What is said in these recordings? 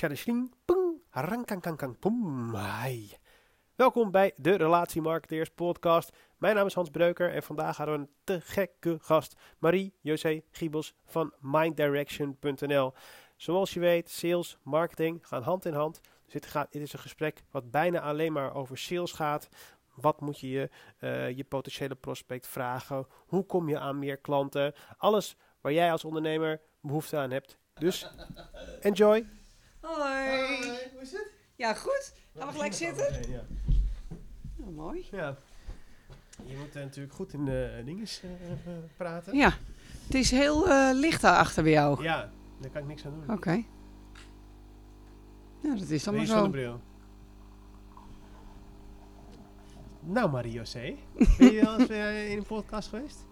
Shadashling, pung, harankankang, pum, hai. Welkom bij de Relatiemarketeers podcast. Mijn naam is Hans Breuker en vandaag hadden we een te gekke gast. Marie-José Giebels van minddirection.nl. Zoals je weet, sales, marketing gaan hand in hand. Dus dit, gaat, dit is een gesprek wat bijna alleen maar over sales gaat. Wat moet je je, eh, je potentiële prospect vragen? Hoe kom je aan meer klanten? Alles waar jij als ondernemer behoefte aan hebt. Dus enjoy. Hoi. hoe is het? Ja, goed. Gaan we gelijk zitten? Ja. Oh, mooi. ja. Je moet eh, natuurlijk goed in de dinges eh, eh, praten. Ja, het is heel eh, licht daar achter bij jou. Ja, daar kan ik niks aan doen. Oké. Ja, dat is dan maar zo. zonnebril. Nou, Marie-José. Ben je al eens in een podcast geweest?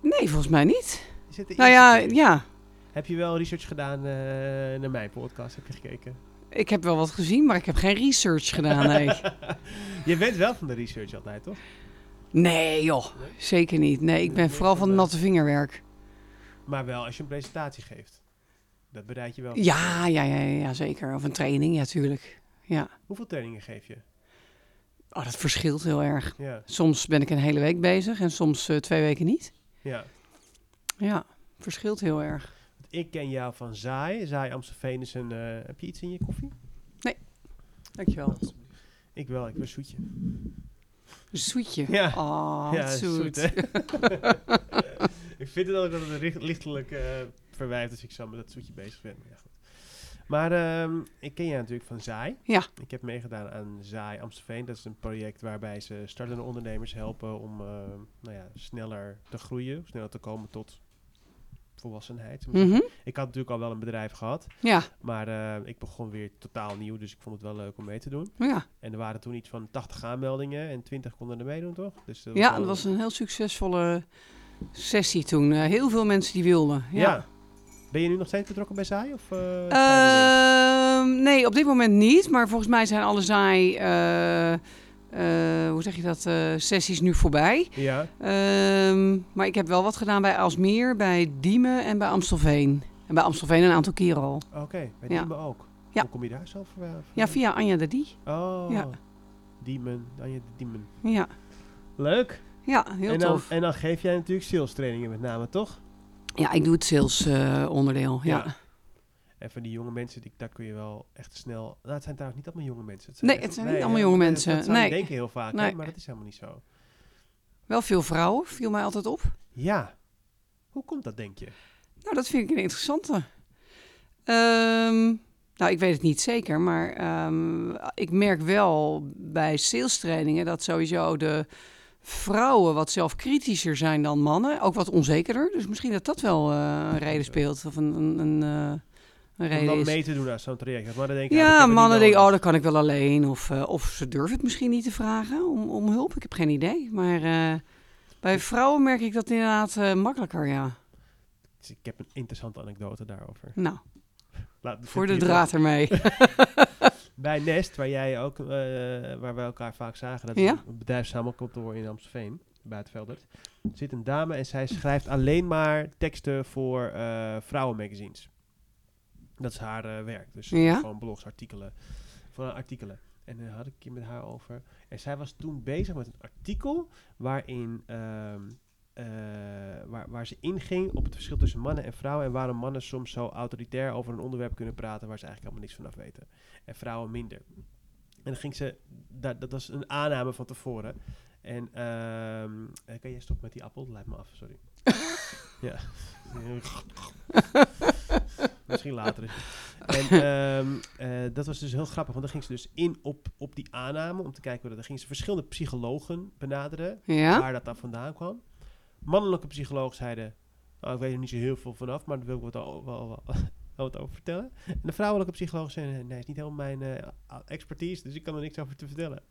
Nee, volgens mij niet. Je zit de Nou ja, keer. ja. Heb je wel research gedaan eh, naar mijn podcast? Heb je gekeken? Ik heb wel wat gezien, maar ik heb geen research gedaan, nee. je bent wel van de research altijd, toch? Nee, joh. Zeker niet. Nee, ik ben Nee, vooral van de- natte vingerwerk. Maar wel als je een presentatie geeft. Dat bereid je wel. Ja, ja, ja, ja, zeker. Of een training, ja, tuurlijk. Ja. Hoeveel trainingen geef je? Oh, dat verschilt heel erg. Ja, Soms ben ik een hele week bezig en soms eh, twee weken niet. ja. Ja, verschilt heel erg. Ik ken jou van Zaai. Zaai Amstelveen is een... eh, heb je iets in je koffie? Dankjewel. Ik wel, ik wil zoetje. Een zoetje. Ja. Oh, ja, zoet. ik vind het ook dat het lichtelijk eh verwijft als ik zo met dat zoetje bezig ben. Maar, ja, goed. maar ehm, ik ken jij natuurlijk van Zaai. Ja. Ik heb meegedaan aan Zaai Amstelveen. Dat is een project waarbij ze startende ondernemers helpen om eh, nou ja, sneller te groeien. Sneller te komen tot volwassenheid. Mhm. Ik had natuurlijk al wel een bedrijf gehad. Ja, Maar eh, ik begon weer totaal nieuw, dus ik vond het wel leuk om mee te doen. ja. En er waren toen iets van 80 aanmeldingen en 20 konden er meedoen, toch? Dus dat ja, dat was een heel succesvolle sessie toen. Eh, heel veel mensen die wilden. Ja. Ja. Ben je nu nog steeds betrokken bij Zaai? Of, eh, Ehm, nee, op dit moment niet. Maar volgens mij zijn alle zaai, eh, hoe zeg je dat, eh, sessies nu voorbij. ja. Ehm, maar ik heb wel wat gedaan bij Alsmeer, bij Diemen en bij Amstelveen. En bij Amstelveen een aantal keren al. Oké, bij Ja. Diemen ook. Ja. Hoe kom je daar zelf voor? eh, Ja, vandaan? via Anja de Die. Oh, Ja. Diemen, Anja de Diemen. Ja, Leuk. ja heel en, dan, tof. en dan geef jij natuurlijk sales trainingen met name, toch? Ja, ik doe het sales eh, onderdeel. Ja. Ja. En van die jonge mensen, die, daar kun je wel echt snel... Nou, het zijn trouwens niet allemaal jonge mensen. zijn Nee, echt- het zijn niet allemaal hè, jonge dat- mensen. Dat je Nee. denken heel vaak, hè, Nee. maar dat is helemaal niet zo. Wel veel vrouwen, viel mij altijd op. Ja. Hoe komt dat, denk je? Nou, dat vind ik een interessante. Ehm, nou, ik weet het niet zeker, maar ehm, ik merk wel bij sales trainingen dat sowieso de vrouwen wat zelfkritischer zijn dan mannen. Ook wat onzekerder. Dus misschien dat dat wel eh, een reden speelt. Of een, een, een, eh, een Om dan mee te doen aan zo'n traject. Denken, ah, dat Ja, mannen denken, oh, dat kan ik wel alleen. Of, eh, of ze durven het misschien niet te vragen om, om hulp. Ik heb geen idee. Maar eh, bij vrouwen merk ik dat inderdaad eh, makkelijker, ja. Dus ik heb een interessante anekdote daarover. Nou, Laat, voor de draad ermee. Bij Nest, waar jij ook, waar we elkaar vaak zagen, dat Ja. een bedrijfssamenkantoor in Amstelveen, Buitenveldert, zit een dame en zij schrijft alleen maar teksten voor vrouwenmagazines. Dat is haar eh, werk. Dus Ja. gewoon blogs, artikelen, van artikelen. En daar had ik het met haar over. En zij was toen bezig met een artikel waarin ehm, eh, waar, waar ze inging op het verschil tussen mannen en vrouwen en waarom mannen soms zo autoritair over een onderwerp kunnen praten waar ze eigenlijk helemaal niks van af weten en vrouwen minder. En dan ging ze, dat, dat was een aanname van tevoren. En ehm eh, kan jij stoppen met die appel? Lijkt me af, sorry. ja. Misschien later. is het. En ehm, eh, dat was dus heel grappig, want dan ging ze dus in op, op die aanname om te kijken hoe dat. Dan ging ze verschillende psychologen benaderen Ja? waar dat dan vandaan kwam. Mannelijke psychologen zeiden, nou, ik weet er niet zo heel veel vanaf, maar daar wil ik wat, o- wel, wel, wel wat over vertellen. En de vrouwelijke psychologen zeiden, nee, het is niet helemaal mijn eh, expertise, dus ik kan er niks over te vertellen.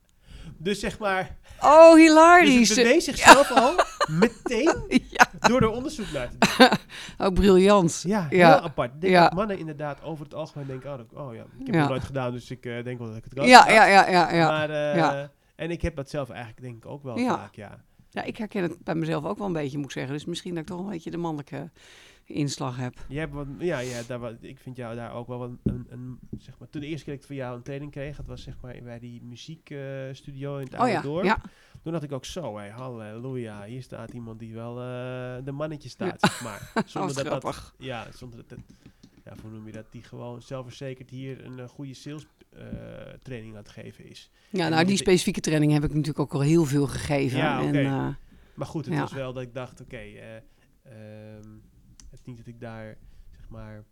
Dus zeg maar, Oh, dus hilarisch. het bewees zichzelf al meteen ja, door er onderzoek naar te doen. ook briljant. Ja, Ja. heel apart. Ik denk dat mannen inderdaad over het algemeen denken, oh, dat- oh ja, ik heb het nooit gedaan, dus ik eh, denk wel dat ik het kan. Ja, ja, ja, ja, ja. Maar, eh. En ik heb dat zelf eigenlijk denk ik ook wel vaak, ja. Ja, ik herken het bij mezelf ook wel een beetje, moet ik zeggen. Dus misschien dat ik toch een beetje de mannelijke inslag heb. Je hebt wat, ja, ja daar, wat, ik vind jou daar ook wel een, een, een, zeg maar, toen de eerste keer dat ik van jou een training kreeg, dat was zeg maar bij die muziekstudio in het Oh oude ja, dorp. ja, Toen dacht ik ook zo, hé, halleluja, hier staat iemand die wel eh, de mannetje staat, zeg maar. Zonder dat, dat, ja, zonder dat, ja, hoe noem je dat, die gewoon zelfverzekerd hier een eh, goede sales eh, training aan het geven is. Ja, En nou, die specifieke training heb ik natuurlijk ook al heel veel gegeven. Ja, en, eh, Maar goed, het was wel dat ik dacht, oké, eh, ehm, niet dat ik daar, zeg maar,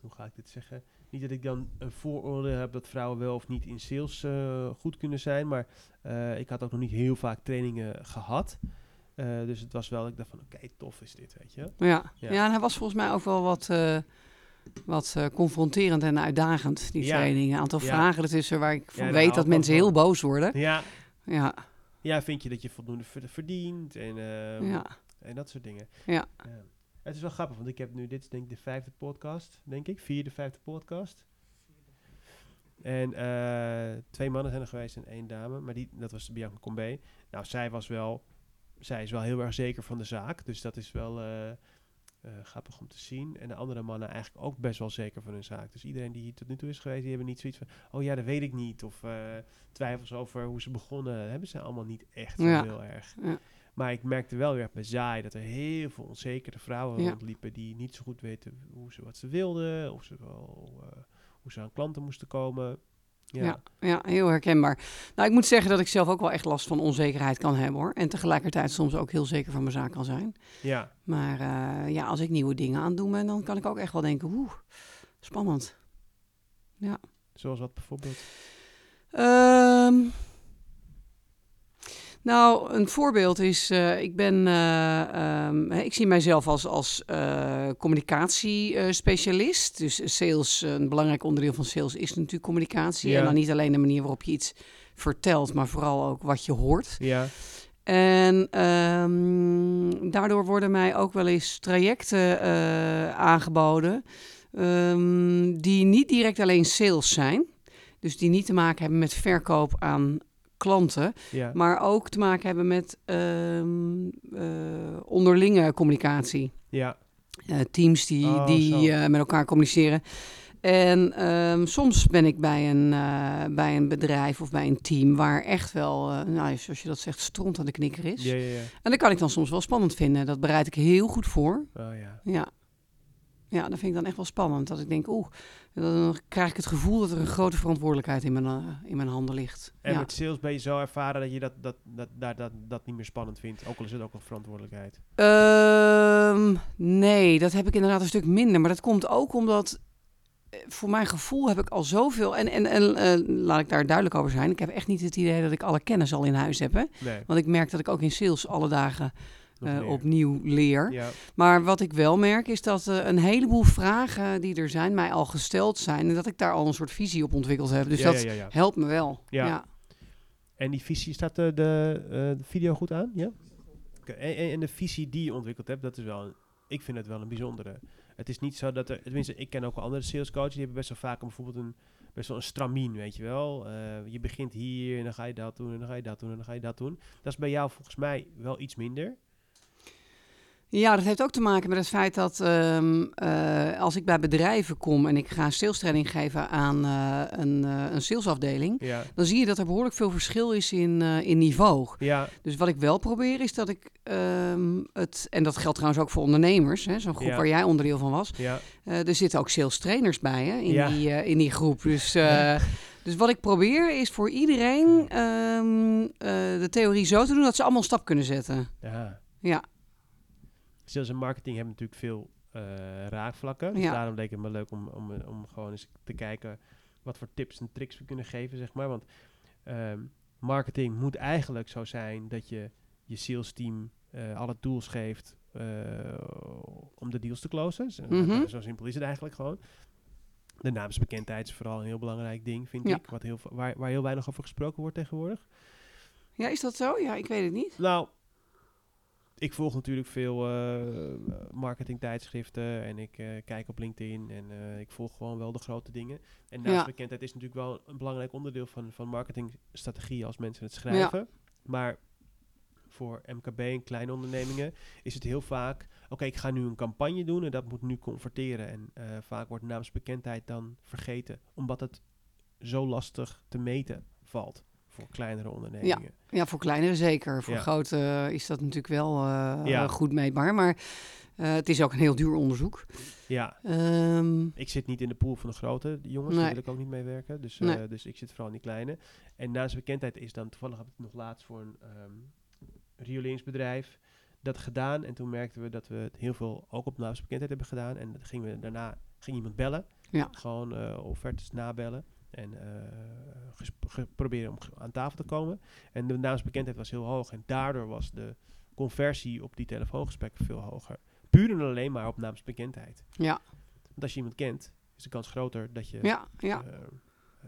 hoe ga ik dit zeggen? Niet dat ik dan een vooroordeel heb dat vrouwen wel of niet in sales eh, goed kunnen zijn, maar eh, ik had ook nog niet heel vaak trainingen gehad. Eh, dus het was wel, ik dacht van, oké, tof is dit, weet je. ja. Ja. Ja. en hij was volgens mij ook wel wat, wat confronterend en uitdagend, die Ja. training. Een aantal Ja. vragen ertussen waar ik van weet dat mensen heel boos worden. Ja, Ja, ja vind je dat je voldoende ver- verdient en, ehm, en dat soort dingen. Ja. Het is wel grappig, want ik heb nu, dit is denk ik de vijfde podcast, denk ik. Vierde, vijfde podcast. En eh, twee mannen zijn er geweest en één dame. Maar die, dat was Bianca Combe. Nou, zij was wel, zij is wel heel erg zeker van de zaak. Dus dat is wel eh, eh, grappig om te zien. En de andere mannen eigenlijk ook best wel zeker van hun zaak. Dus iedereen die hier tot nu toe is geweest, die hebben niet zoiets van... Oh ja, dat weet ik niet. Of twijfels over hoe ze begonnen. Dat hebben ze allemaal niet echt Ja. heel erg. Ja. Maar ik merkte wel weer bij Zaai dat er heel veel onzekere vrouwen Ja. rondliepen die niet zo goed weten hoe ze, wat ze wilden, of ze wel, eh, hoe ze aan klanten moesten komen. Ja, Ja. Ja, heel herkenbaar. Nou, ik moet zeggen dat ik zelf ook wel echt last van onzekerheid kan hebben hoor. En tegelijkertijd soms ook heel zeker van mijn zaak kan zijn. ja. Maar eh, ja, als ik nieuwe dingen aan ben, dan kan ik ook echt wel denken, oeh, spannend. zoals wat bijvoorbeeld. Ehm, nou, een voorbeeld is, eh, ik ben, eh, ehm, ik zie mijzelf als, als eh, communicatiespecialist. Dus sales, een belangrijk onderdeel van sales is natuurlijk communicatie. Ja. En dan niet alleen de manier waarop je iets vertelt, maar vooral ook wat je hoort. Ja, En ehm, daardoor worden mij ook wel eens trajecten aangeboden ehm, die niet direct alleen sales zijn. Dus die niet te maken hebben met verkoop aan klanten, ja, maar ook te maken hebben met ehm, eh, onderlinge communicatie. ja, Eh, teams die, Oh, die eh, met elkaar communiceren. En ehm, soms ben ik bij een, bij een bedrijf of bij een team waar echt wel, nou, zoals je dat zegt, stront aan de knikker is. ja, ja, ja. En dat kan ik dan soms wel spannend vinden. Dat bereid ik heel goed voor. Oh ja. Ja. Ja, dat vind ik dan echt wel spannend. Dat ik denk, oeh, dan krijg ik het gevoel dat er een grote verantwoordelijkheid in mijn, eh, in mijn handen ligt. En ja. met sales ben je zo ervaren dat je dat, dat, dat, dat, dat, dat niet meer spannend vindt. Ook al is het ook een verantwoordelijkheid. Ehm, nee, dat heb ik inderdaad een stuk minder. Maar dat komt ook omdat, eh, voor mijn gevoel heb ik al zoveel... En, en, en eh, laat ik daar duidelijk over zijn. Ik heb echt niet het idee dat ik alle kennis al in huis heb. Hè? Nee, Want ik merk dat ik ook in sales alle dagen eh, opnieuw leer. Ja, Maar wat ik wel merk is dat eh, een heleboel vragen die er zijn, mij al gesteld zijn. En dat ik daar al een soort visie op ontwikkeld heb. Dus ja, dat ja, helpt me wel. Ja. En die visie, staat de, de, eh, de video goed aan? Ja? En, en, de visie die je ontwikkeld hebt, dat is wel, een- ik vind het wel een bijzondere. Het is niet zo dat er, tenminste, ik ken ook wel andere salescoaches, die hebben best wel vaak een, bijvoorbeeld een, best wel een stramien, weet je wel. Je begint hier en dan ga je dat doen en dan ga je dat doen en dan ga je dat doen. Dat is bij jou volgens mij wel iets minder. Ja, dat heeft ook te maken met het feit dat ehm, eh, als ik bij bedrijven kom en ik ga salestraining geven aan eh, een, eh, een salesafdeling, Ja, dan zie je dat er behoorlijk veel verschil is in, in niveau. ja, Dus wat ik wel probeer is dat ik ehm, het, en dat geldt trouwens ook voor ondernemers, hè, zo'n groep Ja. waar jij onderdeel van was. ja, er zitten ook sales trainers bij hè, in, die, in die groep. Dus, dus wat ik probeer is voor iedereen ehm, eh, de theorie zo te doen dat ze allemaal een stap kunnen zetten. ja. Ja. Sales en marketing hebben natuurlijk veel eh, raakvlakken. Dus Ja. daarom leek het me leuk om, om, om gewoon eens te kijken wat voor tips en tricks we kunnen geven, zeg maar. Want ehm, marketing moet eigenlijk zo zijn dat je je sales team eh, alle tools geeft eh, om de deals te closen. Zo, Mhm. zo simpel is het eigenlijk gewoon. De naamsbekendheid is vooral een heel belangrijk ding, vind Ja. ik. Wat heel, waar, waar heel weinig over gesproken wordt tegenwoordig. ja, is dat zo? Ja, ik weet het niet. Nou, ik volg natuurlijk veel eh marketingtijdschriften en ik eh, kijk op LinkedIn en eh, ik volg gewoon wel de grote dingen. En Ja. naamsbekendheid is natuurlijk wel een belangrijk onderdeel van, van marketingstrategie als mensen het schrijven. Maar voor MKB en kleine ondernemingen is het heel vaak, oké, ik ga nu een campagne doen en dat moet nu converteren. En vaak wordt naamsbekendheid dan vergeten, omdat het zo lastig te meten valt voor kleinere ondernemingen. Ja, voor kleinere zeker. Voor Ja. grote eh, is dat natuurlijk wel eh, Ja. goed meetbaar. Maar eh, het is ook een heel duur onderzoek. Ja, Ehm, ik zit niet in de pool van de grote jongens, Nee. daar wil ik ook niet mee werken. Dus, Nee. dus ik zit vooral in die kleine. En naamsbekendheid is dan, toevallig heb ik het nog laatst voor een rioleringsbedrijf dat gedaan. En toen merkten we dat we het heel veel ook op naamsbekendheid hebben gedaan. En dan gingen we daarna ging iemand bellen. Ja. Gewoon eh, offertes nabellen. En ge- proberen om aan tafel te komen. En de naamsbekendheid was heel hoog. En daardoor was de conversie op die telefoongesprekken veel hoger. Puur en alleen maar op naamsbekendheid. ja, Want als je iemand kent, is de kans groter dat je... ja, ja. eh, eh,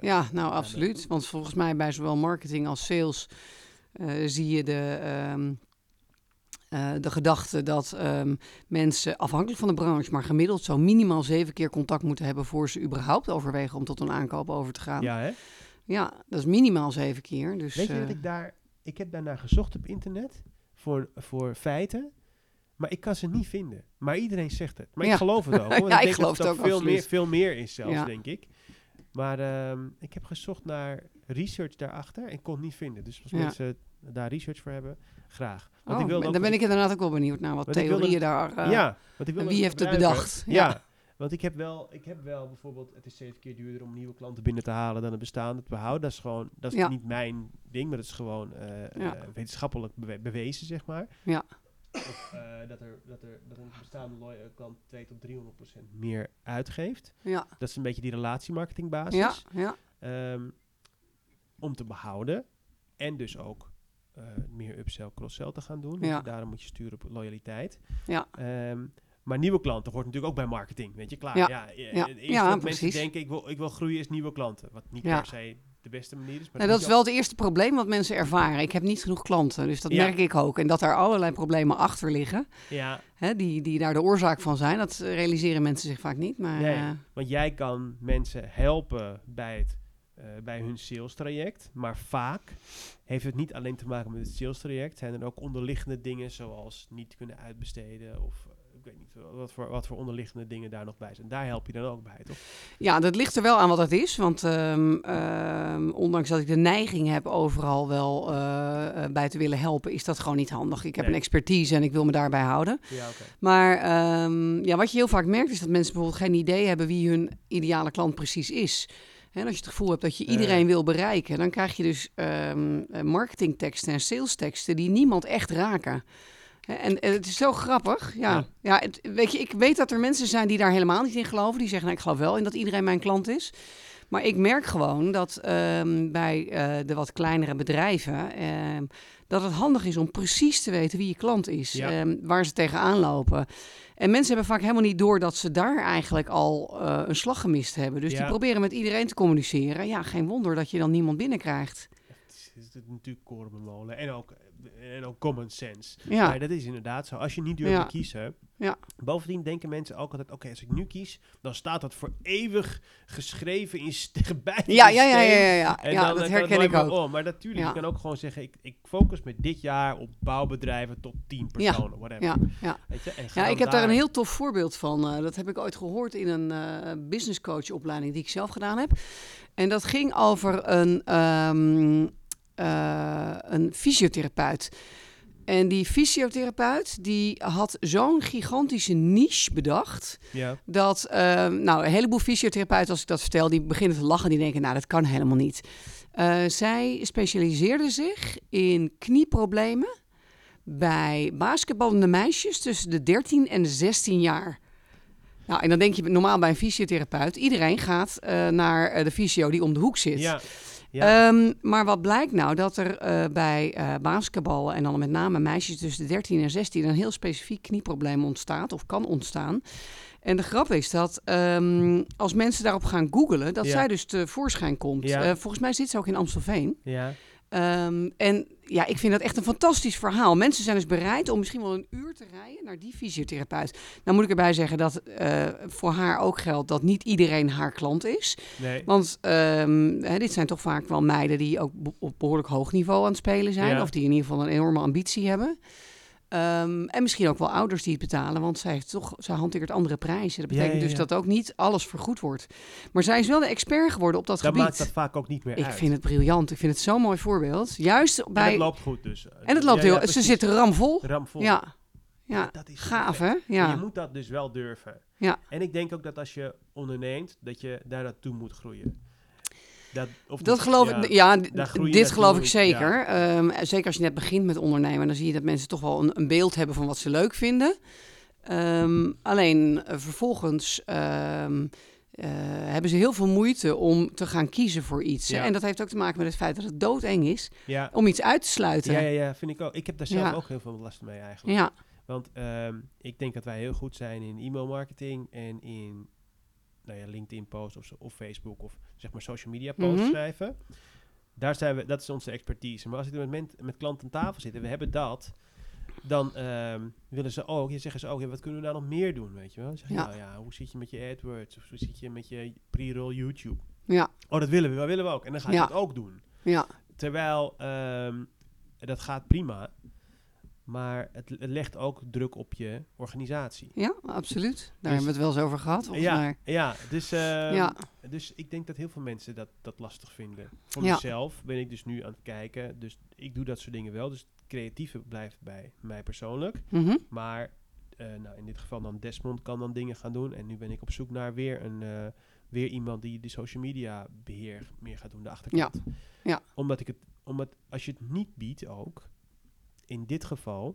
Ja, nou absoluut. Want volgens mij bij zowel marketing als sales zie je de, ehm, eh, de gedachte dat ehm, mensen afhankelijk van de branche, maar gemiddeld zo minimaal zeven keer contact moeten hebben voor ze überhaupt overwegen om tot een aankoop over te gaan. Ja, ja, hè? dat is minimaal zeven keer. Dus, Weet je dat eh, ik daar... Ik heb daarnaar gezocht op internet voor, voor feiten. Maar ik kan ze niet vinden. Maar iedereen zegt het. Maar Ja. ik geloof het ook. want Ja, ik denk geloof dat het ook, veel meer, veel meer is zelfs, Ja. denk ik. Maar ehm, ik heb gezocht naar research daarachter en kon het niet vinden. Dus als Ja. mensen daar research voor hebben, graag. Want oh, ik wilde dan ben ik inderdaad ook wel benieuwd naar wat wilde- theorieën daar. eh, ja, want ik wil wie heeft het bedacht? Ja. Ja. want ik heb, wel, ik heb wel bijvoorbeeld, het is zeven keer duurder om nieuwe klanten binnen te halen dan een bestaande te behouden. Dat is gewoon, dat is Ja. niet mijn ding, maar dat is gewoon eh, Ja. eh, wetenschappelijk bewe- bewezen, zeg maar. Ja. Of, dat, er, dat, er, dat een bestaande klant 2 tot 300 procent meer uitgeeft. ja, Dat is een beetje die relatiemarketingbasis. ja, ja, Ehm, om te behouden en dus ook eh, meer upsell, cross-sell te gaan doen. Ja. je, daarom moet je sturen op loyaliteit. ja. Ehm, maar nieuwe klanten hoort natuurlijk ook bij marketing, weet je, klaar. Ja. Ja, ja, Ja. Het eerste wat precies. mensen denken, ik wil, ik wil groeien, is nieuwe klanten. Wat niet per se de beste manier is. Maar het dat is wel het eerste probleem wat mensen ervaren. Ik heb niet genoeg klanten, dus dat Ja. merk ik ook. En dat daar allerlei problemen achter liggen, Ja, hè, die, die daar de oorzaak van zijn. Dat eh, realiseren mensen zich vaak niet. Maar Nee. eh, want jij kan mensen helpen bij, het, eh, bij hun sales traject. Maar vaak heeft het niet alleen te maken met het sales traject. Zijn er ook onderliggende dingen zoals niet kunnen uitbesteden of... eh, Ik weet niet wat voor, wat voor onderliggende dingen daar nog bij zijn. Daar help je dan ook bij, toch? ja, dat ligt er wel aan wat het is. Want ehm, ehm, ondanks dat ik de neiging heb overal wel eh, bij te willen helpen, is dat gewoon niet handig. Ik heb Nee. een expertise en ik wil me daarbij houden. Ja. Maar ehm, ja, wat je heel vaak merkt is dat mensen bijvoorbeeld geen idee hebben wie hun ideale klant precies is. En als je het gevoel hebt dat je iedereen wil bereiken, dan krijg je dus eh, marketingteksten en salesteksten die niemand echt raken. En, en het is zo grappig. Ja, Ja. ja. het, weet je, ik weet dat er mensen zijn die daar helemaal niet in geloven. Die zeggen, nou, ik geloof wel in dat iedereen mijn klant is. Maar ik merk gewoon dat ehm, bij eh, de wat kleinere bedrijven... ehm, dat het handig is om precies te weten wie je klant is. Ja. ehm, waar ze tegenaan lopen. En mensen hebben vaak helemaal niet door dat ze daar eigenlijk al eh, een slag gemist hebben. Dus Ja. die proberen met iedereen te communiceren. Ja, geen wonder dat je dan niemand binnenkrijgt. Het is, het is natuurlijk koren molen. En ook, en ook common sense. Ja, Maar dat is inderdaad zo. Als je niet durft Ja. te kiezen. Ja. Bovendien denken mensen ook altijd: oké, als ik nu kies, dan staat dat voor eeuwig geschreven in bij ja, ja, ja, ja, ja, En ja dan, dat eh, herken ik ook. om. Maar natuurlijk, je kan ook gewoon zeggen: ik, ik focus me dit jaar op bouwbedrijven tot 10 Ja. personen, whatever. Ja, ja. Weet je? En Ja, ik heb daar een heel tof voorbeeld van. Eh, dat heb ik ooit gehoord in een eh business coach opleiding die ik zelf gedaan heb. En dat ging over een, ehm, eh, een fysiotherapeut. En die fysiotherapeut die had zo'n gigantische niche bedacht. Ja, Dat, ehm, nou, een heleboel fysiotherapeuten, als ik dat vertel, die beginnen te lachen. Die denken, nou, dat kan helemaal niet. Eh, zij specialiseerde zich in knieproblemen bij basketballende meisjes tussen de 13 en de 16 jaar. Nou, en dan denk je normaal bij een fysiotherapeut, iedereen gaat eh, naar de fysio die om de hoek zit. ja, ja. Ehm, maar wat blijkt nou? Dat er eh, bij eh basketballen en dan met name meisjes tussen de 13 en 16 een heel specifiek knieprobleem ontstaat of kan ontstaan. En de grap is dat ehm, als mensen daarop gaan googlen, dat Ja. zij dus tevoorschijn komt. Ja. Eh, volgens mij zit ze ook in Amstelveen. ja. Ehm, en ja, ik vind dat echt een fantastisch verhaal. Mensen zijn dus bereid om misschien wel een uur te rijden naar die fysiotherapeut. Nou moet ik erbij zeggen dat eh, voor haar ook geldt dat niet iedereen haar klant is. Nee. Want ehm, hè, dit zijn toch vaak wel meiden die ook op behoorlijk hoog niveau aan het spelen zijn. Ja. Of die in ieder geval een enorme ambitie hebben. Ehm, en misschien ook wel ouders die het betalen, want zij, heeft toch, zij hanteert andere prijzen. Dat Ja, betekent ja, dus dat ook niet alles vergoed wordt. Maar zij is wel de expert geworden op dat Dan gebied. maakt dat vaak ook niet meer Ik uit. vind het briljant. Ik vind het zo'n mooi voorbeeld. Juist En bij. het loopt goed dus. en het loopt heel. ze zitten ramvol. ramvol. Ja. Ja. Dat is Gaaf, hè? Ja. Je moet dat dus wel durven. Ja. En ik denk ook dat als je onderneemt, dat je daar naartoe moet groeien. Dat, of Dat geloof ja. ik. Ja, dit geloof ik ja. zeker. Ehm, zeker als je net begint met ondernemen, dan zie je dat mensen toch wel een, een beeld hebben van wat ze leuk vinden. Ehm, alleen eh, vervolgens ehm, eh, hebben ze heel veel moeite om te gaan kiezen voor iets. Ja. En dat heeft ook te maken met het feit dat het doodeng is Ja. om iets uit te sluiten. Ja, ja, ja, vind ik ook. Ik heb daar zelf ook heel veel last mee eigenlijk. ja. Want ik denk dat wij heel goed zijn in e-mail marketing en in nou ja, LinkedIn posts of, of Facebook of zeg maar social media posts Mhm. schrijven. Daar zijn we, dat is onze expertise. Maar als ik met, met klanten aan tafel zit en we hebben dat, dan ehm, willen ze ook, je zeggen ze ook, ja, wat kunnen we nou nog meer doen, weet je wel? Zeg Ja. nou ja, hoe zit je met je AdWords of hoe zit je met je pre-roll YouTube? Ja. Oh, dat willen we, dat willen we ook. En dan ga je Ja. dat ook doen. ja. Terwijl ehm, dat gaat prima, maar het, het legt ook druk op je organisatie. Ja, absoluut. Daar hebben we het wel eens over gehad. volgens Ja, mij. ja, dus, ehm, Ja. dus ik denk dat heel veel mensen dat, dat lastig vinden. Voor Ja. mezelf ben ik dus nu aan het kijken. Dus ik doe dat soort dingen wel. Dus het creatieve blijft bij mij persoonlijk. Mhm. Maar eh, nou, in dit geval dan Desmond kan dan dingen gaan doen. En nu ben ik op zoek naar weer, een, eh, weer iemand die de social media beheer meer gaat doen, de achterkant. Ja. Omdat ik het, omdat als je het niet biedt ook, in dit geval,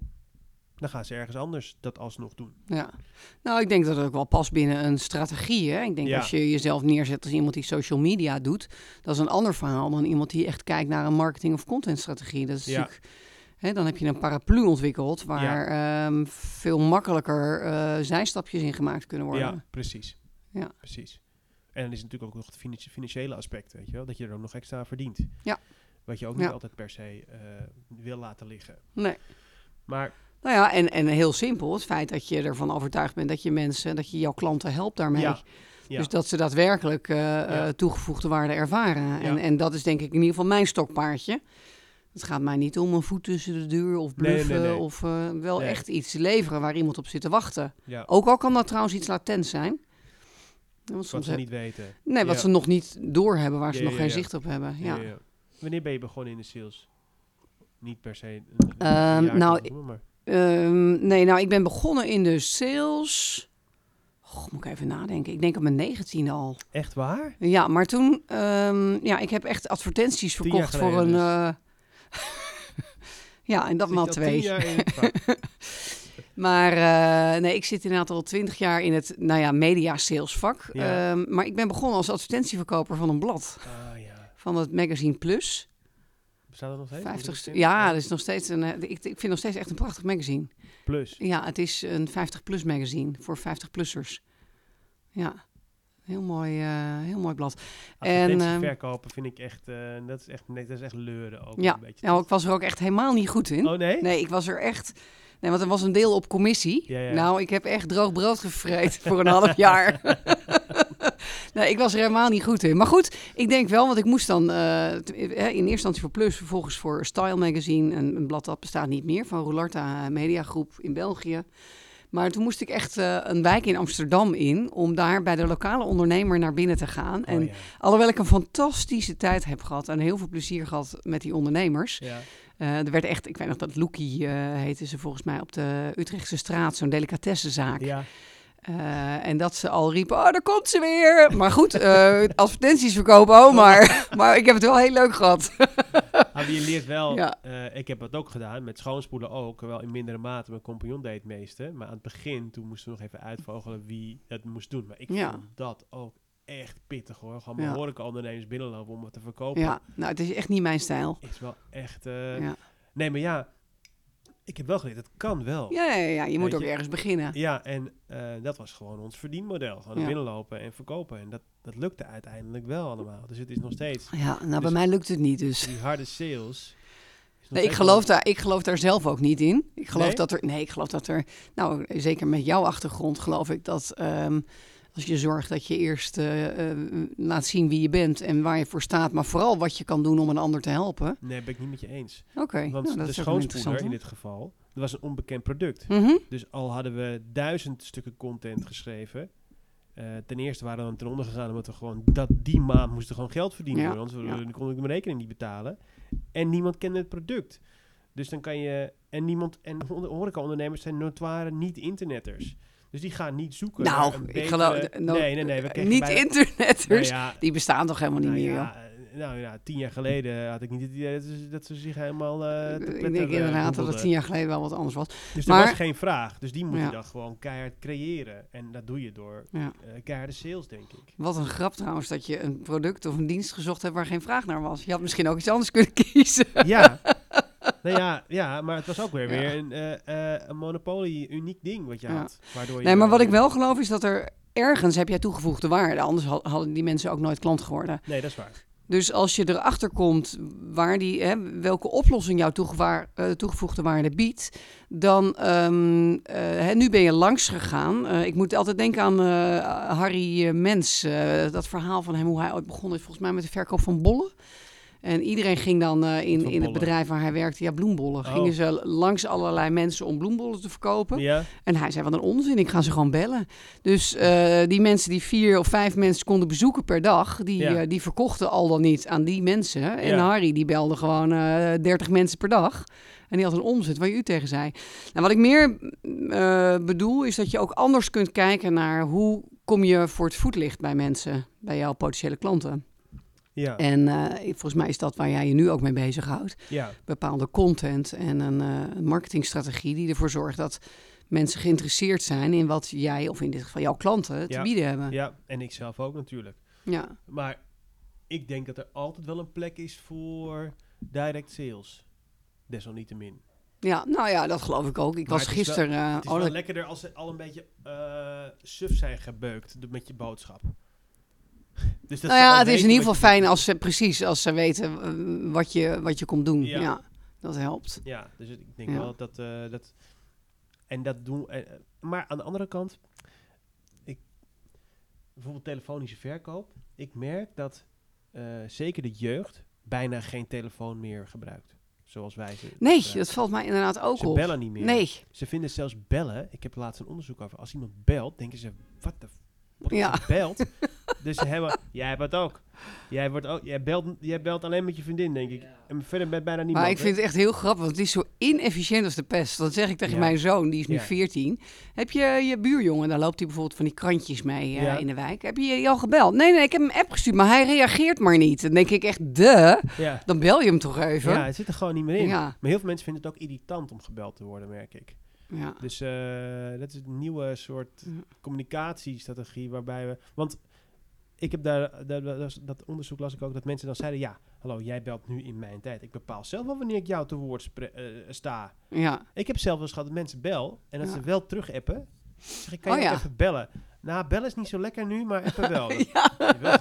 dan gaan ze ergens anders dat alsnog doen. Ja, nou, ik denk dat het ook wel past binnen een strategie. Hè? Ik denk Ja. als je jezelf neerzet als iemand die social media doet, dat is een ander verhaal dan iemand die echt kijkt naar een marketing- of contentstrategie. Dat is Ja. natuurlijk, hè, dan heb je een paraplu ontwikkeld waar ehm, veel makkelijker eh, zijstapjes in gemaakt kunnen worden. Ja, precies. Ja. Precies. En dan is natuurlijk ook nog het finan- financiële aspect, weet je wel, dat je er ook nog extra verdient. Ja. Wat je ook Ja. niet altijd per se eh, wil laten liggen. Nee. Maar Nou ja, en, en heel simpel, het feit dat je ervan overtuigd bent dat je mensen, dat je jouw klanten helpt daarmee. ja, ja, Dus dat ze daadwerkelijk eh, eh, toegevoegde waarde ervaren. En, en dat is denk ik in ieder geval mijn stokpaardje. Het gaat mij niet om een voet tussen de deur of nee, bluffen. nee, nee. Of wel echt iets leveren waar iemand op zit te wachten. ja, Ook al kan dat trouwens iets latent zijn. Want wat soms ze heb- niet weten. Nee, wat ze nog niet doorhebben, waar ze nog geen zicht op hebben. Ja. Wanneer ben je begonnen in de sales? Niet per se. Ehm, nou, maar Ehm, nee, nou, ik ben begonnen in de sales. Goh, moet ik even nadenken. Ik denk op mijn 19 al. echt waar? Ja, maar toen, ehm, ja, ik heb echt advertenties verkocht voor een. geleden eh, ja, en dat maal twee. jaar in het vak? Maar eh, nee, ik zit inderdaad al twintig jaar in het, nou ja, media sales vak. Ja. Maar ik ben begonnen als advertentieverkoper van een blad. ah. Van het magazine Plus. Bestaat dat nog steeds? 50 Is stu- het ja, dat is nog steeds een, eh, ik, ik vind nog steeds echt een prachtig magazine. Plus. Ja, het is een 50-plus magazine voor 50-plussers. Ja, heel mooi, eh, heel mooi blad. En, ehm, verkopen vind ik echt, eh, dat is echt, nee, dat is echt leuren ook Ja, een beetje. nou, ik was er ook echt helemaal niet goed in. Oh nee? Nee, ik was er echt... Nee, want er was een deel op commissie. Ja, ja. Nou, ik heb echt droog brood gevreten voor een half jaar. nee, ik was er helemaal niet goed in. Maar goed, ik denk wel, want ik moest dan eh, eh, in eerste instantie voor Plus, vervolgens voor Style Magazine, een, een blad dat bestaat niet meer, van Roularta Mediagroep in België. Maar toen moest ik echt eh, een wijk in Amsterdam in om daar bij de lokale ondernemer naar binnen te gaan. Oh, en ja. alhoewel ik een fantastische tijd heb gehad en heel veel plezier gehad met die ondernemers, Ja. Eh, er werd echt, ik weet nog dat Loekie eh heette ze volgens mij op de Utrechtse straat, zo'n delicatessenzaak. Ja. Eh, en dat ze al riepen, oh, daar komt ze weer. Maar goed, advertenties verkopen, oh maar. maar ik heb het wel heel leuk gehad. Maar je leert wel, Ja. ik heb dat ook gedaan, met schoonspoelen ook, wel in mindere mate. Mijn compagnon deed het meeste. Maar aan het begin, toen moesten we nog even uitvogelen wie het moest doen. Maar ik Ja. vond dat ook echt pittig hoor. Gewoon Ja. horeca ondernemers binnenlopen om het te verkopen. Ja, nou, het is echt niet mijn stijl. Is wel echt... eh, Ja. Nee, maar ja, ik heb wel geleerd, het kan wel. Ja, ja, ja, je moet ook je- ergens beginnen. Ja, en eh, dat was gewoon ons verdienmodel. Gewoon Ja. binnenlopen en verkopen. En dat, dat lukte uiteindelijk wel allemaal. Dus het is nog steeds, Ja, nou bij Dus- mij lukt het niet dus. die harde sales. Nee, ik geloof, wel- daar, ik geloof daar zelf ook niet in. Ik geloof Nee? dat er. Nee, ik geloof dat er. Nou, zeker met jouw achtergrond geloof ik dat. ehm, als je zorgt dat je eerst eh, eh, laat zien wie je bent en waar je voor staat, maar vooral wat je kan doen om een ander te helpen. Nee, ben ik niet met je eens. Oké, Want nou, dat de schoonspoeler in dit geval, dat was een onbekend product. Mhm. Dus al hadden we duizend stukken content geschreven. eh, ten eerste waren we dan ten onder gegaan omdat we gewoon dat die maand moesten gewoon geld verdienen. Ja, worden, Anders ja. kon ik mijn rekening niet betalen. En niemand kende het product. Dus dan kan je. En niemand. En horecaondernemers zijn notoire niet-internetters. Dus die gaan niet zoeken. Nou, ik betere- geloof. nou, nee, nee, nee. We kregen niet bijna- internetters. Nou ja, Die bestaan toch helemaal niet nou meer, ja, eh, nou ja, tien jaar geleden had ik niet het idee dat ze, zich helemaal. eh te ik denk eh, inderdaad dat het tien jaar geleden wel wat anders was. Dus Maar- er was geen vraag. Dus die moet Ja. je dan gewoon keihard creëren. En dat doe je door Ja. eh keiharde sales, denk ik. Wat een grap trouwens dat je een product of een dienst gezocht hebt waar geen vraag naar was. Je had misschien ook iets anders kunnen kiezen. Ja. nou ja, ja, maar het was ook weer, weer een, eh, eh, een monopolie, uniek ding wat je had. Waardoor je Nee, maar wat ik wel geloof is dat er ergens heb jij toegevoegde waarde. Anders had- hadden die mensen ook nooit klant geworden. Nee, dat is waar. Dus als je erachter komt waar die, hè, welke oplossing jouw eh, toegevoegde waarde biedt, dan ehm, eh, hè, nu ben je langs gegaan. Ik moet altijd denken aan eh, Harry Mens, dat verhaal van hem, hoe hij ooit begon is volgens mij met de verkoop van bollen. En iedereen ging dan eh, in, in het bedrijf waar hij werkte, ja, bloembollen. Oh. Gingen ze langs allerlei mensen om bloembollen te verkopen. Ja, En hij zei, wat een onzin, ik ga ze gewoon bellen. Dus eh, die mensen die vier of vijf mensen konden bezoeken per dag... die, Ja. eh, die verkochten al dan niet aan die mensen. En Ja. Harry die belde gewoon 30 mensen per dag. En die had een omzet, waar u tegen zei. Nou, wat ik meer bedoel, is dat je ook anders kunt kijken naar... hoe kom je voor het voetlicht bij mensen, bij jouw potentiële klanten. Ja, En eh, volgens mij is dat waar jij je nu ook mee bezighoudt ja. bepaalde content en een, eh, een marketingstrategie die ervoor zorgt dat mensen geïnteresseerd zijn in wat jij, of in dit geval jouw klanten, te Ja. bieden hebben. ja. En ik zelf ook natuurlijk. Ja. Maar ik denk dat er altijd wel een plek is voor direct sales. Desalniettemin. ja, nou ja, dat geloof ik ook. Ik Maar was het is wel- gisteren. eh, Het is oh, wel dat- lekkerder als ze al een beetje suf zijn gebeukt met je boodschap. Dus dat nou ze ja, het is in ieder geval fijn als ze precies als ze weten eh, wat, je, wat je komt doen. Ja. Ja. dat helpt. Ja, dus ik denk Ja. wel dat eh, dat... En dat doen... eh, maar aan de andere kant... Ik, bijvoorbeeld telefonische verkoop. Ik merk dat zeker de jeugd bijna geen telefoon meer gebruikt. Zoals wij ze Nee, gebruiken. dat valt mij inderdaad ook Ze op. bellen niet meer. Nee, Ze vinden zelfs bellen. Ik heb laatst een onderzoek over. Als iemand belt, denken ze: wat de. Wat ja. belt. dus ze hebben. Jij hebt het ook. Jij, wordt ook jij, belt, jij belt alleen met je vriendin, denk ik. En verder met bijna niemand. maar ik hè? vind het echt heel grappig, want het is zo inefficiënt als de pest. Dat zeg ik tegen Ja. mijn zoon, die is nu Ja. 14. Heb je je buurjongen, daar loopt hij bijvoorbeeld van die krantjes mee eh, Ja. in de wijk. Heb je je al gebeld? Nee, nee, ik heb hem een app gestuurd, maar hij reageert maar niet. Dan denk ik echt, de, Ja. dan bel je hem toch even. ja, het zit er gewoon niet meer in. Ja. Maar heel veel mensen vinden het ook irritant om gebeld te worden, merk ik. Ja. Dus eh, dat is een nieuwe soort communicatiestrategie waarbij we. Want ik heb daar, daar- dat, dat onderzoek las ik ook dat mensen dan zeiden: ja, hallo, jij belt nu in mijn tijd. Ik bepaal zelf wel wanneer ik jou te woord eh, sta. ja. Ik heb zelf wel eens gehad dat mensen bel en dat Ja. ze wel terug appen. Zeg ik, kan Oh je ja. even bellen? Nou, bellen is niet zo lekker nu, maar appen wel. Ja,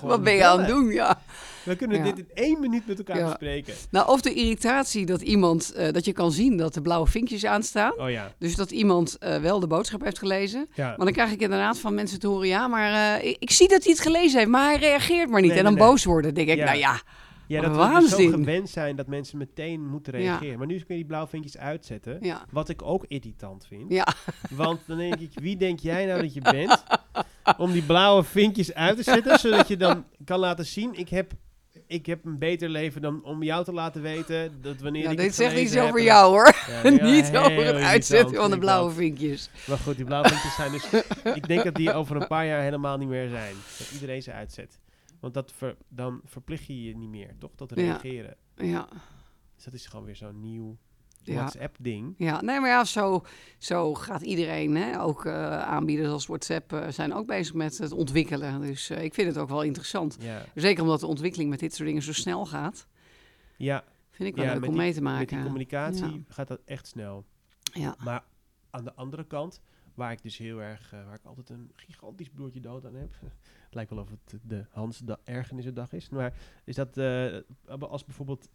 wat ben je aan het doen? Ja. We kunnen Ja. dit in één minuut met elkaar Ja. bespreken. Nou, of de irritatie dat iemand, eh, dat je kan zien dat de blauwe vinkjes aanstaan. Oh ja, Dus dat iemand eh, wel de boodschap heeft gelezen. ja. Maar dan krijg ik inderdaad van mensen te horen, ja, maar eh, ik, ik zie dat hij het gelezen heeft, maar hij reageert maar niet. Nee, en dan nee, nee. boos worden. Denk ik, nou ja, ja, dat we dus zo gewend zijn dat mensen meteen moeten Ja. reageren. Maar nu kun je die blauwe vinkjes uitzetten. ja, Wat ik ook irritant vind. ja. Want dan denk ik, wie denk jij nou dat je bent? Om die blauwe vinkjes uit te zetten, zodat je dan kan laten zien, ik heb, ik heb een beter leven dan om jou te laten weten dat wanneer ja ik dit zegt iets over jou hoor. Ja, ja, niet over het uitzetten van de blauwe vinkjes. Maar goed, die blauwe vinkjes zijn dus... ik denk dat die over een paar jaar helemaal niet meer zijn. Dat iedereen ze uitzet. Want dat ver- dan verplicht je je niet meer, toch? Ja. reageren. Ja, Dus dat is gewoon weer zo'n nieuw Ja. WhatsApp-ding. ja. Nee, maar ja, zo, zo gaat iedereen. Hè? Ook eh, aanbieders als WhatsApp eh, zijn ook bezig met het ontwikkelen. Dus eh, ik vind het ook wel interessant. Ja, Zeker omdat de ontwikkeling met dit soort dingen zo snel gaat. ja Vind ik wel Ja, leuk met om die- mee te met maken. die communicatie Ja. gaat dat echt snel. Ja. Maar aan de andere kant, waar ik dus heel erg, waar ik altijd een gigantisch bloedje dood aan heb. Het lijkt wel of het de Hans da Ergernissendag is. Maar is dat eh, als bijvoorbeeld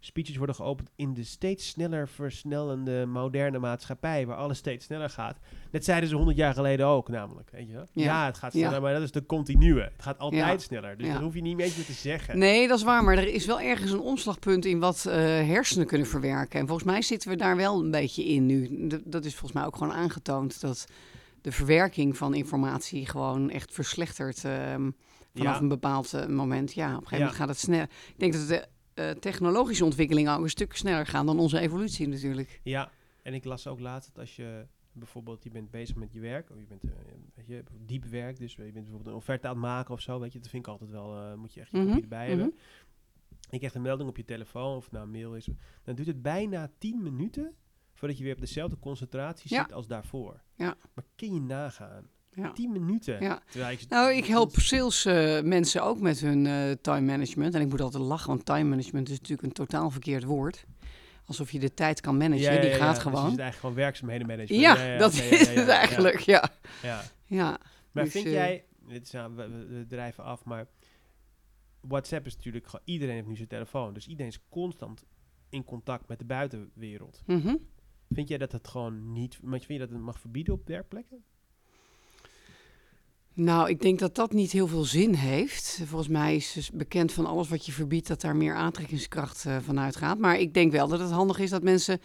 speeches worden geopend in de steeds sneller versnellende moderne maatschappij, waar alles steeds sneller gaat. Dat zeiden ze honderd jaar geleden ook, namelijk. Weet je? Ja. Ja. het gaat Ja. sneller, maar dat is de continue. Het gaat altijd Ja. sneller. Dus Ja. dat hoef je niet meer te zeggen. Nee, dat is waar. Maar er is wel ergens een omslagpunt in wat eh, hersenen kunnen verwerken. En volgens mij zitten we daar wel een beetje in nu. D- dat is volgens mij ook gewoon aangetoond dat de verwerking van informatie gewoon echt verslechtert ehm, vanaf Ja. een bepaald eh, moment. Ja, op een gegeven Ja. moment gaat het snel. Ik denk dat de eh, technologische ontwikkelingen ook een stuk sneller gaan dan onze evolutie natuurlijk. Ja, en ik las ook laatst dat als je bijvoorbeeld je bent bezig met je werk, of je bent eh, weet je, diep werk, dus je bent bijvoorbeeld een offerte aan het maken of zo, weet je, dat vind ik altijd wel, moet je echt je kopie erbij hebben. mhm. Je krijgt een melding op je telefoon of nou een mail is, dan duurt het bijna 10 minuten voordat je weer op dezelfde concentratie Ja. zit als daarvoor. Ja. Maar kun je nagaan? Ja. 10 minuten. Ja. Ik, Nou, ik help sales eh, mensen ook met hun eh, time management. En ik moet altijd lachen, want time management is natuurlijk een totaal verkeerd woord. Alsof je de tijd kan managen, Ja, die gaat dus gewoon. zit eigenlijk gewoon werkzaamheden management. Ja, dat nee, is het eigenlijk, ja. Ja. ja. Maar Dus, vind eh, jij, dit is, nou, we, drijven af, maar WhatsApp is natuurlijk gewoon, iedereen heeft nu zijn telefoon. Dus iedereen is constant in contact met de buitenwereld. mhm. Vind jij dat het gewoon niet, maar vind je dat het mag verbieden op werkplekken? Nou, ik denk dat dat niet heel veel zin heeft. Volgens mij is dus bekend van alles wat je verbiedt dat daar meer aantrekkingskracht eh, van uitgaat. Maar ik denk wel dat het handig is dat mensen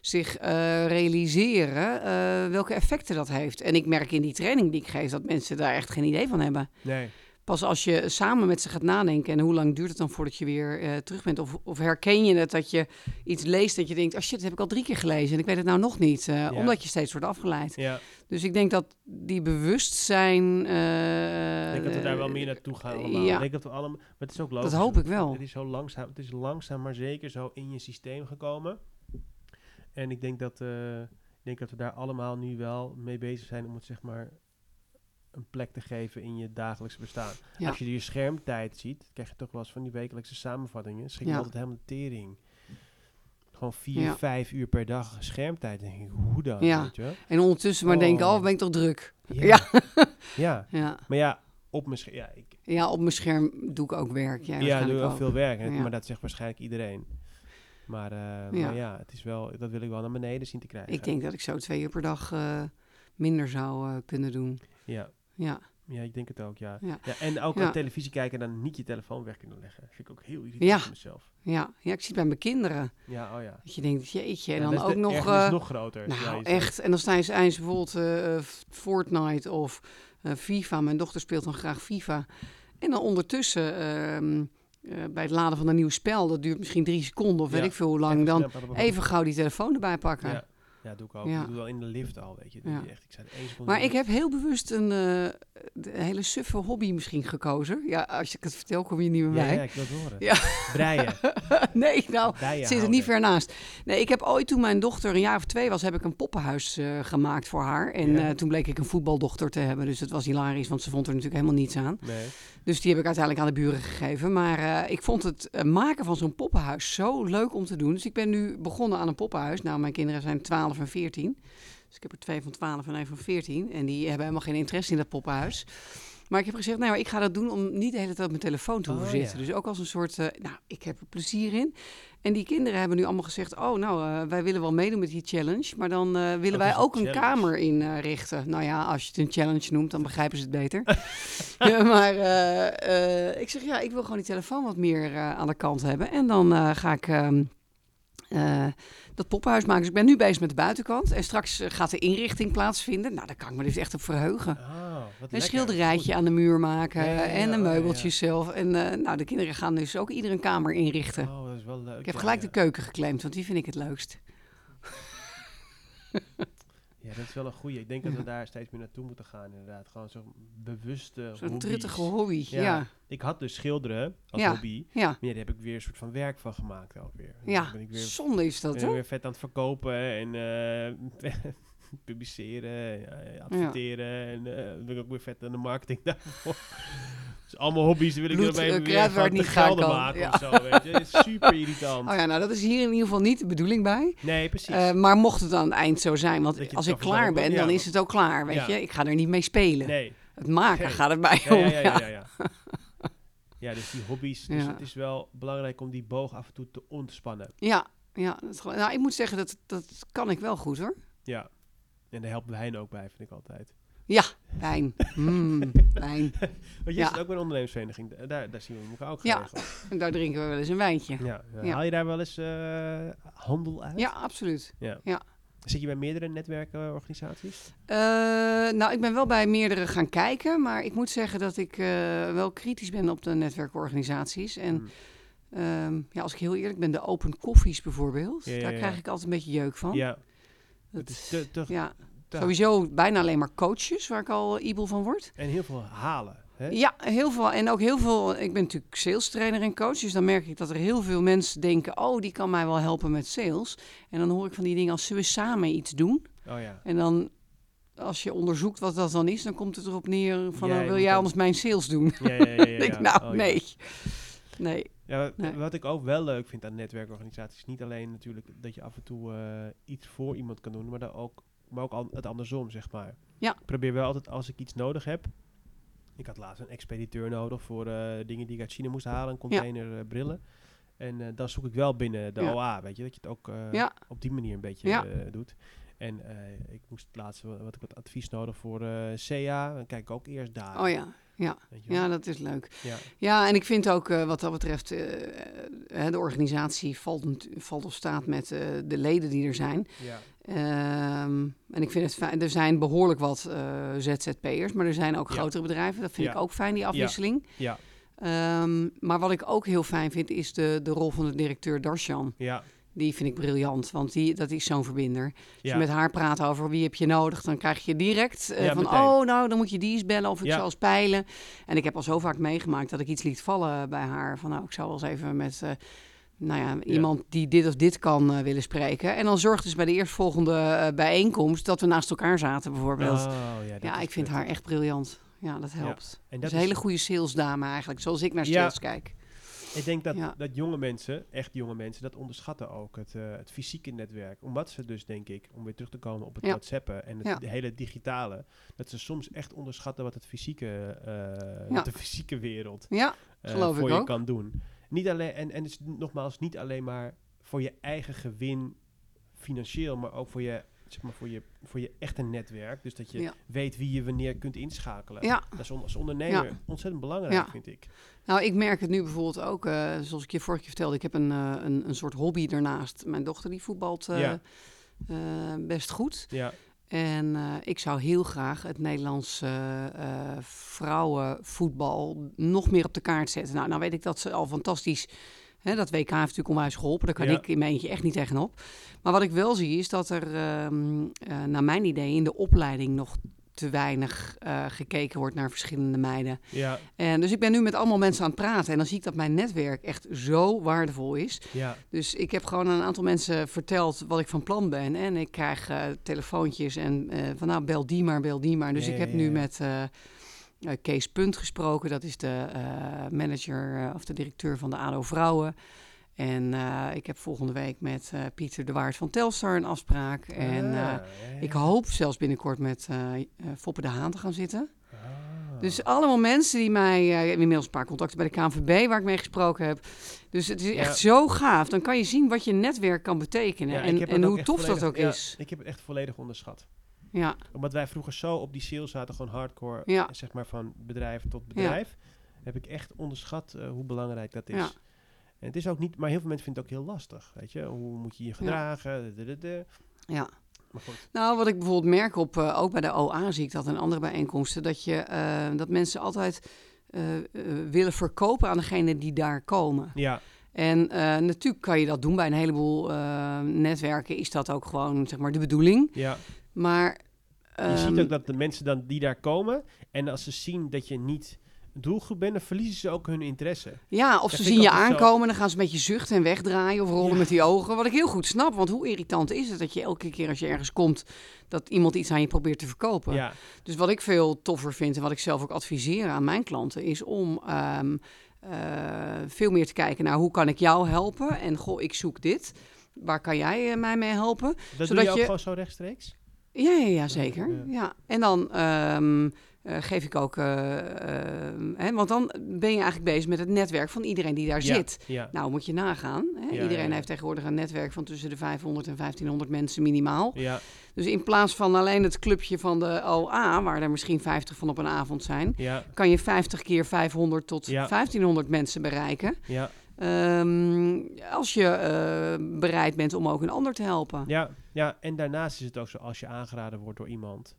zich eh, realiseren eh, welke effecten dat heeft. En ik merk in die training die ik geef dat mensen daar echt geen idee van hebben. Nee. Pas als je samen met ze gaat nadenken en hoe lang duurt het dan voordat je weer eh, terug bent? Of, of herken je het dat je iets leest dat je denkt, oh shit, dat heb ik al drie keer gelezen en ik weet het nou nog niet. eh, Omdat je steeds wordt afgeleid. Ja, Dus ik denk dat die bewustzijn... eh, ik denk dat we daar wel meer naartoe gaan allemaal. ja. Ik denk dat we allemaal, maar het is ook logisch. Dat hoop ik wel. Het is zo langzaam, het is langzaam maar zeker zo in je systeem gekomen. En ik denk dat, ik denk dat we daar allemaal nu wel mee bezig zijn om het zeg maar een plek te geven in je dagelijkse bestaan. Ja. Als je je schermtijd ziet, krijg je toch wel eens van die wekelijkse samenvattingen. Schrik je Ja. altijd helemaal tering. Gewoon vier, Ja. vijf uur per dag schermtijd. Denk ik, hoe dan? Ja. Weet je wel? En ondertussen maar Oh. denken, oh, ben ik toch druk? Ja. Ja. ja. Maar ja, op mijn scherm. Ja, ik, ja op mijn scherm doe ik ook werk. Ja, ja, doe wel ook. veel werk. Maar dat zegt waarschijnlijk iedereen. Maar, eh, Ja. maar ja, het is wel, dat wil ik wel naar beneden zien te krijgen. Ik denk dat ik zo twee uur per dag eh, minder zou eh, kunnen doen. Ja. Ja, ja, ik denk het ook, ja. Ja. ja. en ook Ja. aan televisie kijken en dan niet je telefoon weg kunnen leggen. Vind ik ook heel irritant Ja. voor mezelf. ja. ja, ik zie het bij mijn kinderen. Ja, oh ja. Dat je denkt, jeetje, en dan ook nog... eh, nog groter. Ja, Nou, echt. En dan staan ze eens bijvoorbeeld eh, eh, Fortnite of eh, FIFA. Mijn dochter speelt dan graag FIFA. En dan ondertussen, ehm, eh, bij het laden van een nieuw spel, dat duurt misschien drie seconden of weet ik veel hoe lang, dan even gauw die telefoon erbij pakken. Ja. Ja, doe ik ook. Ja. Ik doe wel in de lift al, weet je. Ja. echt, ik zei Maar ik heb heel bewust een, eh, hele suffe hobby misschien gekozen. Ja, als ik het vertel, kom je niet meer ja, bij. ja, ik wil het horen. Ja. Breien. nee, nou, zit er niet ver naast. Nee, ik heb ooit toen mijn dochter een jaar of twee was, heb ik een poppenhuis eh, gemaakt voor haar. En eh, toen bleek ik een voetbaldochter te hebben. Dus het was hilarisch, want ze vond er natuurlijk helemaal niets aan. Nee. Dus die heb ik uiteindelijk aan de buren gegeven. Maar eh, ik vond het eh, maken van zo'n poppenhuis zo leuk om te doen. Dus ik ben nu begonnen aan een poppenhuis. Nou, mijn kinderen zijn 12 en 14. Dus ik heb er twee van 12 en een van 14. En die hebben helemaal geen interesse in dat poppenhuis. Maar ik heb gezegd, nou, ik ga dat doen om niet de hele tijd op mijn telefoon te hoeven Oh, zitten. ja. Dus ook als een soort, eh, nou, ik heb er plezier in. En die kinderen hebben nu allemaal gezegd, oh, nou, eh, wij willen wel meedoen met die challenge. Maar dan eh, willen wij een ook een kamer inrichten. nou ja, als je het een challenge noemt, dan begrijpen ze het beter. ja, maar eh, eh, ik zeg, ja, ik wil gewoon die telefoon wat meer eh, aan de kant hebben. En dan eh, ga ik... ehm, eh, dat poppenhuis maken. Dus ik ben nu bezig met de buitenkant. En straks eh, gaat de inrichting plaatsvinden. Nou, daar kan ik me dus echt op verheugen. Wat Een schilderijtje aan de muur maken. Ja, ja, ja, en de meubeltjes zelf. En eh, nou, de kinderen gaan dus ook ieder een kamer inrichten. Oh, dat is wel leuk. ik heb gelijk de keuken geclaimd, want die vind ik het leukst. Ja, dat is wel een goeie. Ik denk dat we daar steeds meer naartoe moeten gaan, inderdaad. Gewoon zo'n bewuste Zo'n truttige hobby. Ja. Ja, Ik had dus schilderen als Ja. hobby. ja, Maar daar heb ik weer een soort van werk van gemaakt ook weer. ja. Ben ik weer, Zonde is dat, hè? weer vet aan het verkopen en eh, publiceren, ja, adverteren. En eh, dan ben ik ook weer vet aan de marketing daarvoor. dus allemaal hobby's, wil ik Bloed, er even eh, weer waar niet gaan gelden maken Ja. of zo, weet je. Super irritant. Oh ja, nou dat is hier in ieder geval niet de bedoeling bij. Nee, precies. Eh, maar mocht het aan het eind zo zijn, want als ik klaar ben, dan is het ook klaar, weet Ja. je. Ik ga er niet mee spelen. nee. Het maken Nee. gaat het bij Ja, om. ja, ja, ja, ja. dus die hobby's. Dus het is wel belangrijk om die boog af en toe te ontspannen. Ja, ja, dat nou, ik moet zeggen, dat, dat kan ik wel goed hoor. Ja. En daar helpt wijn ook bij, vind ik altijd. Ja, wijn. Mm, wijn. Want je Ja. zit ook bij een ondernemersvereniging. Da- Daar, daar zien we elkaar ook Ja. geregeld. En daar drinken we wel eens een wijntje. Ja. ja. Haal je daar wel eens eh, handel uit? Ja, absoluut. ja. Ja. Zit je bij meerdere netwerkorganisaties? Eh, nou, ik ben wel bij meerdere gaan kijken, maar ik moet zeggen dat ik eh, wel kritisch ben op de netwerkorganisaties. En Hmm. ehm, ja, als ik heel eerlijk ben, de open koffies bijvoorbeeld, Ja, ja, daar krijg ik altijd een beetje jeuk van. Ja, Dat- is te, te, ja, te- sowieso bijna alleen maar coaches, waar ik al ibel van word. En heel veel halen. Hè? Ja, heel veel. En ook heel veel. Ik ben natuurlijk sales trainer en coach. Dus dan merk ik dat er heel veel mensen denken: oh, die kan mij wel helpen met sales. En dan hoor ik van die dingen als zullen we samen iets doen? Oh ja. En dan, als je onderzoekt wat dat dan is, dan komt het erop neer van: Jij nou, wil jij anders mijn sales doen? Ja, ja, ja. ja, nou, Oh, nee. Nee. Ja, wat, Nee. wat ik ook wel leuk vind aan netwerkorganisaties, is niet alleen natuurlijk dat je af en toe eh, iets voor iemand kan doen, maar, dan ook, maar ook al, het andersom, zeg maar. Ja. Ik probeer wel altijd, als ik iets nodig heb, ik had laatst een expediteur nodig voor eh, dingen die ik uit China moest halen, een container eh, brillen. En dan zoek ik wel binnen de. OA, weet je, dat je het ook op die manier een beetje doet. En eh, ik moest laatst, wa- wat ik wat advies nodig voor eh CA, dan kijk ik ook eerst daar. Oh ja. Ja. Ja, dat is leuk. ja. Ja, en ik vind ook eh, wat dat betreft, de organisatie valt, valt of staat met de leden die er zijn. ja. Ehm, en ik vind het fijn. Er zijn behoorlijk wat ZZP'ers, maar er zijn ook Ja. grotere bedrijven. Dat vind Ja. ik ook fijn, die afwisseling. Ja, Ehm, maar wat ik ook heel fijn vind, is de, de rol van de directeur Darshan. ja, Die vind ik briljant, want die, dat is zo'n verbinder. Als ja. je met haar praat over wie heb je nodig, dan krijg je direct eh, Ja, van... meteen. oh, nou, dan moet je die eens bellen of ik Ja. zal eens peilen. En ik heb al zo vaak meegemaakt dat ik iets liet vallen bij haar. Van nou, ik zou wel eens even met... eh, nou ja, iemand die dit of dit kan eh, willen spreken. En dan zorgde ze bij de eerstvolgende bijeenkomst dat we naast elkaar zaten bijvoorbeeld. Oh, ja, ik vind haar echt briljant. Ja, dat helpt. En Dat is een hele goede salesdame eigenlijk, zoals ik naar sales kijk. Ik denk dat, Ja. dat jonge mensen, echt jonge mensen, dat onderschatten ook. Het, eh, het fysieke netwerk. Omdat ze dus, denk ik, om weer terug te komen op het Ja. WhatsAppen en het Ja. hele digitale, dat ze soms echt onderschatten wat het fysieke, eh, wat de fysieke wereld eh, voor je ook. kan doen. Niet alleen, en, en het is nogmaals niet alleen maar voor je eigen gewin financieel, maar ook voor je, zeg maar, voor je, voor je echte netwerk. Dus dat je Ja. weet wie je wanneer kunt inschakelen. Ja. Dat is als ondernemer Ja. ontzettend belangrijk, vind ik. Nou, ik merk het nu bijvoorbeeld ook, eh, zoals ik je vorige keer vertelde, ik heb een, eh, een, een soort hobby daarnaast. Mijn dochter die voetbalt eh, best goed. Ja, En ik zou heel graag het Nederlands eh, vrouwenvoetbal nog meer op de kaart zetten. Nou, nou weet ik dat ze al fantastisch... Hè, dat WK heeft natuurlijk onwijs geholpen. Daar kan Ja. ik in mijn eentje echt niet tegenop. Maar wat ik wel zie is dat er, ehm, eh, naar mijn idee, in de opleiding nog te weinig eh, gekeken wordt naar verschillende meiden. ja, En dus ik ben nu met allemaal mensen aan het praten. En dan zie ik dat mijn netwerk echt zo waardevol is. ja. Dus ik heb gewoon aan een aantal mensen verteld wat ik van plan ben. En ik krijg eh, telefoontjes en van nou, bel die maar, bel die maar. Dus Ja, ik heb ja, nu met Kees Punt gesproken. Dat is de eh, manager eh, of de directeur van de ADO Vrouwen. En eh, ik heb volgende week met eh, Pieter de Waard van Telstar een afspraak. En Ah, eh, ja, ik hoop zelfs binnenkort met eh, eh, Foppe de Haan te gaan zitten. Ah. Dus allemaal mensen die mij... eh, ik heb inmiddels een paar contacten bij de KNVB waar ik mee gesproken heb. Dus het is Ja. echt zo gaaf. Dan kan je zien wat je netwerk kan betekenen. En en hoe tof dat ook is. Ik heb het echt volledig onderschat. Ja, Omdat wij vroeger zo op die sales zaten, gewoon hardcore, Ja. zeg maar van bedrijf tot bedrijf, heb ik echt onderschat eh, hoe belangrijk dat is. Ja. En het is ook niet, maar heel veel mensen vinden het ook heel lastig, weet je. Hoe moet je je gedragen? ja. Maar goed, Nou, wat ik bijvoorbeeld merk op, eh, ook bij de OA zie ik dat in andere bijeenkomsten, dat, je, eh, dat mensen altijd willen verkopen aan degene die daar komen. ja, En natuurlijk kan je dat doen bij een heleboel netwerken, is dat ook gewoon zeg maar de bedoeling. ja. Maar Je ehm, ziet ook dat de mensen dan die daar komen, en als ze zien dat je niet doelgroep bent, dan verliezen ze ook hun interesse. Ja, of Dat ze zien je altijd zo- aankomen, dan gaan ze een beetje zuchten en wegdraaien of rollen Ja. met die ogen. Wat ik heel goed snap, want hoe irritant is het dat je elke keer als je ergens komt, dat iemand iets aan je probeert te verkopen. Ja, Dus wat ik veel toffer vind en wat ik zelf ook adviseer aan mijn klanten, is om ehm, eh, veel meer te kijken naar hoe kan ik jou helpen. En goh, ik zoek dit. Waar kan jij eh, mij mee helpen? dat Zodat doe je ook je- gewoon zo rechtstreeks? Ja, ja, ja zeker. Ja. Ja. En dan ehm, eh, geef ik ook, eh, ehm, hè, want dan ben je eigenlijk bezig met het netwerk van iedereen die daar Ja, zit. Ja, Nou, moet je nagaan. Hè? Iedereen heeft tegenwoordig een netwerk van tussen de 500 en 1500 mensen minimaal. ja, Dus in plaats van alleen het clubje van de OA, waar er misschien 50 van op een avond zijn, kan je 50 keer 500 tot Ja. 1500 mensen bereiken. ja, Ehm, als je eh, bereid bent om ook een ander te helpen. ja, ja. En daarnaast is het ook zo, als je aangeraden wordt door iemand,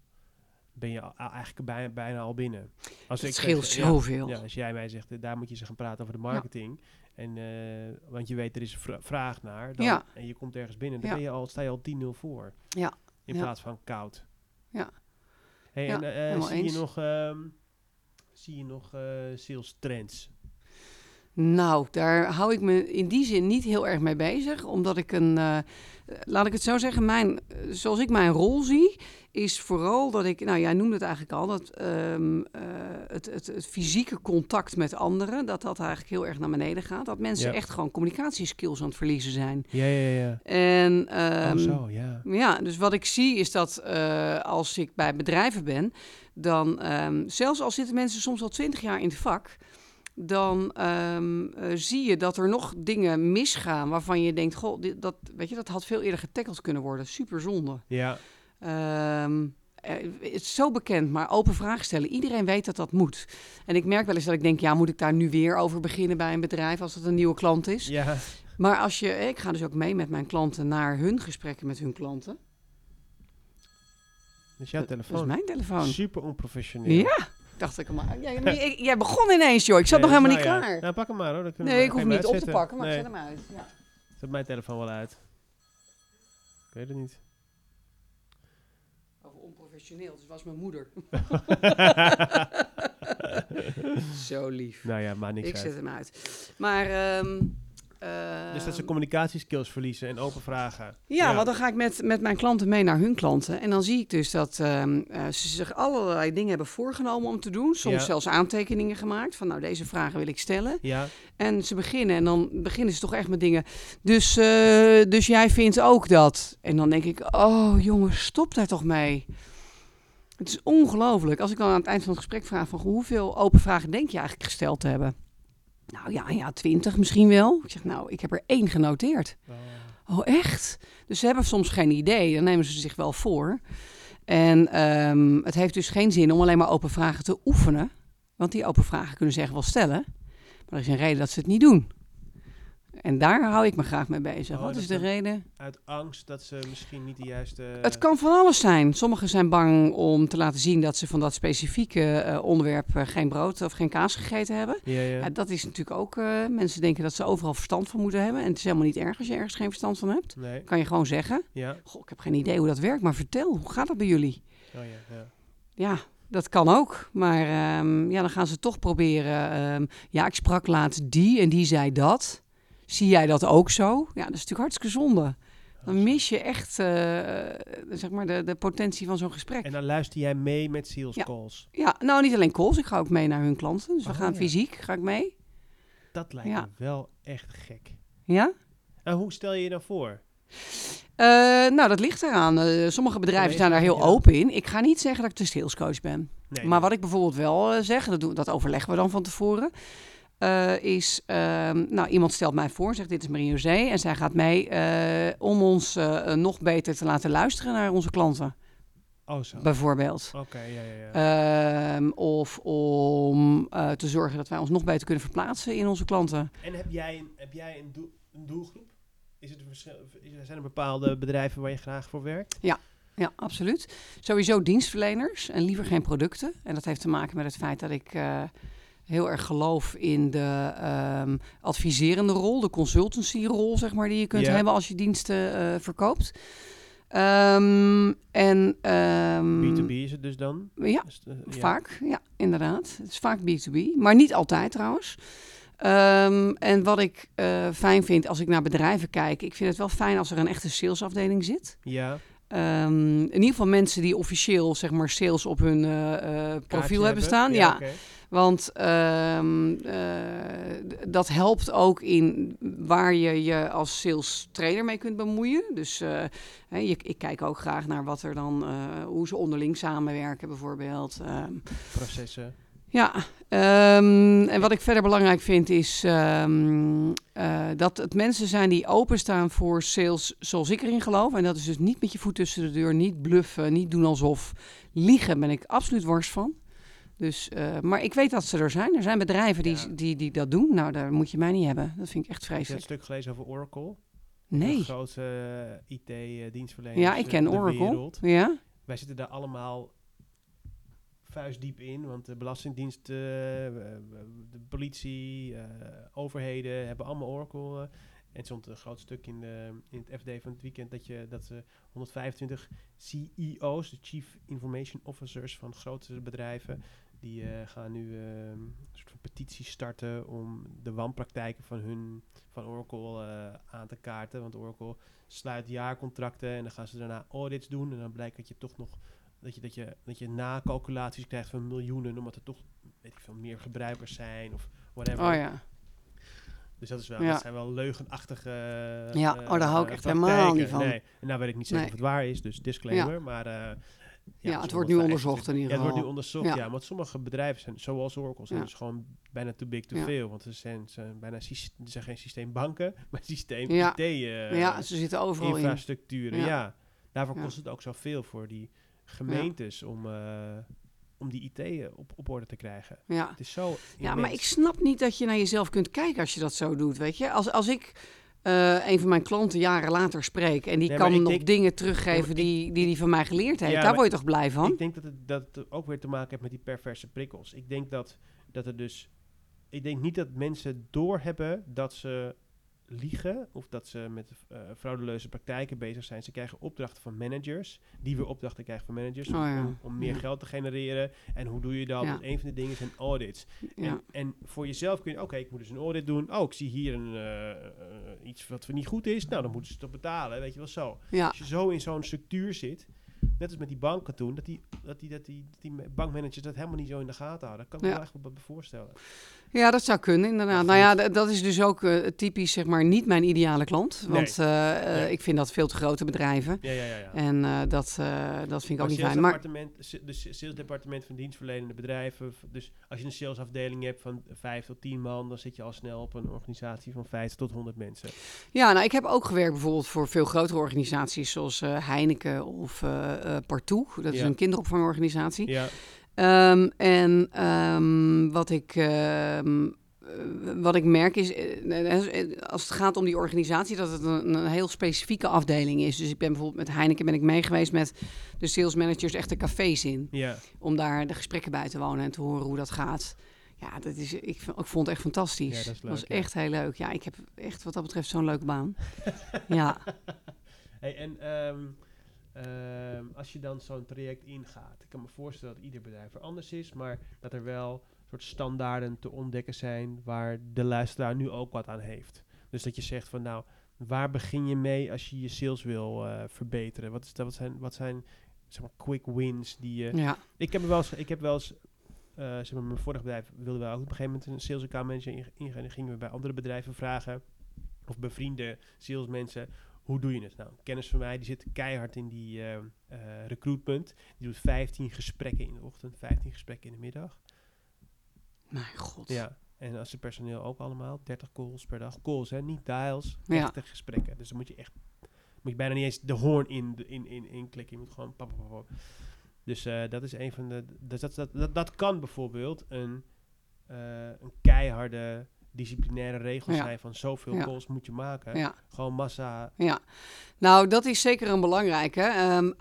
ben je al- eigenlijk bijna, bijna al binnen. Als Dat ik scheelt zeg, ja, zoveel. Ja, als jij mij zegt, eh, daar moet je eens gaan praten over de marketing. En, eh, want je weet, er is vra- vraag naar. Dan, Ja. En je komt ergens binnen, dan ben je al, sta je al 10-0 voor. Ja. In plaats van koud. Ja. Hey, en, eh, helemaal zie, je nog, zie je nog eh, sales trends? Nou, daar hou ik me in die zin niet heel erg mee bezig. Omdat ik een. eh, laat ik het zo zeggen, mijn, eh, zoals ik mijn rol zie, is vooral dat ik. Nou, jij noemde het eigenlijk al. Dat ehm, eh, het, het, het fysieke contact met anderen. Dat dat eigenlijk heel erg naar beneden gaat. Dat mensen Ja. echt gewoon communicatieskills aan het verliezen zijn. Ja, ja, ja. En. oh, zo, ja. ja, dus wat ik zie is dat als ik bij bedrijven ben, dan ehm, zelfs al zitten mensen soms al twintig jaar in het vak, dan ehm, eh, zie je dat er nog dingen misgaan waarvan je denkt, goh, dit, dat, weet je, dat had veel eerder getackeld kunnen worden. Super zonde. Ja, Ehm, eh, het is zo bekend, maar open vragen stellen. Iedereen weet dat dat moet. En ik merk wel eens dat ik denk, ja, moet ik daar nu weer over beginnen bij een bedrijf als het een nieuwe klant is? ja. Maar als je, ik ga dus ook mee met mijn klanten naar hun gesprekken met hun klanten. Dat is jouw Dat is telefoon. mijn telefoon. Super onprofessioneel. Ja, dacht ik maar. Jij, jij, begon ineens, joh. Ik zat Nee, nog helemaal niet ja. klaar. Nou, pak hem maar hoor. Dan Nee, ik hoef hem niet op te pakken, maar nee. ik zet hem uit. Ja. Zet mijn telefoon wel uit. Ik weet het niet. Over onprofessioneel, dus was mijn moeder. Zo lief. Nou ja, maar niks Ik uit. zet hem uit. Maar, ehm, Dus dat ze communicatieskills verliezen en open vragen. Ja, want dan ga ik met, met mijn klanten mee naar hun klanten. En dan zie ik dus dat ehm, eh, ze zich allerlei dingen hebben voorgenomen om te doen. Soms Ja. zelfs aantekeningen gemaakt van nou deze vragen wil ik stellen. Ja, En ze beginnen en dan beginnen ze toch echt met dingen. Dus, eh, dus jij vindt ook dat. En dan denk ik, oh jongens, stop daar toch mee. Het is ongelooflijk. Als ik dan aan het eind van het gesprek vraag van hoeveel open vragen denk je eigenlijk gesteld te hebben? Nou ja, ja, twintig misschien wel. Ik zeg, nou, ik heb er één genoteerd. Oh. Oh, echt? Dus ze hebben soms geen idee. Dan nemen ze zich wel voor. En ehm, het heeft dus geen zin om alleen maar open vragen te oefenen. Want die open vragen kunnen ze echt wel stellen. Maar er is een reden dat ze het niet doen. En daar hou ik me graag mee bezig. Oh, Wat is de is een- reden? Uit angst dat ze misschien niet de juiste... Het kan van alles zijn. Sommigen zijn bang om te laten zien dat ze van dat specifieke eh, onderwerp eh, geen brood of geen kaas gegeten hebben. Ja, ja. Ja, dat is natuurlijk ook. eh, mensen denken dat ze overal verstand van moeten hebben. En het is helemaal niet erg als je ergens geen verstand van hebt. Nee, Kan je gewoon zeggen. ja. Goh, ik heb geen idee hoe dat werkt, maar vertel, hoe gaat dat bij jullie? Oh ja, ja. Ja, dat kan ook. Maar ehm, ja, dan gaan ze toch proberen. ehm, ja, ik sprak laatst die en die zei dat. Zie jij dat ook zo? Ja, dat is natuurlijk hartstikke zonde. Dan mis je echt eh, zeg maar de, de potentie van zo'n gesprek. En dan luister jij mee met sales Ja. calls. Ja, nou niet alleen calls, ik ga ook mee naar hun klanten. Dus we Oh, gaan ja. fysiek, ga ik mee. Dat lijkt Ja. me wel echt gek. Ja? En hoe stel je je dan voor? Eh, nou, dat ligt eraan. Eh, sommige bedrijven Nee, zijn daar heel open in. Ik ga niet zeggen dat ik de salescoach ben. Nee, Maar wat ik bijvoorbeeld wel zeg, dat, doen, dat overleggen we dan van tevoren, eh, is, ehm, nou, iemand stelt mij voor, zegt dit is Marie José, en zij gaat mee eh, om ons eh, nog beter te laten luisteren naar onze klanten, Oh, zo. Oké, bijvoorbeeld. ja, ja, ja. Ehm, of om te zorgen dat wij ons nog beter kunnen verplaatsen in onze klanten. En heb jij een, heb jij een, doel- een doelgroep? Is het een zijn er bepaalde bedrijven waar je graag voor werkt? Ja, absoluut. Sowieso dienstverleners en liever geen producten. En dat heeft te maken met het feit dat ik heel erg geloof in de ehm, adviserende rol, de consultancy-rol, zeg maar, die je kunt hebben als je diensten eh, verkoopt. Ehm, en, ehm, B2B is het dus dan? Ja, Dus, eh, ja. vaak. Ja, inderdaad. Het is vaak B2B, maar niet altijd trouwens. Ehm, en wat ik eh, fijn vind als ik naar bedrijven kijk, ik vind het wel fijn als er een echte salesafdeling zit. Ja, Ehm, in ieder geval mensen die officieel zeg maar sales op hun profiel hebben staan. Ja. Want ehm, eh, dat helpt ook in waar je je als sales trainer mee kunt bemoeien. Dus eh, hè, je, ik kijk ook graag naar wat er dan, eh, hoe ze onderling samenwerken bijvoorbeeld. Ehm, Processen. ja, ehm, en wat ik verder belangrijk vind is dat het mensen zijn die openstaan voor sales zoals ik erin geloof. En dat is dus niet met je voet tussen de deur, niet bluffen, niet doen alsof. Liegen ben ik absoluut wars van. Dus, eh, maar ik weet dat ze er zijn. Er zijn bedrijven die, Ja. die, die dat doen. Nou, daar moet je mij niet hebben. Dat vind ik echt Heb je dat vreselijk. stuk gelezen over Oracle? Nee. De grootste eh, IT-dienstverlener. Ja, ik ken Oracle. Wereld. Ja? Wij zitten daar allemaal vuistdiep in, want de Belastingdienst, eh, de politie, eh, overheden hebben allemaal Oracle. eh. en het stond een groot stuk in, de, in het FD van het weekend dat, je, dat ze 125 CEO's, de Chief Information Officers van grote bedrijven, die eh, gaan nu eh, een soort van petitie starten om de wanpraktijken van hun van Oracle eh, aan te kaarten. Want Oracle sluit jaarcontracten en dan gaan ze daarna audits doen. En dan blijkt dat je toch nog dat je, dat je, dat je na-calculaties krijgt van miljoenen, omdat er toch weet ik veel, meer gebruikers zijn of whatever. Oh ja. Dus dat, is wel, Ja. dat zijn wel leugenachtige. Ja, eh, oh, daar hou ik eh, echt helemaal niet van. Nee. En nou weet ik niet zeker Nee. of het waar is, dus disclaimer. Maar eh, Ja, het wordt nu 125 onderzocht in ieder Ja, het wordt geval. nu onderzocht, Ja. ja. Want sommige bedrijven zijn, zoals Oracle, zijn Ja. dus gewoon bijna too big to Ja. fail. Want ze zijn, ze zijn bijna syst- ze zijn geen systeembanken, maar systeem Ja. IT eh, ja, ze zitten overal in. infrastructuren. Ja. Ja. Daarvoor Ja. kost het ook zoveel voor die gemeentes om, eh, om die IT eh, op, op orde te krijgen. Ja. Het is zo Ja, maar ik snap niet dat je naar jezelf kunt kijken als je dat zo doet, weet je. Als, als ik eh, een van mijn klanten jaren later spreek en die Nee, kan nog denk- dingen teruggeven die, die die van mij geleerd heeft, Ja, daar word je toch blij van? Ik denk dat het, dat het ook weer te maken heeft met die perverse prikkels. Ik denk dat, dat er dus... Ik denk niet dat mensen doorhebben dat ze liegen of dat ze met fraudeleuze praktijken bezig zijn. Ze krijgen opdrachten van managers, die weer opdrachten krijgen van managers Oh ja. om, om meer Ja. geld te genereren. En hoe doe je dat? Ja. Een van de dingen zijn audits. ja. En, en voor jezelf kun je, oké, ik moet dus een audit doen. Oh, ik zie hier een, eh, iets wat niet goed is. Nou, dan moeten ze op betalen, weet je wel zo. ja, Als je zo in zo'n structuur zit, net als met die banken toen, dat die, dat die, dat die, dat die bankmanagers dat helemaal niet zo in de gaten hadden. Dat kan ik me Ja. wel echt wel bij voorstellen. Ja, dat zou kunnen, inderdaad. Nou ja, dat is dus ook eh, typisch, zeg maar, niet mijn ideale klant. Want eh, eh, Nee. ik vind dat veel te grote bedrijven. Ja, ja, ja. ja. En dat, dat vind ik ook niet Maar fijn. Maar dus salesdepartement van dienstverlenende bedrijven. Dus als je een salesafdeling hebt van 5 tot 10 man, dan zit je al snel op een organisatie van 50 tot 100 mensen. Ja, nou, ik heb ook gewerkt bijvoorbeeld voor veel grotere organisaties zoals Heineken of Partout. Dat is Ja. een kinderopvangorganisatie. Ja, Ehm, en ehm, wat, ik, ehm, eh, wat ik merk is, eh, eh, als het gaat om die organisatie, dat het een, een heel specifieke afdeling is. Dus ik ben bijvoorbeeld met Heineken ben ik mee geweest met de sales managers echt de cafés in. ja. Om daar de gesprekken bij te wonen en te horen hoe dat gaat. Ja, dat is, ik, ik vond het echt fantastisch. Ja, dat is leuk, was ja. echt heel leuk. Ja, ik heb echt wat dat betreft zo'n leuke baan. ja, Hey, en ehm, als je dan zo'n traject ingaat, ik kan me voorstellen dat ieder bedrijf er anders is, maar dat er wel soort standaarden te ontdekken zijn waar de luisteraar nu ook wat aan heeft. Dus dat je zegt van nou, waar begin je mee als je je sales wil eh, verbeteren? Wat, is dat, wat zijn, wat zijn zeg maar, quick wins die je... ja, Ik heb wel eens, ik heb wel eens eh, zeg maar, mijn vorig bedrijf wilden we ook op een gegeven moment een sales account manager ingaan. In, in, gingen we bij andere bedrijven vragen, of bevriende salesmensen, hoe doe je het? Nou, een kennis van mij, die zit keihard in die eh, eh, recruitment. Die doet 15 gesprekken in de ochtend, 15 gesprekken in de middag. mijn god. Ja. En als ze personeel ook allemaal, 30 calls per dag. Calls, hè, niet dials, Ja. echte gesprekken. Dus dan moet je echt, moet je bijna niet eens de hoorn in, in, in, in klikken. Je moet gewoon pap, pap, pap. Dus eh, dat is een van de. Dus dat, dat, dat, dat kan bijvoorbeeld een, een keiharde disciplinaire regels Ja. zijn van zoveel Ja. calls moet je maken. Ja. Gewoon massa. Ja, nou dat is zeker een belangrijke. ehm,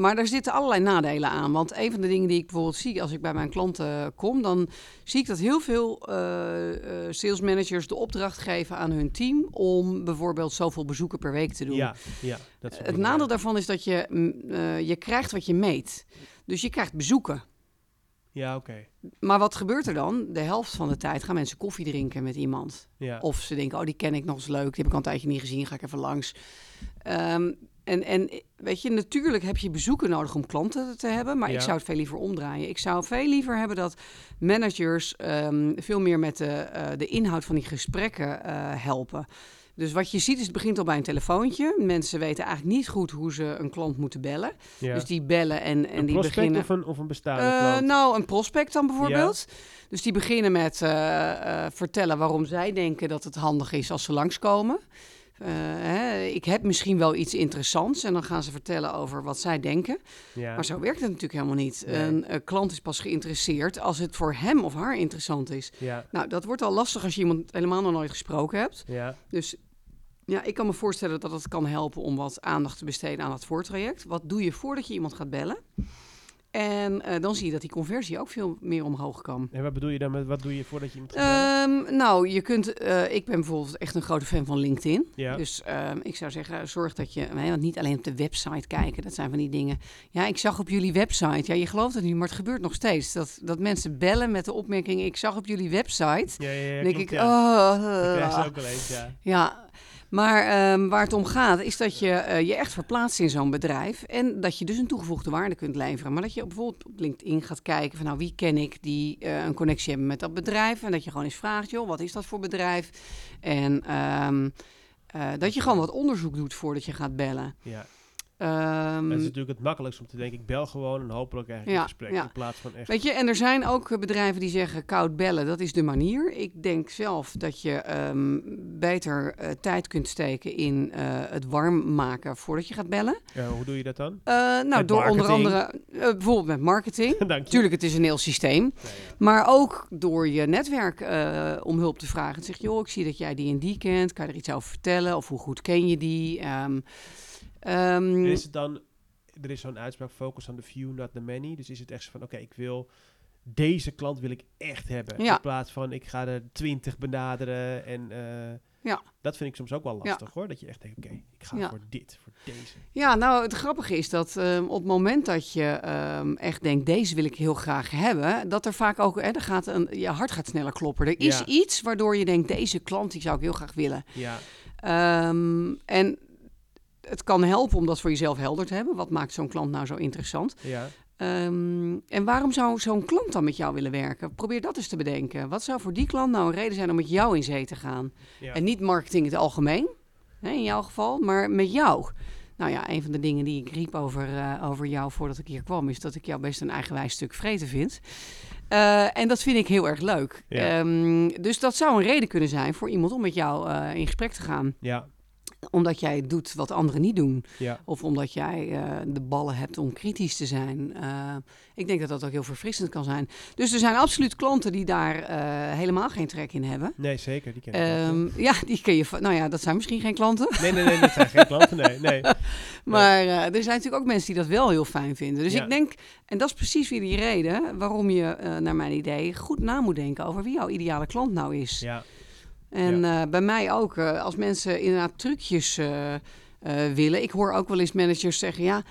maar daar zitten allerlei nadelen aan. Want een van de dingen die ik bijvoorbeeld zie als ik bij mijn klanten kom, dan zie ik dat heel veel eh, eh, sales managers de opdracht geven aan hun team om bijvoorbeeld zoveel bezoeken per week te doen. Ja, ja. Dat Het nadeel daarvan is dat je, mm, eh, je krijgt wat je meet. Dus je krijgt bezoeken. Ja, oké. Maar wat gebeurt er dan? De helft van de tijd gaan mensen koffie drinken met iemand. Ja. Of ze denken, oh, die ken ik nog eens leuk. Die heb ik al een tijdje niet gezien, ga ik even langs. Ehm, en, en weet je, natuurlijk heb je bezoeken nodig om klanten te hebben. Maar Ja. ik zou het veel liever omdraaien. Ik zou veel liever hebben dat managers ehm, veel meer met de, eh, de inhoud van die gesprekken eh, helpen. Dus wat je ziet is, het begint al bij een telefoontje. Mensen weten eigenlijk niet goed hoe ze een klant moeten bellen. ja. Dus die bellen en, en een die prospect beginnen... of een, of een bestaande Eh, klant? nou, een prospect dan bijvoorbeeld. Dus die beginnen met eh, eh, vertellen waarom zij denken dat het handig is als ze langskomen. Eh, hè, ik heb misschien wel iets interessants en dan gaan ze vertellen over wat zij denken. ja. Maar zo werkt het natuurlijk helemaal niet. Nee. Een eh, klant is pas geïnteresseerd als het voor hem of haar interessant is. ja, Nou, dat wordt al lastig als je iemand helemaal nog nooit gesproken hebt. ja, Dus ja, ik kan me voorstellen dat het kan helpen om wat aandacht te besteden aan het voortraject. Wat doe je voordat je iemand gaat bellen? En eh, dan zie je dat die conversie ook veel meer omhoog kan. En wat bedoel je dan met wat doe je voordat je iemand? Ehm, nou, je kunt. eh, ik ben bijvoorbeeld echt een grote fan van LinkedIn. Ja. Dus ehm, ik zou zeggen, zorg dat je. want niet alleen op de website kijken, dat zijn van die dingen. Ja, ik zag op jullie website. Ja, je gelooft het niet, maar het gebeurt nog steeds. Dat, dat mensen bellen met de opmerking: Ik zag op jullie website. Ja, ja, ja, Dan denk klopt, ik, ja. oh, Dat ook wel eens, ja. ja, maar ehm, waar het om gaat is dat je eh, je echt verplaatst in zo'n bedrijf. En dat je dus een toegevoegde waarde kunt leveren. Maar dat je bijvoorbeeld op LinkedIn gaat kijken van nou wie ken ik die eh, een connectie hebben met dat bedrijf. En dat je gewoon eens vraagt, joh, wat is dat voor bedrijf? En ehm, eh, dat je gewoon wat onderzoek doet voordat je gaat bellen. ja. Ehm, het is natuurlijk het makkelijkst om te denken, ik bel gewoon en hopelijk krijg ik een Ja, gesprek. ja. In plaats van echt... Weet je, en er zijn ook bedrijven die zeggen koud bellen, dat is de manier. Ik denk zelf dat je ehm, beter eh, tijd kunt steken in eh, het warm maken voordat je gaat bellen. Ja, hoe doe je dat dan? Eh, nou, Met door onder andere, bijvoorbeeld met marketing. Dank je. Tuurlijk, het is een heel systeem. Ja. Maar ook door je netwerk om hulp te vragen. En zeg je, joh, ik zie dat jij die en die kent. Kan je er iets over vertellen? Of hoe goed ken je die? Ehm, En is het dan, er is zo'n uitspraak, focus on the few, not the many. Dus is het echt zo van, oké, ik wil, deze klant wil ik echt hebben. Ja. In plaats van, ik ga er twintig benaderen en... eh, Ja. Dat vind ik soms ook wel lastig hoor. Dat je echt denkt, oké, ik ga voor dit, voor deze. Ja, nou, het grappige is dat ehm, op het moment dat je ehm, echt denkt, deze wil ik heel graag hebben, dat er vaak ook, hè, er gaat een, je hart gaat sneller kloppen. Er is iets waardoor je denkt, deze klant die zou ik heel graag willen. Ja, en het kan helpen om dat voor jezelf helder te hebben. Wat maakt zo'n klant nou zo interessant? ja, Ehm, en waarom zou zo'n klant dan met jou willen werken? Probeer dat eens te bedenken. Wat zou voor die klant nou een reden zijn om met jou in zee te gaan? ja. En niet marketing in het algemeen, hè, in jouw geval, maar met jou. Nou ja, een van de dingen die ik riep over, eh, over jou voordat ik hier kwam, is dat ik jou best een eigenwijs stuk vreten vind. Eh, en dat vind ik heel erg leuk. Ja. Ehm, dus dat zou een reden kunnen zijn voor iemand om met jou eh, in gesprek te gaan. ja, Omdat jij doet wat anderen niet doen. ja. Of omdat jij eh, de ballen hebt om kritisch te zijn. Eh, ik denk dat dat ook heel verfrissend kan zijn. Dus er zijn absoluut klanten die daar eh, helemaal geen trek in hebben. Nee, zeker. Die ken ik ook, ja. Ehm, ja, die kun je. Nou ja, dat zijn misschien geen klanten. Nee, nee, nee, dat zijn geen klanten, nee. nee. Maar er zijn natuurlijk ook mensen die dat wel heel fijn vinden. Dus Ja. ik denk, en dat is precies weer die reden waarom je, naar mijn idee, goed na moet denken over wie jouw ideale klant nou is. Ja, En eh, bij mij ook, eh, als mensen inderdaad trucjes eh, willen. Ik hoor ook wel eens managers zeggen, ja,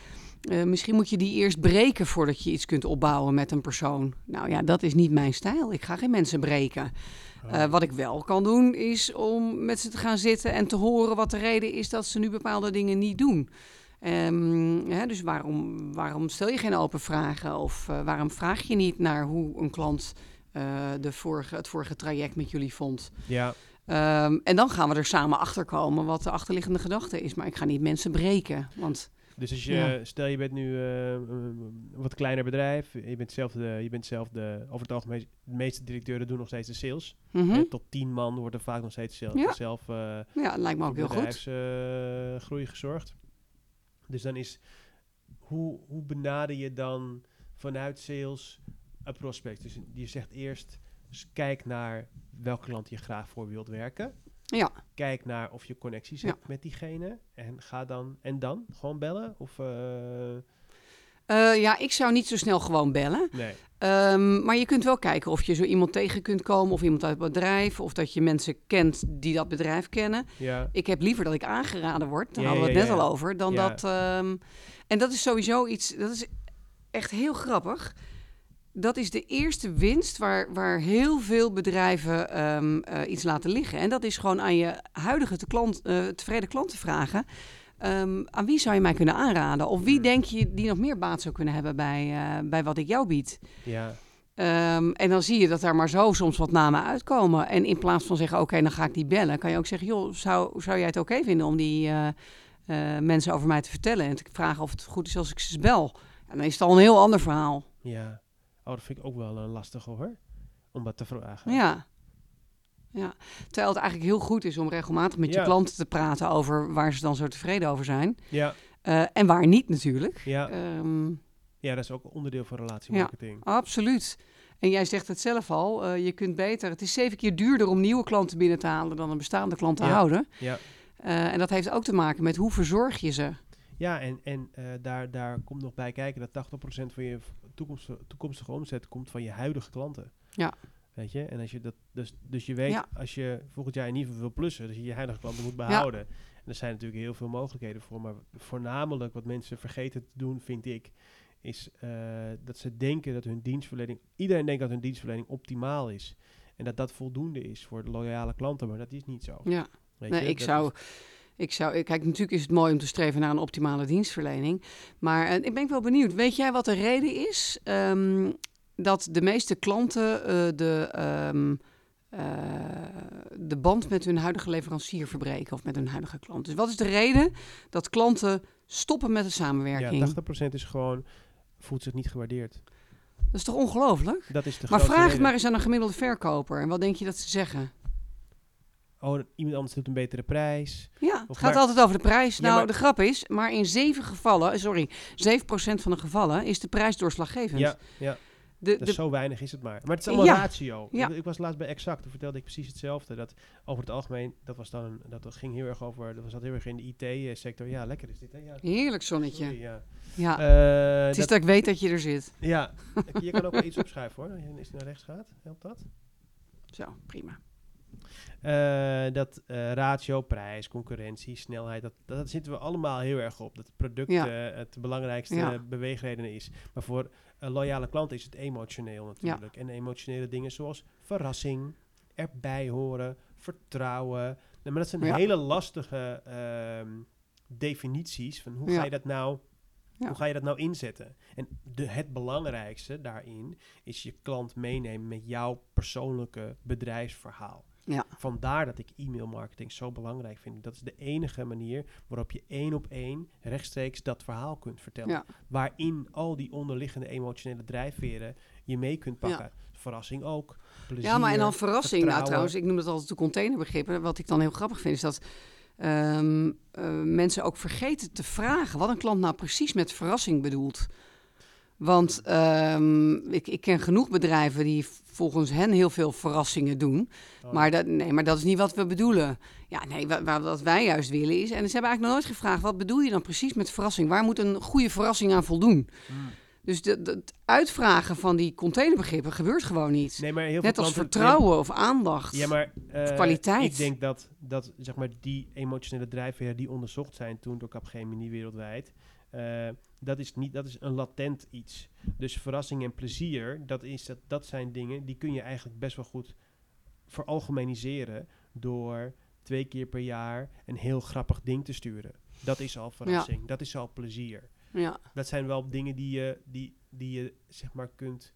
misschien moet je die eerst breken voordat je iets kunt opbouwen met een persoon. Nou ja, dat is niet mijn stijl. Ik ga geen mensen breken. Oh. Wat ik wel kan doen, is om met ze te gaan zitten en te horen wat de reden is dat ze nu bepaalde dingen niet doen. Ehm, hè, dus waarom, waarom stel je geen open vragen? Of waarom vraag je niet naar hoe een klant de vorige, het vorige traject met jullie vond? ja, Ehm, en dan gaan we er samen achter komen wat de achterliggende gedachte is. Maar ik ga niet mensen breken. Want dus als je, Ja. stel je bent nu eh, een wat kleiner bedrijf, je bent zelf, de, je bent zelf de, over het algemeen, de meeste directeuren doen nog steeds de sales. mhm, tot tien man wordt er vaak nog steeds zelf, Ja. zelf eh, ja, lijkt me ook heel goed. bedrijfsgroei gezorgd. Dus dan is, hoe, hoe benader je dan vanuit sales een prospect? Dus je zegt eerst, Dus kijk naar welke klant je graag voor wilt werken. Ja. Kijk naar of je connecties Ja. hebt met diegene. En ga dan, en dan gewoon bellen? Of, eh, Eh, ja, ik zou niet zo snel gewoon bellen. nee. Ehm, maar je kunt wel kijken of je zo iemand tegen kunt komen, of iemand uit het bedrijf, of dat je mensen kent die dat bedrijf kennen. Ja, Ik heb liever dat ik aangeraden word, daar Ja, hadden we ja, het net al over, dan dat. ehm, en dat is sowieso iets, dat is echt heel grappig. Dat is de eerste winst waar, waar heel veel bedrijven ehm, eh, iets laten liggen. En dat is gewoon aan je huidige te klant, eh, tevreden klanten vragen. ehm, aan wie zou je mij kunnen aanraden? Of wie Hmm. denk je die nog meer baat zou kunnen hebben bij, eh, bij wat ik jou bied? ja, Ehm, en dan zie je dat daar maar zo soms wat namen uitkomen. En in plaats van zeggen, oké, dan ga ik die bellen, kan je ook zeggen, joh, zou, zou jij het oké vinden om die mensen over mij te vertellen en te vragen of het goed is als ik ze bel? En dan is het al een heel ander verhaal. ja. Oh, dat vind ik ook wel een lastig hoor. Om dat te vragen. Ja. ja. Terwijl het eigenlijk heel goed is om regelmatig met je Ja. klanten te praten over waar ze dan zo tevreden over zijn. Ja, Eh, en waar niet natuurlijk. ja. Ehm, ja, dat is ook onderdeel van relatiemarketing. Absoluut. En jij zegt het zelf al, eh, je kunt beter. Het is zeven keer duurder om nieuwe klanten binnen te halen dan een bestaande klant te Ja. houden. Ja. Eh, en dat heeft ook te maken met hoe verzorg je ze. Ja, en, en eh, daar, daar komt nog bij kijken dat 80% van je toekomstige, toekomstige omzet komt van je huidige klanten. Ja. Weet je? En als je dat, dus, dus je weet, Ja. als je volgend jaar in ieder geval wil plussen, dus je je huidige klanten moet behouden. En er zijn natuurlijk heel veel mogelijkheden voor, maar voornamelijk wat mensen vergeten te doen, vind ik, is eh, dat ze denken dat hun dienstverlening, iedereen denkt dat hun dienstverlening optimaal is. En dat dat voldoende is voor de loyale klanten, maar dat is niet zo. Ja. Weet Nee, je? ik Dat zou, is- ik zou. Kijk, natuurlijk is het mooi om te streven naar een optimale dienstverlening. Maar eh, ik ben wel benieuwd. Weet jij wat de reden is ehm, dat de meeste klanten eh, de, ehm, eh, de band met hun huidige leverancier verbreken of met hun huidige klant? Dus wat is de reden dat klanten stoppen met de samenwerking? ja, 80% is gewoon, voelt zich niet gewaardeerd. Dat is toch ongelooflijk? Dat is de Maar vraag het maar eens aan een gemiddelde verkoper. En wat denk je dat ze zeggen? Oh, iemand anders doet een betere prijs. Ja, het Of gaat maar- altijd over de prijs. Ja, Nou, maar- de grap is, maar in zeven gevallen, sorry, 7% van de gevallen is de prijs doorslaggevend. Ja, ja. de, is zo weinig is het maar. Maar het is allemaal Ja. ratio. Ja. Ik, was laatst bij Exact, toen vertelde ik precies hetzelfde. Dat over het algemeen, dat was dan, dat ging heel erg over, dat was dat heel erg in de IT-sector. Ja, lekker is dit, hè? Ja, heerlijk zonnetje. sorry, ja. Ja, Eh, het is dat- dat ik weet dat je er zit. ja, je kan ook wel iets opschrijven hoor. Als je naar rechts gaat, helpt dat? Zo, prima. Eh, dat eh, ratio, prijs, concurrentie, snelheid, dat, dat zitten we allemaal heel erg op. Dat het product Ja. eh, het belangrijkste Ja. beweegreden is. Maar voor een loyale klant is het emotioneel natuurlijk. En emotionele dingen zoals verrassing, erbij horen, vertrouwen. Nee, maar dat zijn hele lastige ehm, definities van hoe ga je dat nou... Hoe ga je dat nou inzetten? En de, het belangrijkste daarin is je klant meenemen met jouw persoonlijke bedrijfsverhaal. Ja. Vandaar dat ik e-mail marketing zo belangrijk vind. Dat is de enige manier waarop je één op één rechtstreeks dat verhaal kunt vertellen. Ja. Waarin al die onderliggende emotionele drijfveren je mee kunt pakken. Verrassing ook. Plezier, Ja, maar en dan verrassing. Nou, trouwens, ik noem dat altijd de containerbegrippen. Wat ik dan heel grappig vind, is dat ehm, eh, mensen ook vergeten te vragen wat een klant nou precies met verrassing bedoelt. Want ehm, ik, ik ken genoeg bedrijven die volgens hen heel veel verrassingen doen. Oh, Maar dat, nee, maar dat is niet wat we bedoelen. Ja, nee, wa- wa- wat wij juist willen is... En ze hebben eigenlijk nog nooit gevraagd... wat bedoel je dan precies met verrassing? Waar moet een goede verrassing aan voldoen? mm. Dus het uitvragen van die containerbegrippen gebeurt gewoon niet. Nee, maar heel Net als klanten- vertrouwen of aandacht. Ja, maar eh, kwaliteit. Ik denk dat, dat zeg maar, die emotionele drijfveren die onderzocht zijn toen door Capgemini wereldwijd, eh, dat, is niet, dat is een latent iets. Dus verrassing en plezier, dat, is, dat, dat zijn dingen die kun je eigenlijk best wel goed veralgemeniseren door twee keer per jaar een heel grappig ding te sturen. Dat is al verrassing, dat is al plezier. Ja, Dat zijn wel dingen die je, die, die je zeg maar kunt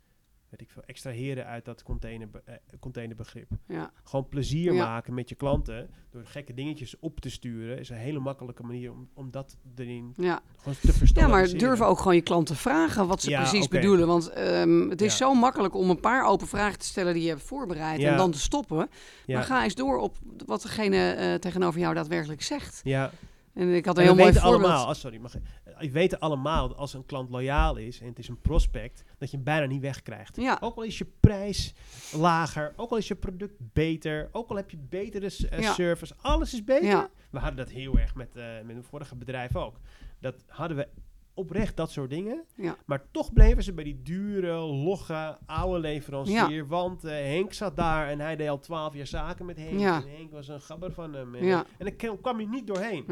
weet ik veel, extraheren uit dat container, eh, containerbegrip. ja. Gewoon plezier Ja. maken met je klanten door gekke dingetjes op te sturen is een hele makkelijke manier om, om dat erin ja. gewoon te ja, verstaan. maar durf ook gewoon je klanten vragen wat ze Ja, precies bedoelen. Want ehm, het is Ja. zo makkelijk om een paar open vragen te stellen die je hebt voorbereid Ja. en dan te stoppen. Ja, Maar ga eens door op wat degene eh, tegenover jou daadwerkelijk zegt. ja, En ik had een En heel we mooi weten voorbeeld. allemaal, oh, sorry, mag, we weten allemaal dat als een klant loyaal is en het is een prospect, dat je hem bijna niet wegkrijgt. Ja. Ook al is je prijs lager, ook al is je product beter, ook al heb je betere eh, Ja. service, alles is beter. Ja. We hadden dat heel erg met, eh met een vorige bedrijf ook. Dat hadden we oprecht dat soort dingen. Ja. Maar toch bleven ze bij die dure, logge, oude leverancier. Want eh, Henk zat daar en hij deed al twaalf jaar zaken met Henk. Ja. En Henk was een gabber van hem. En, Ja. en dan kwam je niet doorheen.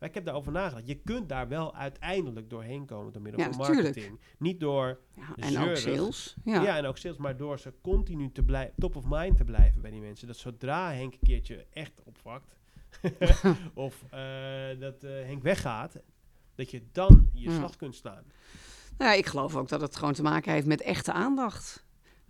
Maar ik heb daarover nagedacht. Je kunt daar wel uiteindelijk doorheen komen door middel Ja, van natuurlijk. marketing. Niet door, Ja, en ook sales. ja. Ja. en ook sales, maar door ze continu te blijven, top of mind te blijven bij die mensen. Dat zodra Henk een keertje echt opvakt, of eh, dat eh, Henk weggaat, dat je dan je Ja. slag kunt slaan. Nou ja, ik geloof ook dat het gewoon te maken heeft met echte aandacht.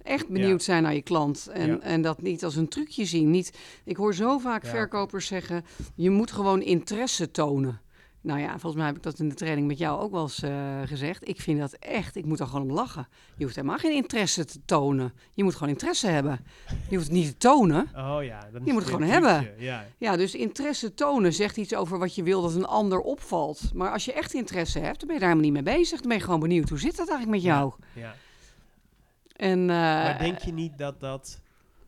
Echt benieuwd zijn naar je klant. En, en dat niet als een trucje zien. Niet, ik hoor zo vaak verkopers zeggen: je moet gewoon interesse tonen. Nou ja, volgens mij heb ik dat in de training met jou ook wel eens eh, gezegd. Ik vind dat echt, ik moet er gewoon om lachen. Je hoeft helemaal geen interesse te tonen. Je moet gewoon interesse hebben. Je hoeft het niet te tonen. Oh ja, dan Je moet het gewoon hebben. Ja. Ja, dus interesse tonen zegt iets over wat je wil dat een ander opvalt. Maar als je echt interesse hebt, dan ben je daar helemaal niet mee bezig. Dan ben je gewoon benieuwd, hoe zit dat eigenlijk met jou? ja. En, eh, Maar denk je niet dat dat.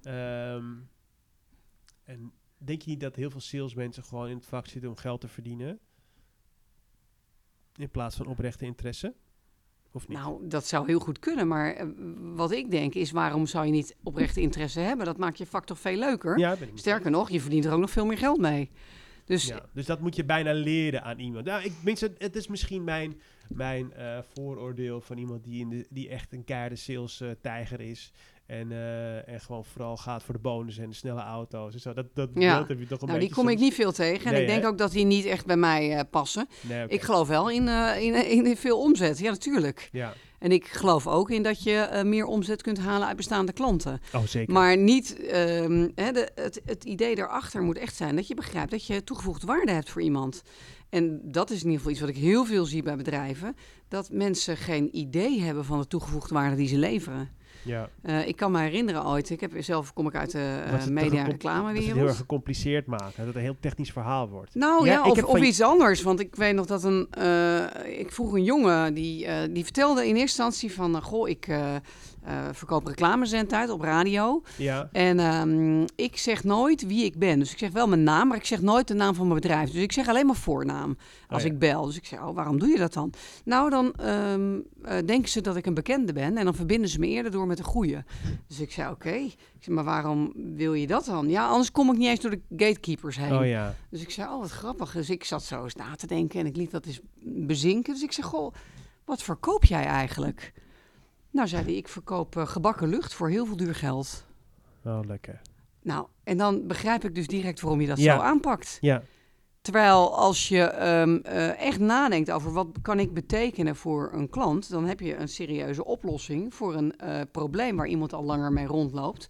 ehm, en denk je niet dat heel veel salesmensen gewoon in het vak zitten om geld te verdienen? In plaats van oprechte interesse? Of niet? Nou, dat zou heel goed kunnen. Maar eh, wat ik denk is, waarom zou je niet oprechte interesse hebben? Dat maakt je vak toch veel leuker? ja, Sterker nog, je verdient er ook nog veel meer geld mee. Dus Ja, dus dat moet je bijna leren aan iemand. Nou, ik, het is misschien mijn, mijn eh, vooroordeel van iemand die, in de, die echt een keiharde sales eh, tijger is. En, eh, en gewoon vooral gaat voor de bonus en de snelle auto's en zo. Dat, dat Ja. beeld heb je toch een nou, die beetje kom ik niet veel tegen. En Nee, ik denk hè? ook dat die niet echt bij mij passen. Nee. Ik geloof wel in, in, in, veel omzet. Ja, natuurlijk. Ja, En ik geloof ook in dat je meer omzet kunt halen uit bestaande klanten. oh zeker. Maar niet, ehm, hè, de, het, het idee daarachter moet echt zijn dat je begrijpt dat je toegevoegde waarde hebt voor iemand. En dat is in ieder geval iets wat ik heel veel zie bij bedrijven. Dat mensen geen idee hebben van de toegevoegde waarde die ze leveren. ja. Eh, ik kan me herinneren ooit, ik heb zelf kom ik uit de uh, te media- en gecom- Dat het heel reclamewereld. erg gecompliceerd maken. Dat het een heel technisch verhaal wordt. Nou Ja, of, of iets anders. Want ik weet nog dat een. eh, ik vroeg een jongen die, eh, die vertelde in eerste instantie van. eh, goh, ik eh, eh, verkoop reclamezendtijd op radio. Ja, En ehm, ik zeg nooit wie ik ben. Dus ik zeg wel mijn naam, maar ik zeg nooit de naam van mijn bedrijf. Dus ik zeg alleen maar voornaam als Oh ja. ik bel. Dus ik zeg, oh, waarom doe je dat dan? Nou, dan eh, denken ze dat ik een bekende ben. En dan verbinden ze me eerder door met een goeie. Dus ik zei, oké. Maar waarom wil je dat dan? Ja, anders kom ik niet eens door de gatekeepers heen. oh ja. Dus ik zei, oh, wat grappig. Dus ik zat zo eens na te denken en ik liet dat eens bezinken. Dus ik zeg, goh, wat verkoop jij eigenlijk? Nou, zei hij, ik verkoop eh, gebakken lucht voor heel veel duur geld. Oh, lekker. Nou, en dan begrijp ik dus direct waarom je dat Ja. zo aanpakt. Ja, Terwijl als je ehm, eh, echt nadenkt over wat kan ik betekenen voor een klant, dan heb je een serieuze oplossing voor een eh, probleem waar iemand al langer mee rondloopt.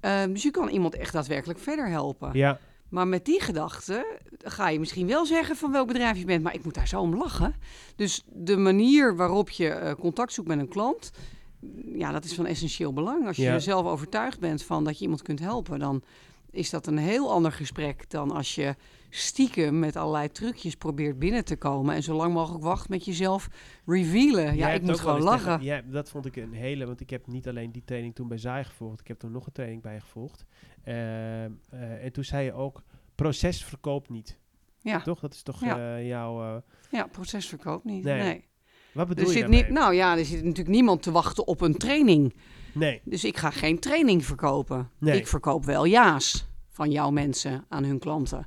Ehm, dus je kan iemand echt daadwerkelijk verder helpen. ja. Maar met die gedachte ga je misschien wel zeggen van welk bedrijf je bent, maar ik moet daar zo om lachen. Dus de manier waarop je eh, contact zoekt met een klant, ja, dat is van essentieel belang. Als je Ja. er zelf overtuigd bent van dat je iemand kunt helpen, dan is dat een heel ander gesprek dan als je stiekem met allerlei trucjes probeert binnen te komen en zo lang mogelijk wacht met jezelf revealen. Ja, ik moet gewoon lachen. ja, dat vond ik een hele, want ik heb niet alleen die training toen bij Zaai gevolgd, ik heb toen nog een training bij gevolgd. Ehm, eh, en toen zei je ook, proces verkoopt niet. Ja, Toch? Dat is toch Ja. eh, jouw... eh, ja procesverkoop niet. Nee. Nee. wat bedoel Er je zit niet, nou ja, er zit natuurlijk niemand te wachten op een training. Nee. Dus ik ga geen training verkopen. Nee. Ik verkoop wel ja's van jouw mensen aan hun klanten.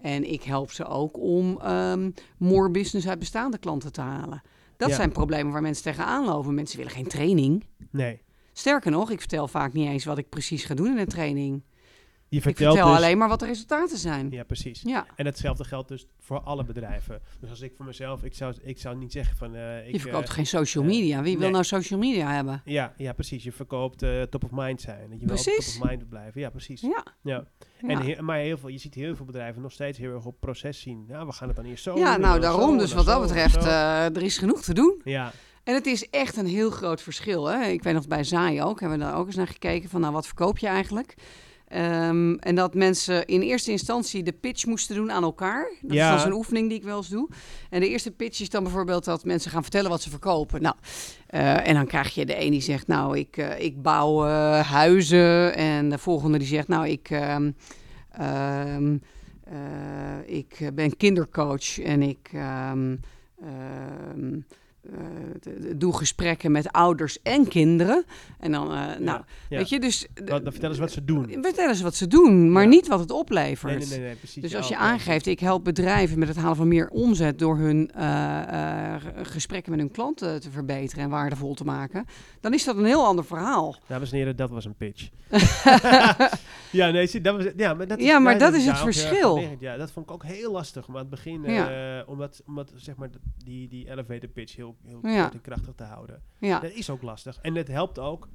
En ik help ze ook om ehm more business uit bestaande klanten te halen. Dat Ja. zijn problemen waar mensen tegenaan lopen. Mensen willen geen training. Nee. Sterker nog, ik vertel vaak niet eens wat ik precies ga doen in een training. Je Ik vertelt vertel dus... alleen maar wat de resultaten zijn. Ja, precies. Ja, En hetzelfde geldt dus voor alle bedrijven. Dus als ik voor mezelf, ik zou, ik zou niet zeggen van... eh, ik, je verkoopt eh, geen social eh, media. Wie wil nou social media hebben? ja, ja, precies. Je verkoopt top of mind zijn. Dat je wel Precies. top of mind blijft. Ja, precies. Ja, Ja. ja. En he- maar heel veel, je ziet heel veel bedrijven nog steeds heel erg op proces zien. Ja, we gaan het dan eerst zo ja nou zo, daarom. Dus wat dat betreft, er is genoeg te doen. ja, En het is echt een heel groot verschil. Hè? Ik weet nog bij Zaai ook, hebben we daar ook eens naar gekeken van, nou, wat verkoop je eigenlijk? Ehm, en dat mensen in eerste instantie de pitch moesten doen aan elkaar. Dat Ja. is dan zo'n oefening die ik wel eens doe. En de eerste pitch is dan bijvoorbeeld dat mensen gaan vertellen wat ze verkopen. Nou, eh, en dan krijg je de een die zegt, nou, ik, eh, ik bouw eh, huizen. En de volgende die zegt, nou, ik, ehm, ehm, eh, ik ben kindercoach en ik eh, doe gesprekken met ouders en kinderen. En dan, eh, nou, ja. weet je, dus... Wat- dan vertellen ze wat ze doen. Vertellen ze wat ze doen, maar Ja. niet wat het oplevert. Nee, nee, nee, precies. Dus als je aangeeft, ik help bedrijven met het halen van meer omzet door hun eh, gesprekken met hun klanten te verbeteren en waardevol te maken, dan is dat een heel ander verhaal. Dames en heren, dat was een pitch. ja, nee, zie, dat was, ja, maar dat is, Ja, maar dat is het verschil. Ja, dat vond ik ook heel lastig. Maar aan het begin, omdat, omdat zeg maar die, die elevator pitch heel, heel Ja. kort en krachtig te houden. Ja, Dat is ook lastig. En het helpt ook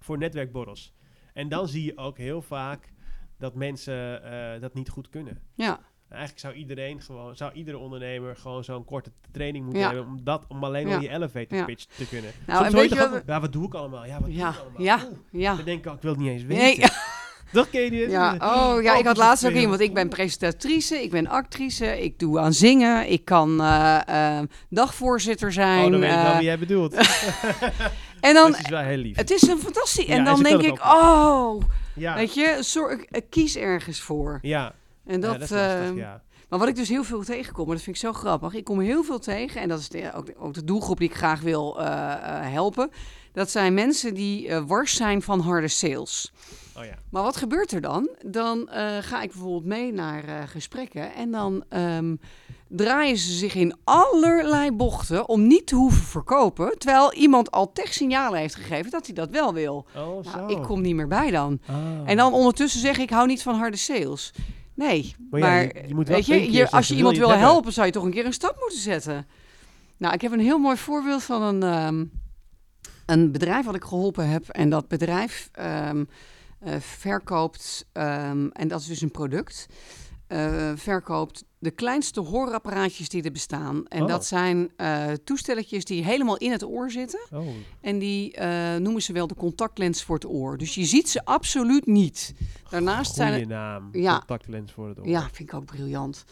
voor netwerkborrels. En dan zie je ook heel vaak dat mensen eh, dat niet goed kunnen. ja, Eigenlijk zou iedereen gewoon, zou iedere ondernemer gewoon zo'n korte training moeten Ja. hebben om dat, om alleen Ja. al die elevator Ja. pitch te kunnen. Nou, Soms en je weet je ook, ja, wat doe ik allemaal? Ja, wat doe ik allemaal? ja, Oeh. ja. Dan denk ik, ook, ik wil het niet eens weten. Nee, Dat ken je niet. ja. Oh ja, ik had laatst ook iemand. Ik ben presentatrice, ik ben actrice, ik doe aan zingen, ik kan eh, eh, dagvoorzitter zijn. Oh, dan weet ik wel eh, wie jij bedoelt. en dan, dat is wel heel lief. het is een fantastisch. En dan denk ik, oh, ja. weet je, eh, kies ergens voor. Ja, En dat, ja, dat is lastig, ja. Maar wat ik dus heel veel tegenkom, en dat vind ik zo grappig. Ik kom heel veel tegen, en dat is de, ook, de, ook de doelgroep die ik graag wil helpen. Dat zijn mensen die wars zijn van harde sales. Oh ja. Maar wat gebeurt er dan? Dan eh, ga ik bijvoorbeeld mee naar eh, gesprekken en dan ehm, draaien ze zich in allerlei bochten om niet te hoeven verkopen. Terwijl iemand al techsignalen heeft gegeven dat hij dat wel wil. Oh, zo. Nou, ik kom niet meer bij dan. Oh. En dan ondertussen zeg ik, ik hou niet van harde sales. Nee, Maar je- je moet wel weet je, als je iemand wil hebben? helpen, zou je toch een keer een stap moeten zetten. Nou, ik heb een heel mooi voorbeeld van een, ehm, een bedrijf wat ik geholpen heb. En dat bedrijf ehm, eh, verkoopt, ehm, en dat is dus een product, eh, verkoopt de kleinste hoorapparaatjes die er bestaan. En Oh. dat zijn eh, toestelletjes die helemaal in het oor zitten. Oh, En die noemen ze wel de contactlens voor het oor. Dus je ziet ze absoluut niet. Daarnaast zijn naam. Ja. Contactlens voor het oor. Ja, vind ik ook briljant.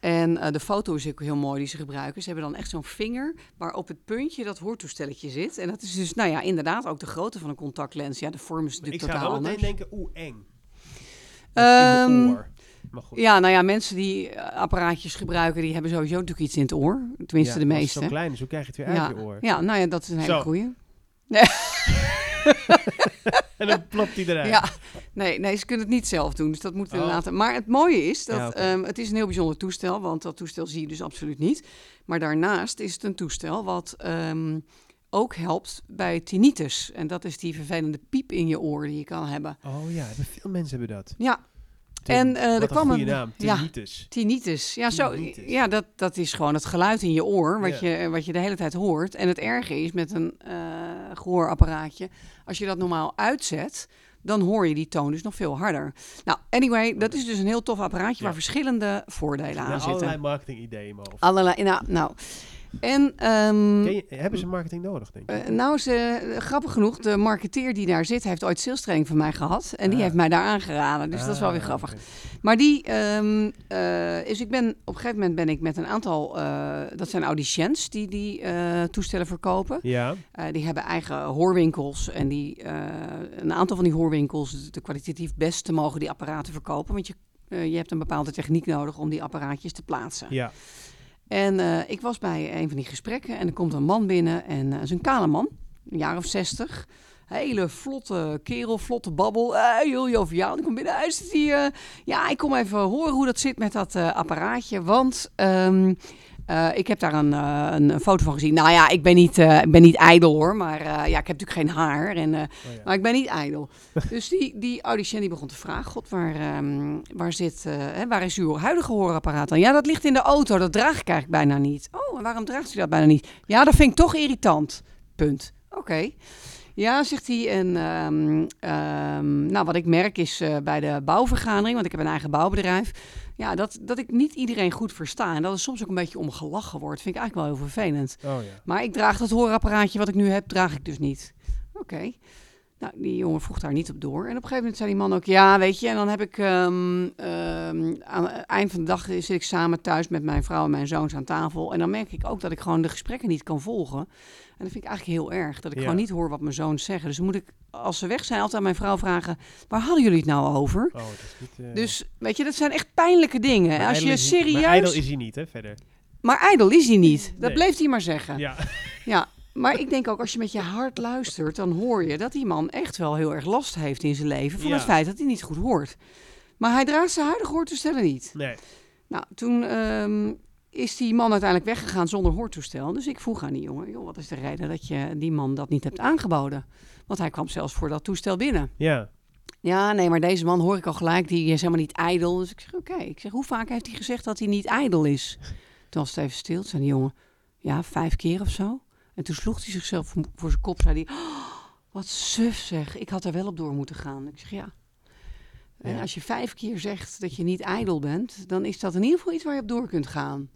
En eh, de foto is ook heel mooi die ze gebruiken. Ze hebben dan echt zo'n vinger waar op het puntje dat hoortoestelletje zit. En dat is dus, nou ja, inderdaad ook de grootte van een contactlens. Ja, de vorm is Ik natuurlijk totaal wel meteen anders. denken, oeh, eng. Oor. Maar goed. Ja, nou ja, mensen die eh, apparaatjes gebruiken, die hebben sowieso natuurlijk iets in het oor. Tenminste, Ja, de als het meeste. zo klein is, hoe krijg je het weer ja. uit je oor? ja, nou ja, dat is een hele Zo. goeie. En dan plopt hij eruit. Ja, nee, nee, ze kunnen het niet zelf doen. Dus dat moeten we Oh. laten. Maar het mooie is dat Ja, ehm, het is een heel bijzonder toestel, want dat toestel zie je dus absoluut niet. Maar daarnaast is het een toestel wat ehm, ook helpt bij tinnitus. En dat is die vervelende piep in je oor die je kan hebben. Oh ja, veel mensen hebben dat. Ja, En, eh, er kwam een naam, ja. tinnitus. tinnitus. Ja, zo, Tinnitus. ja dat, dat is gewoon het geluid in je oor wat, Ja. je, wat je de hele tijd hoort. En het erge is met een eh gehoorapparaatje, als je dat normaal uitzet, dan hoor je die toon dus nog veel harder. Nou, anyway, dat is dus een heel tof apparaatje Ja. waar verschillende voordelen aan zijn zitten. allerlei marketingideeën. Allerlei, nou, nou. En ehm, je- hebben ze marketing nodig, denk je? eh, nou, ze, eh, grappig genoeg, de marketeer die daar zit, heeft ooit sales training van mij gehad. En die Ah. heeft mij daar aangeraden. Dus dat is wel weer Ah, grappig. Maar die, ehm eh, is, ik ben, op een gegeven moment ben ik met een aantal, dat zijn audiciëns die die toestellen verkopen. Ja, die hebben eigen hoorwinkels en die, een aantal van die hoorwinkels, de kwalitatief beste, mogen die apparaten verkopen. Want je, je hebt een bepaalde techniek nodig om die apparaatjes te plaatsen. ja. En eh, ik was bij een van die gesprekken en er komt een man binnen en uh, is een kale man, een jaar of zestig. Hele vlotte kerel, vlotte babbel. Uh, heel joviaal. Ik kom binnen huis. Die, uh, ja, ik kom even horen hoe dat zit met dat apparaatje. Want um, uh, ik heb daar een, uh, een, foto van gezien. Nou ja, ik ben niet, uh, ik ben niet ijdel hoor. Maar ja, ik heb natuurlijk geen haar. En, oh, ja. Maar ik ben niet ijdel. dus die, die audiciënt die begon te vragen. God, waar, um, waar, zit, hè, waar is uw huidige hoorapparaat dan? Ja, dat ligt in de auto. Dat draag ik eigenlijk bijna niet. Oh, en waarom draagt u dat bijna niet? Ja, dat vind ik toch irritant. Punt. Oké. Okay. Ja, zegt hij. En um, um, nou, wat ik merk is uh, bij de bouwvergadering, want ik heb een eigen bouwbedrijf, ja, dat, dat ik niet iedereen goed versta. En dat er soms ook een beetje om gelachen wordt. Vind ik eigenlijk wel heel vervelend. Oh, ja. Maar ik draag dat hoorapparaatje wat ik nu heb, draag ik dus niet. Oké. Okay. Nou, die jongen vroeg daar niet op door. En op een gegeven moment zei die man ook, ja, weet je, en dan heb ik ehm, ehm, aan het eind van de dag zit ik samen thuis met mijn vrouw en mijn zoons aan tafel. En dan merk ik ook dat ik gewoon de gesprekken niet kan volgen. En dat vind ik eigenlijk heel erg, dat ik Ja. gewoon niet hoor wat mijn zoons zeggen. Dus dan moet ik, als ze weg zijn, altijd aan mijn vrouw vragen, waar hadden jullie het nou over? Oh, dat is niet... eh, Dus, weet je, dat zijn echt pijnlijke dingen. maar Als je Maar serieus... ijdel is hij niet, hè, verder. Maar ijdel is hij niet. Dat Nee. bleef hij maar zeggen. Ja. Ja, maar ik denk ook als je met je hart luistert, dan hoor je dat die man echt wel heel erg last heeft in zijn leven van Ja. het feit dat hij niet goed hoort. Maar hij draagt zijn huidige hoortoestellen niet. Nee. Nou, toen ehm, is die man uiteindelijk weggegaan zonder hoortoestel. Dus ik vroeg aan die jongen, joh, wat is de reden dat je die man dat niet hebt aangeboden? Want hij kwam zelfs voor dat toestel binnen. Ja. Ja, nee, maar deze man hoor ik al gelijk, die is helemaal niet ijdel. Dus ik zeg, oké. Ik zeg, hoe vaak heeft hij gezegd dat hij niet ijdel is? Toen was het even stil. Zei die jongen, ja, vijf keer of zo. En toen sloeg hij zichzelf voor, zijn kop. Zei hij, "Oh, wat suf zeg, ik had er wel op door moeten gaan. Ik zeg, ja. En Ja. als je vijf keer zegt dat je niet ijdel bent, dan is dat in ieder geval iets waar je op door kunt gaan.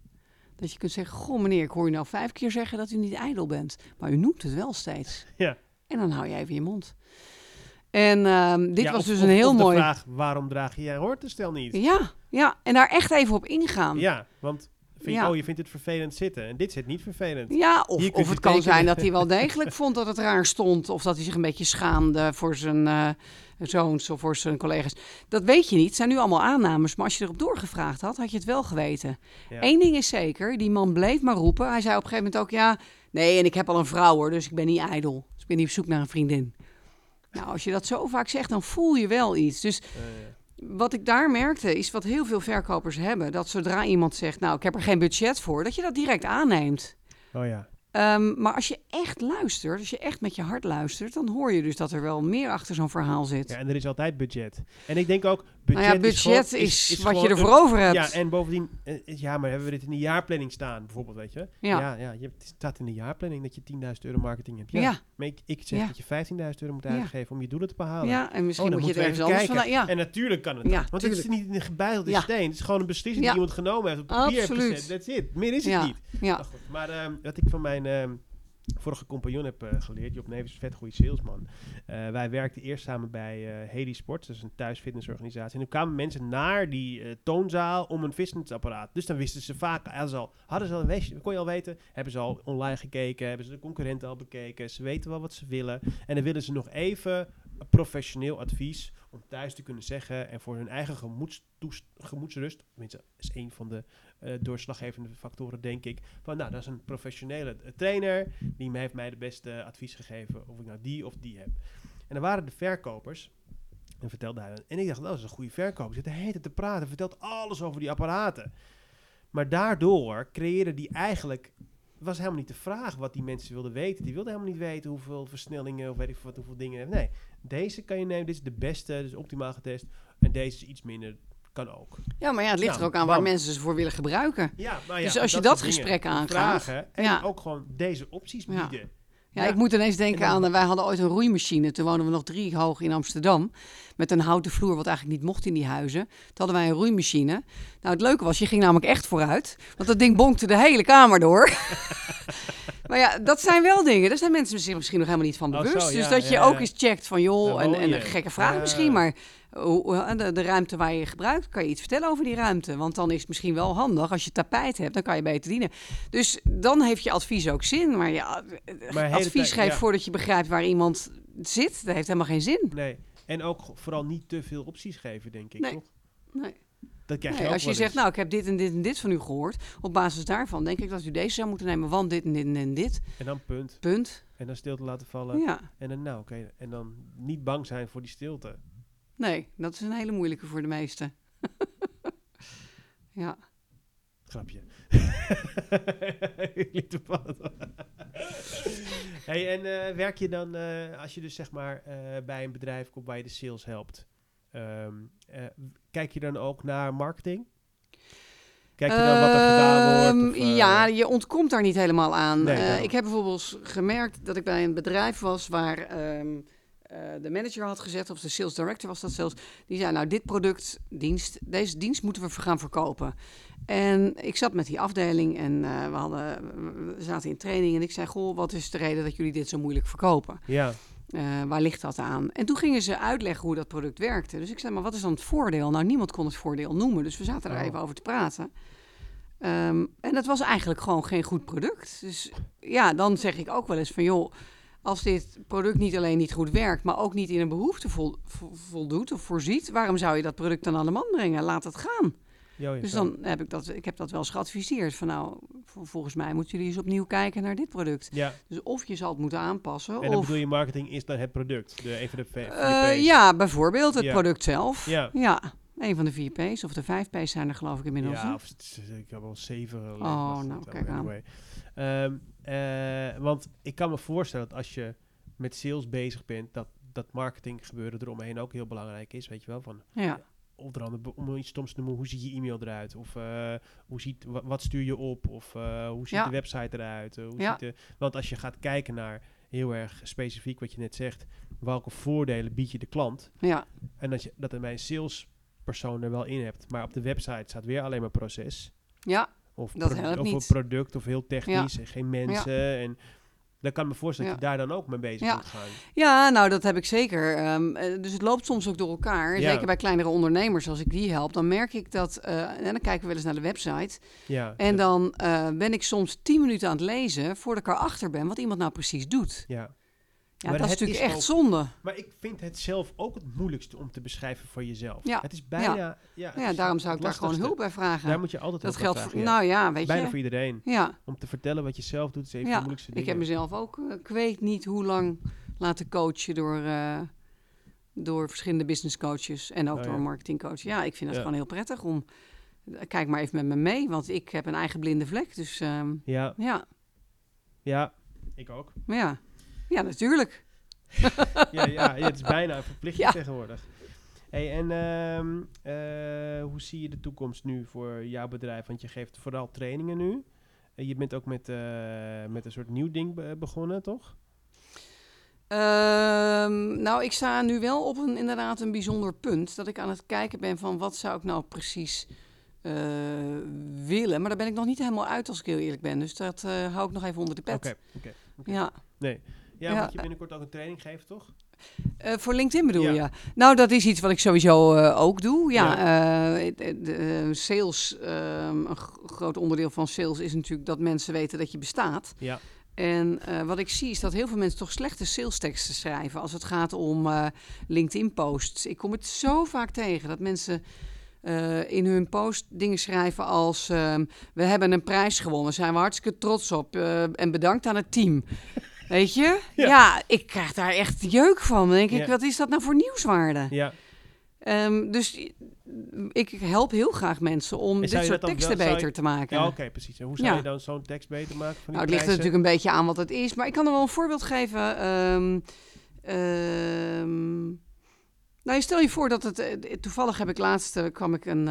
Dat je kunt zeggen, goh meneer, ik hoor je nou vijf keer zeggen dat u niet ijdel bent. Maar u noemt het wel steeds. Ja. En dan hou je even je mond. En ehm, dit Ja, was of- dus of- een heel of mooi... de vraag, waarom draag je je hoortoestel niet? Ja, ja, en daar echt even op ingaan. Ja, want vind je, Ja. oh, je vindt het vervelend zitten. En dit zit niet vervelend. of, kun of je het kan tekenen. zijn dat hij wel degelijk vond dat het raar stond. Of dat hij zich een beetje schaamde voor zijn eh, zoons of voor zijn collega's. Dat weet je niet. Het zijn nu allemaal aannames. Maar als je erop doorgevraagd had, had je het wel geweten. Ja. Eén ding is zeker, die man bleef maar roepen. Hij zei op een gegeven moment ook, ja, nee, en ik heb al een vrouw hoor, dus ik ben niet ijdel. Dus ik ben niet op zoek naar een vriendin. Nou, als je dat zo vaak zegt, dan voel je wel iets. Dus Eh, wat ik daar merkte, is wat heel veel verkopers hebben. Dat zodra iemand zegt, nou, ik heb er geen budget voor, dat je dat direct aanneemt. oh ja. Ehm, maar als je echt luistert, als je echt met je hart luistert, dan hoor je dus dat er wel meer achter zo'n verhaal zit. ja, en er is altijd budget. En ik denk ook, budget, nou ja, budget is, is, wat je ervoor over hebt. Ja, en bovendien, eh, ja, maar hebben we dit in de jaarplanning staan, bijvoorbeeld, weet je? Ja. ja, ja je hebt, het staat in de jaarplanning dat je 10.000 euro marketing hebt. Ja, ja. maar ik, ik zeg Ja. dat je 15.000 euro moet uitgeven om je doelen te behalen. Ja, en misschien Oh, moet je het ergens we anders even van... kijken. Ja, En natuurlijk kan het. Want het is niet een gebeitelde Ja. steen. Het is gewoon een beslissing die iemand genomen heeft. Op papier heeft Absoluut. gezet. That's it. Meer is het niet. ja. Maar, goed. maar ehm, wat ik van mijn ehm, vorige compagnon heb eh, geleerd. Job Neves is een vet goede salesman. Eh, wij werkten eerst samen bij eh Hedy Sports. Dat is een thuisfitnessorganisatie. En toen kwamen mensen naar die toonzaal om een fitnessapparaat. Dus dan wisten ze vaak, hadden ze al, hadden ze al een kon je al weten, hebben ze al online gekeken, hebben ze de concurrenten al bekeken, ze weten wel wat ze willen. En dan willen ze nog even professioneel advies om thuis te kunnen zeggen en voor hun eigen gemoedsrust, tenminste, is een van de doorslaggevende factoren, denk ik, van nou, dat is een professionele eh, trainer, die heeft mij de beste advies gegeven of ik nou die of die heb. En dan waren de verkopers, en vertelde hij en ik dacht, dat is een goede verkoper, zit de hele te praten, vertelt alles over die apparaten. Maar daardoor creëerde die eigenlijk was helemaal niet de vraag wat die mensen wilden weten. Die wilden helemaal niet weten hoeveel versnellingen of weet ik wat, hoeveel dingen. Nee, deze kan je nemen. Dit is de beste, dus optimaal getest. En deze is iets minder, kan ook. ja, maar ja, het ligt Ja, er ook aan waar mensen ze voor willen gebruiken. Ja, maar ja, Dus als je dat gesprek aangaat, Vragen en ja. ook gewoon deze opties Ja. bieden. Ja, ik moet ineens denken aan, eh, wij hadden ooit een roeimachine. Toen woonden we nog drie hoog in Amsterdam. Met een houten vloer, wat eigenlijk niet mocht in die huizen. Toen hadden wij een roeimachine. Nou, het leuke was, je ging namelijk echt vooruit. Want dat ding bonkte de hele kamer door. maar ja, dat zijn wel dingen. Daar zijn mensen zich misschien nog helemaal niet van Oh, bewust. dus dat je ook eens checkt van, joh, en, en een gekke vraag misschien, maar... hoe- hoe- de, de ruimte waar je gebruikt, kan je iets vertellen over die ruimte. Want dan is het misschien wel handig. Als je tapijt hebt, dan kan je beter dienen. Dus dan heeft je advies ook zin. Maar ja, hele advies ja. voordat je begrijpt waar iemand zit, dat heeft helemaal geen zin. Nee. En ook vooral niet te veel opties geven, denk ik. Nee. Toch? Nee. Dat krijg je Nee, ook als je zegt, nou, ik heb dit en dit en dit van u gehoord. Op basis daarvan denk ik dat u deze zou moeten nemen, want dit en dit en dit. En dan punt. Punt. En dan stilte laten vallen. Ja. En dan, nou, oké. En dan niet bang zijn voor die stilte. Nee, dat is een hele moeilijke voor de meesten. ja. Grapje. Liet de pad. hey, en eh, werk je dan, eh, als je dus zeg maar eh, bij een bedrijf komt waar je de sales helpt, ehm, eh, kijk je dan ook naar marketing? Kijk je dan wat er gedaan wordt? Ehm, Of, eh, ja, je ontkomt daar niet helemaal aan. Nee, Eh, ik heb bijvoorbeeld gemerkt dat ik bij een bedrijf was waar ehm, eh, de manager had gezet, of de sales director was dat zelfs. Die zei, nou, dit product, dienst, deze dienst moeten we gaan verkopen. En ik zat met die afdeling en we, hadden, we zaten in training en ik zei, goh, wat is de reden dat jullie dit zo moeilijk verkopen? Ja, Eh, waar ligt dat aan? En toen gingen ze uitleggen hoe dat product werkte. Dus ik zei, maar wat is dan het voordeel? Nou, niemand kon het voordeel noemen, dus we zaten er Oh. even over te praten. Ehm, en dat was eigenlijk gewoon geen goed product. Dus ja, dan zeg ik ook wel eens van, joh, als dit product niet alleen niet goed werkt, maar ook niet in een behoefte vol- vo- voldoet of voorziet, waarom zou je dat product dan aan de man brengen? Laat het gaan. Jo, Dus dan heb ik dat, ik heb dat wel eens geadviseerd. Van nou, vol- volgens mij moeten jullie eens opnieuw kijken naar dit product. Ja, Dus of je zal het moeten aanpassen. en dan of, bedoel je marketing is dan het product. De, een van de P's. ja, bijvoorbeeld het Ja. product zelf. Ja. ja, een van de vier P's of de vijf P's zijn er geloof ik inmiddels. Ja, of ik heb wel zeven Oh, nou, kijk aan. Ehm, eh, want ik kan me voorstellen dat als je met sales bezig bent, dat dat marketing gebeuren eromheen ook heel belangrijk is. Weet je wel, van ja. Onder andere om iets stoms te noemen, hoe ziet je e-mail eruit? Of eh, hoe ziet, wa- wat stuur je op? Of eh, hoe ziet Ja. de website eruit? Eh, hoe Ja. ziet de, want als je gaat kijken naar heel erg specifiek wat je net zegt, welke voordelen bied je de klant? ja. En dat je dat er bij een salespersoon er wel in hebt, maar op de website staat weer alleen maar proces. ja. Of, Dat helpt of niet. product of heel technisch en geen mensen. En dan kan ik me voorstellen dat je daar dan ook mee bezig moet gaan. Ja, nou dat heb ik zeker. Ehm, eh, dus het loopt soms ook door elkaar. Zeker bij kleinere ondernemers, als ik die help, dan merk ik dat. eh, en dan kijken we wel eens naar de website. Ja, En dan eh, ben ik soms tien minuten aan het lezen voordat ik erachter ben wat iemand nou precies doet. ja. Ja, Maar dat is natuurlijk is echt ook- zonde. Maar ik vind het zelf ook het moeilijkste om te beschrijven voor jezelf. Ja. Het is bijna... Ja, Ja, daarom zou ik daar gewoon hulp bij vragen. Daar moet je altijd dat geldt voor, vragen, nou ja, weet Bijna je. voor iedereen. Ja, Om te vertellen wat je zelf doet, is even de moeilijkste ik dingen. heb mezelf ook, eh, ik weet niet hoe lang laten coachen door, eh, door verschillende business coaches en ook Oh, door ja. een marketingcoach. Ja, ik vind het gewoon heel prettig om, kijk maar even met me mee, want ik heb een eigen blinde vlek. Dus ehm, Ja, ja, ja, ik ook. maar ja, ja, natuurlijk. ja, ja, het is bijna een verplichting Ja. tegenwoordig. Hey, en ehm, eh, hoe zie je de toekomst nu voor jouw bedrijf? Want je geeft vooral trainingen nu. En je bent ook met, eh, met een soort nieuw ding be- begonnen, toch? Ehm, nou, ik sta nu wel op een inderdaad een bijzonder punt. Dat ik aan het kijken ben van wat zou ik nou precies willen. Maar daar ben ik nog niet helemaal uit als ik heel eerlijk ben. Dus dat hou ik nog even onder de pet. Oké, oké. oké. Ja. Nee. Ja, Ja. want je binnenkort ook een training geeft, toch? Eh, voor LinkedIn bedoel Ja. je? Nou, dat is iets wat ik sowieso eh, ook doe. Ja, Ja. eh, de, de, sales, ehm, een groot onderdeel van sales is natuurlijk dat mensen weten dat je bestaat. Ja. En wat ik zie is dat heel veel mensen toch slechte salesteksten schrijven als het gaat om LinkedIn-posts. Ik kom het zo vaak tegen dat mensen in hun post dingen schrijven als: ehm, We hebben een prijs gewonnen, zijn we hartstikke trots op en bedankt aan het team. Weet je? Ja. Ja. ik krijg daar echt jeuk van. Dan denk ik, Ja. wat is dat nou voor nieuwswaarde? Ja. Ehm, dus ik help heel graag mensen om dit soort teksten wel- beter je- te maken. Ja, oké, precies. En hoe zou je dan zo'n tekst beter maken? Van die Nou, het ligt er natuurlijk een beetje aan wat het is. Maar ik kan er wel een voorbeeld geven. Ehm, nou, stel je voor dat het... eh, Toevallig heb ik laatst... eh, kwam ik een...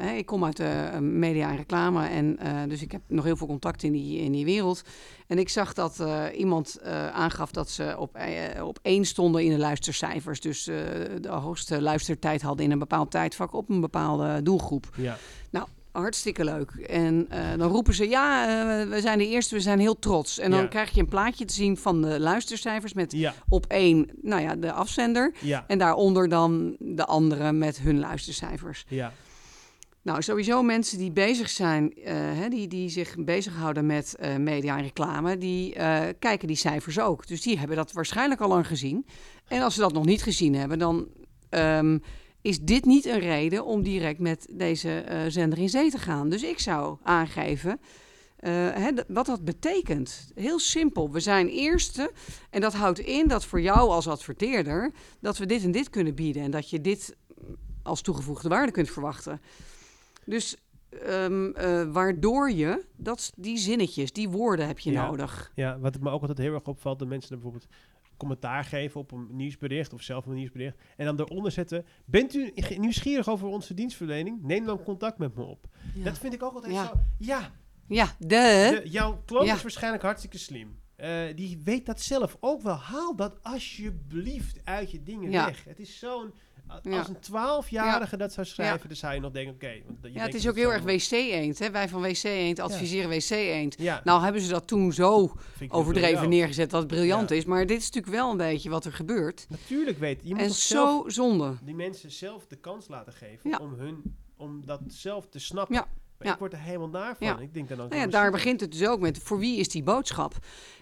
eh, ik kom uit de media en reclame. En, dus ik heb nog heel veel contact in die, in die wereld. En ik zag dat iemand aangaf dat ze op, op één stonden in de luistercijfers. Dus de hoogste luistertijd hadden in een bepaald tijdvak op een bepaalde doelgroep. Ja, Hartstikke leuk. En eh, dan roepen ze, ja, eh, we zijn de eerste, we zijn heel trots. En dan Ja. krijg je een plaatje te zien van de luistercijfers met ja, op één, nou ja, de afzender. ja, En daaronder dan de andere met hun luistercijfers. ja. Nou, sowieso mensen die bezig zijn, eh, hè, die, die zich bezighouden met media en reclame, die kijken die cijfers ook. Dus die hebben dat waarschijnlijk al lang gezien. En als ze dat nog niet gezien hebben, dan ehm, is dit niet een reden om direct met deze eh, zender in zee te gaan. Dus ik zou aangeven eh, hè, wat dat betekent. Heel simpel. We zijn eerste en dat houdt in dat voor jou als adverteerder dat we dit en dit kunnen bieden en dat je dit als toegevoegde waarde kunt verwachten. Dus ehm, eh, waardoor je, dat, die zinnetjes, die woorden heb je Ja. nodig. Ja, wat me ook altijd heel erg opvalt, dat mensen bijvoorbeeld commentaar geven op een nieuwsbericht of zelf een nieuwsbericht. En dan eronder zetten, bent u nieuwsgierig over onze dienstverlening? Neem dan contact met me op. Ja, Dat vind ik ook altijd Ja. zo. Ja, ja de. de- jouw klant Ja. is waarschijnlijk hartstikke slim. Eh, die weet dat zelf ook wel. Haal dat alsjeblieft uit je dingen weg. Het is zo'n Als een twaalfjarige dat zou schrijven, dan zou je nog denken, oké. Ja, denkt het is ook heel erg wc-eend. hè. Wij van wc-eend adviseren wc-eend. Nou hebben ze dat toen zo overdreven neergezet dat het briljant Ja. is. Maar dit is natuurlijk wel een beetje wat er gebeurt. Natuurlijk weet je. moet En zo zonde. die mensen zelf de kans laten geven om, hun, om dat zelf te snappen. Maar ja. ik word er helemaal naar van. Ja. Ik denk dan ook, Nou ja, daar begint het dus ook met voor wie is die boodschap?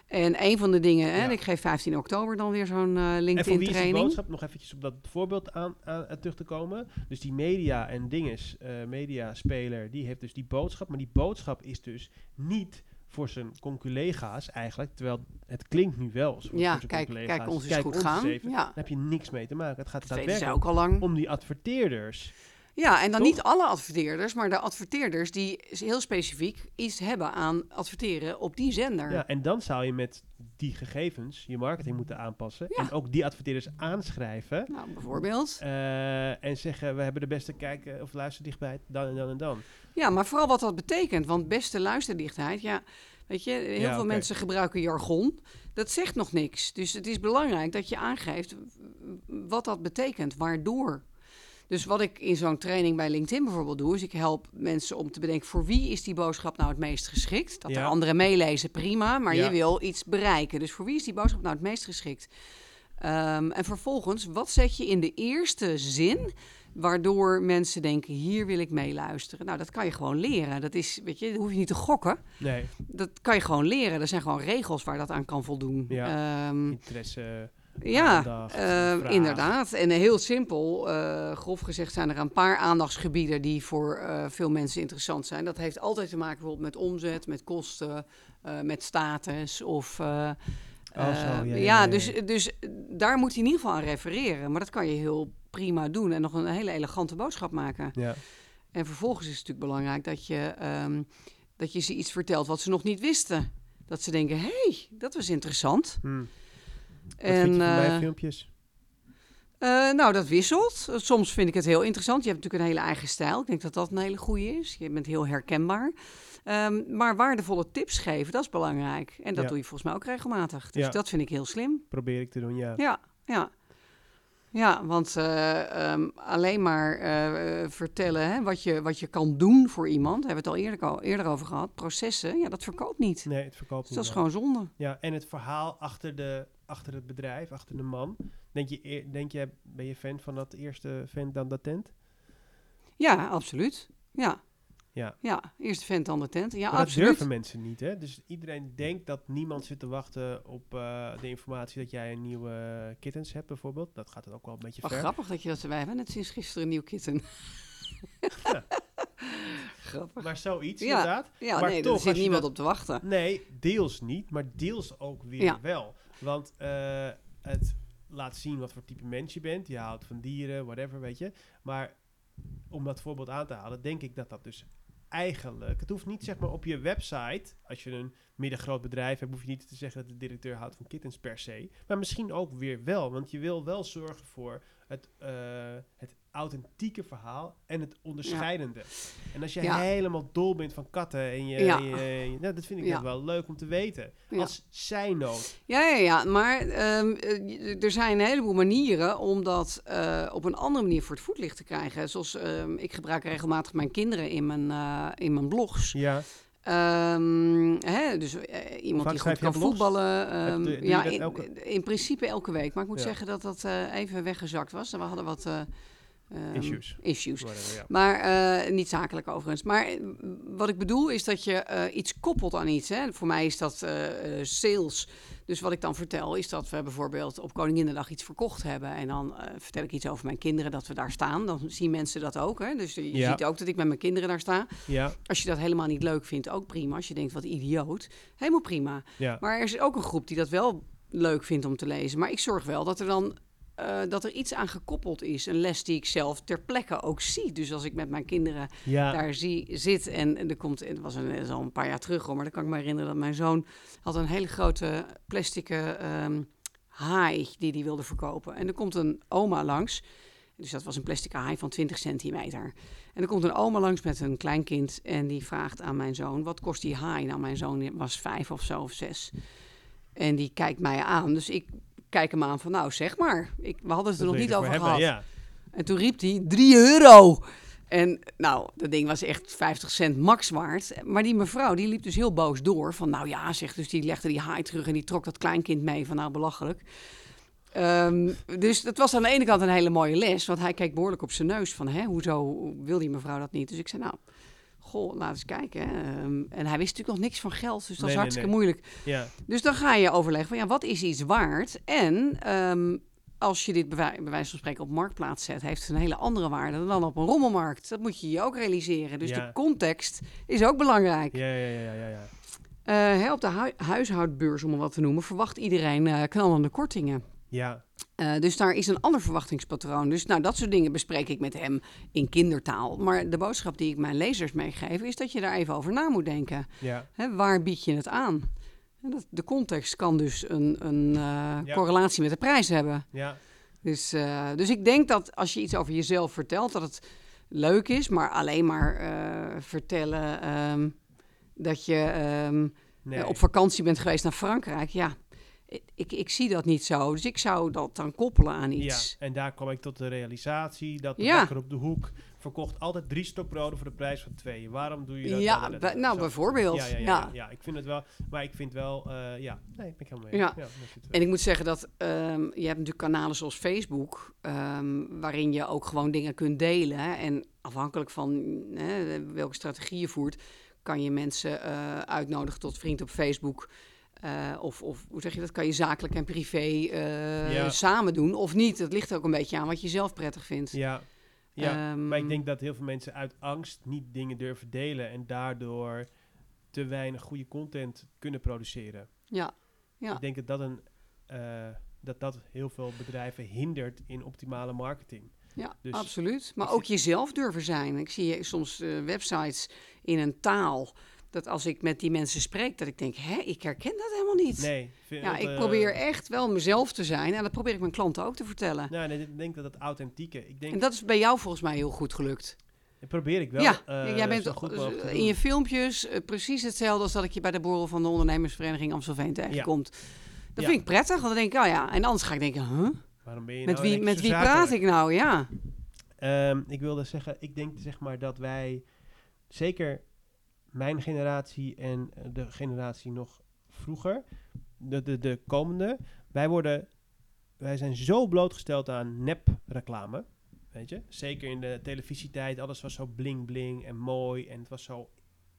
En een van de dingen, hè, ik geef 15 oktober dan weer zo'n eh En voor wie is die boodschap? Nog eventjes op dat voorbeeld aan, aan, aan terug te komen. Dus die media en dinges, eh mediaspeler, die heeft dus die boodschap. Maar die boodschap is dus niet voor zijn conculega's eigenlijk. Terwijl het klinkt nu wel voor, Ja, voor zijn kijk, kijk, ons is goed gaan. even. Ja. Daar heb je niks mee te maken. Het gaat Dat daadwerkelijk ook al lang. om die adverteerders. Ja, en dan Toch? niet alle adverteerders, maar de adverteerders die heel specifiek iets hebben aan adverteren op die zender. Ja, en dan zou je met die gegevens je marketing moeten aanpassen. Ja. En ook die adverteerders aanschrijven. Nou, bijvoorbeeld. eh, en zeggen, we hebben de beste kijken of luisterdichtheid dan en dan en dan. Ja, maar vooral wat dat betekent. Want beste luisterdichtheid, ja, weet je, heel Ja, veel mensen gebruiken jargon. Dat zegt nog niks. Dus het is belangrijk dat je aangeeft wat dat betekent, waardoor. Dus wat ik in zo'n training bij LinkedIn bijvoorbeeld doe, is ik help mensen om te bedenken voor wie is die boodschap nou het meest geschikt. Dat Ja. er anderen meelezen, prima, maar Ja. je wil iets bereiken. Dus voor wie is die boodschap nou het meest geschikt? Ehm, en vervolgens, wat zet je in de eerste zin waardoor mensen denken, hier wil ik meeluisteren? Nou, dat kan je gewoon leren. Dat is, weet je, dat hoef je niet te gokken. Nee, Dat kan je gewoon leren. Er zijn gewoon regels waar dat aan kan voldoen. Ja. Ehm, interesse. Ja, aandacht, eh, inderdaad. En heel simpel, eh, grof gezegd, zijn er een paar aandachtsgebieden die voor eh, veel mensen interessant zijn. Dat heeft altijd te maken bijvoorbeeld met omzet, met kosten, eh, met status of. eh, Oh, zo, eh, ja. Dus, dus daar moet je in ieder geval aan refereren. Maar dat kan je heel prima doen en nog een hele elegante boodschap maken. Ja, En vervolgens is het natuurlijk belangrijk dat je, ehm, dat je ze iets vertelt wat ze nog niet wisten. Dat ze denken, hé, hey, dat was interessant. hm. Wat en, vind je van eh, mijn filmpjes? eh, nou, dat wisselt. Soms vind ik het heel interessant. Je hebt natuurlijk een hele eigen stijl. Ik denk dat dat een hele goede is. Je bent heel herkenbaar. Ehm, maar waardevolle tips geven, dat is belangrijk. En dat Ja. doe je volgens mij ook regelmatig. Dus Ja. dat vind ik heel slim. Probeer ik te doen, ja. Ja, ja. Ja, want eh, ehm, alleen maar eh, vertellen hè, wat, je, wat je kan doen voor iemand, daar hebben we het al eerder, al eerder over gehad, processen, ja, dat verkoopt niet. Nee, het verkoopt Dus niet. dat is gewoon zonde. Ja, en het verhaal achter, de, achter het bedrijf, achter de man. Denk je, eer- denk je, ben je fan van dat eerste vent dan dat tent? Ja, absoluut. Ja. Ja. Ja, eerst vent dan de tent. Ja, Maar dat absoluut. durven mensen niet, hè? Dus iedereen denkt dat niemand zit te wachten op eh, de informatie dat jij een nieuwe kittens hebt, bijvoorbeeld. Dat gaat het ook wel een beetje Wat ver. grappig dat je dat wij hebben net sinds gisteren een nieuw kitten. Ja. grappig. Maar zoiets, Ja. inderdaad. Ja, maar nee, toch, zit niemand dat- op te wachten. Nee, deels niet, maar deels ook weer Ja. wel. Want eh, het laat zien wat voor type mens je bent. Je houdt van dieren, whatever, weet je. Maar om dat voorbeeld aan te halen, denk ik dat dat dus eigenlijk... Het hoeft niet zeg maar op je website, als je een middengroot bedrijf hebt, hoef je niet te zeggen dat de directeur houdt van kittens per se. Maar misschien ook weer wel, want je wil wel zorgen voor het, eh, het authentieke verhaal en het onderscheidende. En als jij Ja. helemaal dol bent van katten en je... Ja. en je- je- nou, dat vind ik Ja. wel leuk om te weten. Als zijnood. Ja, ja, ja. maar ehm, eh, er zijn een heleboel manieren om dat eh, op een andere manier voor het voetlicht te krijgen. Zoals ehm, ik gebruik regelmatig mijn kinderen in mijn, in mijn blogs. Ja. Ehm, hè, dus eh, iemand die goed kan voetballen. ehm, ja, in, elke- in principe elke week. Maar ik moet Ja. zeggen dat dat eh, even weggezakt was. We hadden wat eh, ehm, Issues. issues. Whatever, ja. Maar eh, niet zakelijk overigens. Maar eh, wat ik bedoel is dat je eh, iets koppelt aan iets. Hè. Voor mij is dat sales. Dus wat ik dan vertel is dat we bijvoorbeeld op Koninginnedag iets verkocht hebben. En dan vertel ik iets over mijn kinderen dat we daar staan. Dan zien mensen dat ook. Hè. Dus je Ja. ziet ook dat ik met mijn kinderen daar sta. Ja, Als je dat helemaal niet leuk vindt, ook prima. Als je denkt, wat idioot. Helemaal prima. ja. Maar er is ook een groep die dat wel leuk vindt om te lezen. Maar ik zorg wel dat er dan eh, dat er iets aan gekoppeld is. Een les die ik zelf ter plekke ook zie. Dus als ik met mijn kinderen ja. daar zie, zit en, en er komt, het was een, is al een paar jaar terug, hoor, maar dan kan ik me herinneren dat mijn zoon had een hele grote plastic ehm haai die hij wilde verkopen. En er komt een oma langs. Dus dat was een plastic haai van 20 centimeter. En er komt een oma langs met een kleinkind en die vraagt aan mijn zoon: wat kost die haai? Nou, mijn zoon was vijf of zo of zes. En die kijkt mij aan. Dus ik kijk hem aan van, nou zeg maar. Ik, we hadden het er nog niet over gehad. Ja. En toen riep hij 3 euro. En nou, dat ding was echt 50 cent max waard. Maar die mevrouw, die liep dus heel boos door. Van nou ja, zegt dus die legde die haai terug en die trok dat kleinkind mee. Van nou, belachelijk. Ehm, dus dat was aan de ene kant een hele mooie les. Want hij keek behoorlijk op zijn neus van, hè, hoezo wil die mevrouw dat niet? Dus ik zei, nou, goh, laat eens kijken. Hè. Ehm, en hij wist natuurlijk nog niks van geld, dus dat is nee, hartstikke nee. moeilijk. Ja, Dus dan ga je overleggen van, ja, wat is iets waard? En ehm, als je dit bij, wij- bij wijze van spreken op marktplaats zet, heeft het een hele andere waarde dan op een rommelmarkt. Dat moet je je ook realiseren. Dus Ja. de context is ook belangrijk. ja, ja, ja, ja, ja. Eh, op de hui- huishoudbeurs, om het wat te noemen, verwacht iedereen eh, knallende kortingen. Ja, Eh, dus daar is een ander verwachtingspatroon. Dus nou, dat soort dingen bespreek ik met hem in kindertaal. Maar de boodschap die ik mijn lezers meegeef, is dat je daar even over na moet denken. ja, Hè, waar bied je het aan? Dat, de context kan dus een, een eh, Ja. correlatie met de prijs hebben. ja, Dus, eh, dus ik denk dat als je iets over jezelf vertelt, dat het leuk is. Maar alleen maar vertellen ehm, dat je ehm, nee. eh, op vakantie bent geweest naar Frankrijk. Ja, ik, ik zie dat niet zo. Dus ik zou dat dan koppelen aan iets. Ja, en daar kwam ik tot de realisatie dat de Ja. bakker op de hoek verkocht altijd drie stokbroden voor de prijs van twee. Waarom doe je dat? Ja, dan? Nou zo. bijvoorbeeld. Ja, ja, ja, ja, ja, ik vind het wel, maar ik vind wel, eh, ja, nee, ik ben helemaal mee. Ja. En ik moet zeggen dat ehm, je hebt natuurlijk kanalen zoals Facebook, ehm, waarin je ook gewoon dingen kunt delen. hè. En afhankelijk van hè, welke strategie je voert, kan je mensen eh, uitnodigen tot vriend op Facebook. Eh, of, of hoe zeg je dat? Kan je zakelijk en privé eh, Ja. samen doen of niet? Dat ligt ook een beetje aan wat je zelf prettig vindt. Ja, ja. Ehm, maar ik denk dat heel veel mensen uit angst niet dingen durven delen en daardoor te weinig goede content kunnen produceren. Ja, ja. Ik denk dat dat, een, eh, dat dat heel veel bedrijven hindert in optimale marketing. Ja, Dus absoluut. Maar ook jezelf durven zijn. Ik zie soms websites in een taal dat als ik met die mensen spreek, dat ik denk, hè, ik herken dat helemaal niet. Nee, ja, dat, ik eh, probeer echt wel mezelf te zijn en dat probeer ik mijn klanten ook te vertellen. Nou, nee, ik denk dat het authentieke. Ik denk, En dat is bij jou volgens mij heel goed gelukt. dat probeer ik wel. ja, eh, jij bent goed te in je filmpjes eh, precies hetzelfde als dat ik je bij de borrel van de ondernemersvereniging Amstelveen tegenkomt. Dat Ja. vind ik prettig, want dan denk ik, oh ja. En anders ga ik denken, huh? Waarom ben je met nou wie, met wie praat ik nou? Ja. Ehm, ik wilde zeggen, ik denk zeg maar dat wij, zeker mijn generatie en eh, de generatie nog vroeger, de, de, de komende, wij worden, wij zijn zo blootgesteld aan nep-reclame. Weet je, zeker in de televisietijd, alles was zo bling bling en mooi en het was zo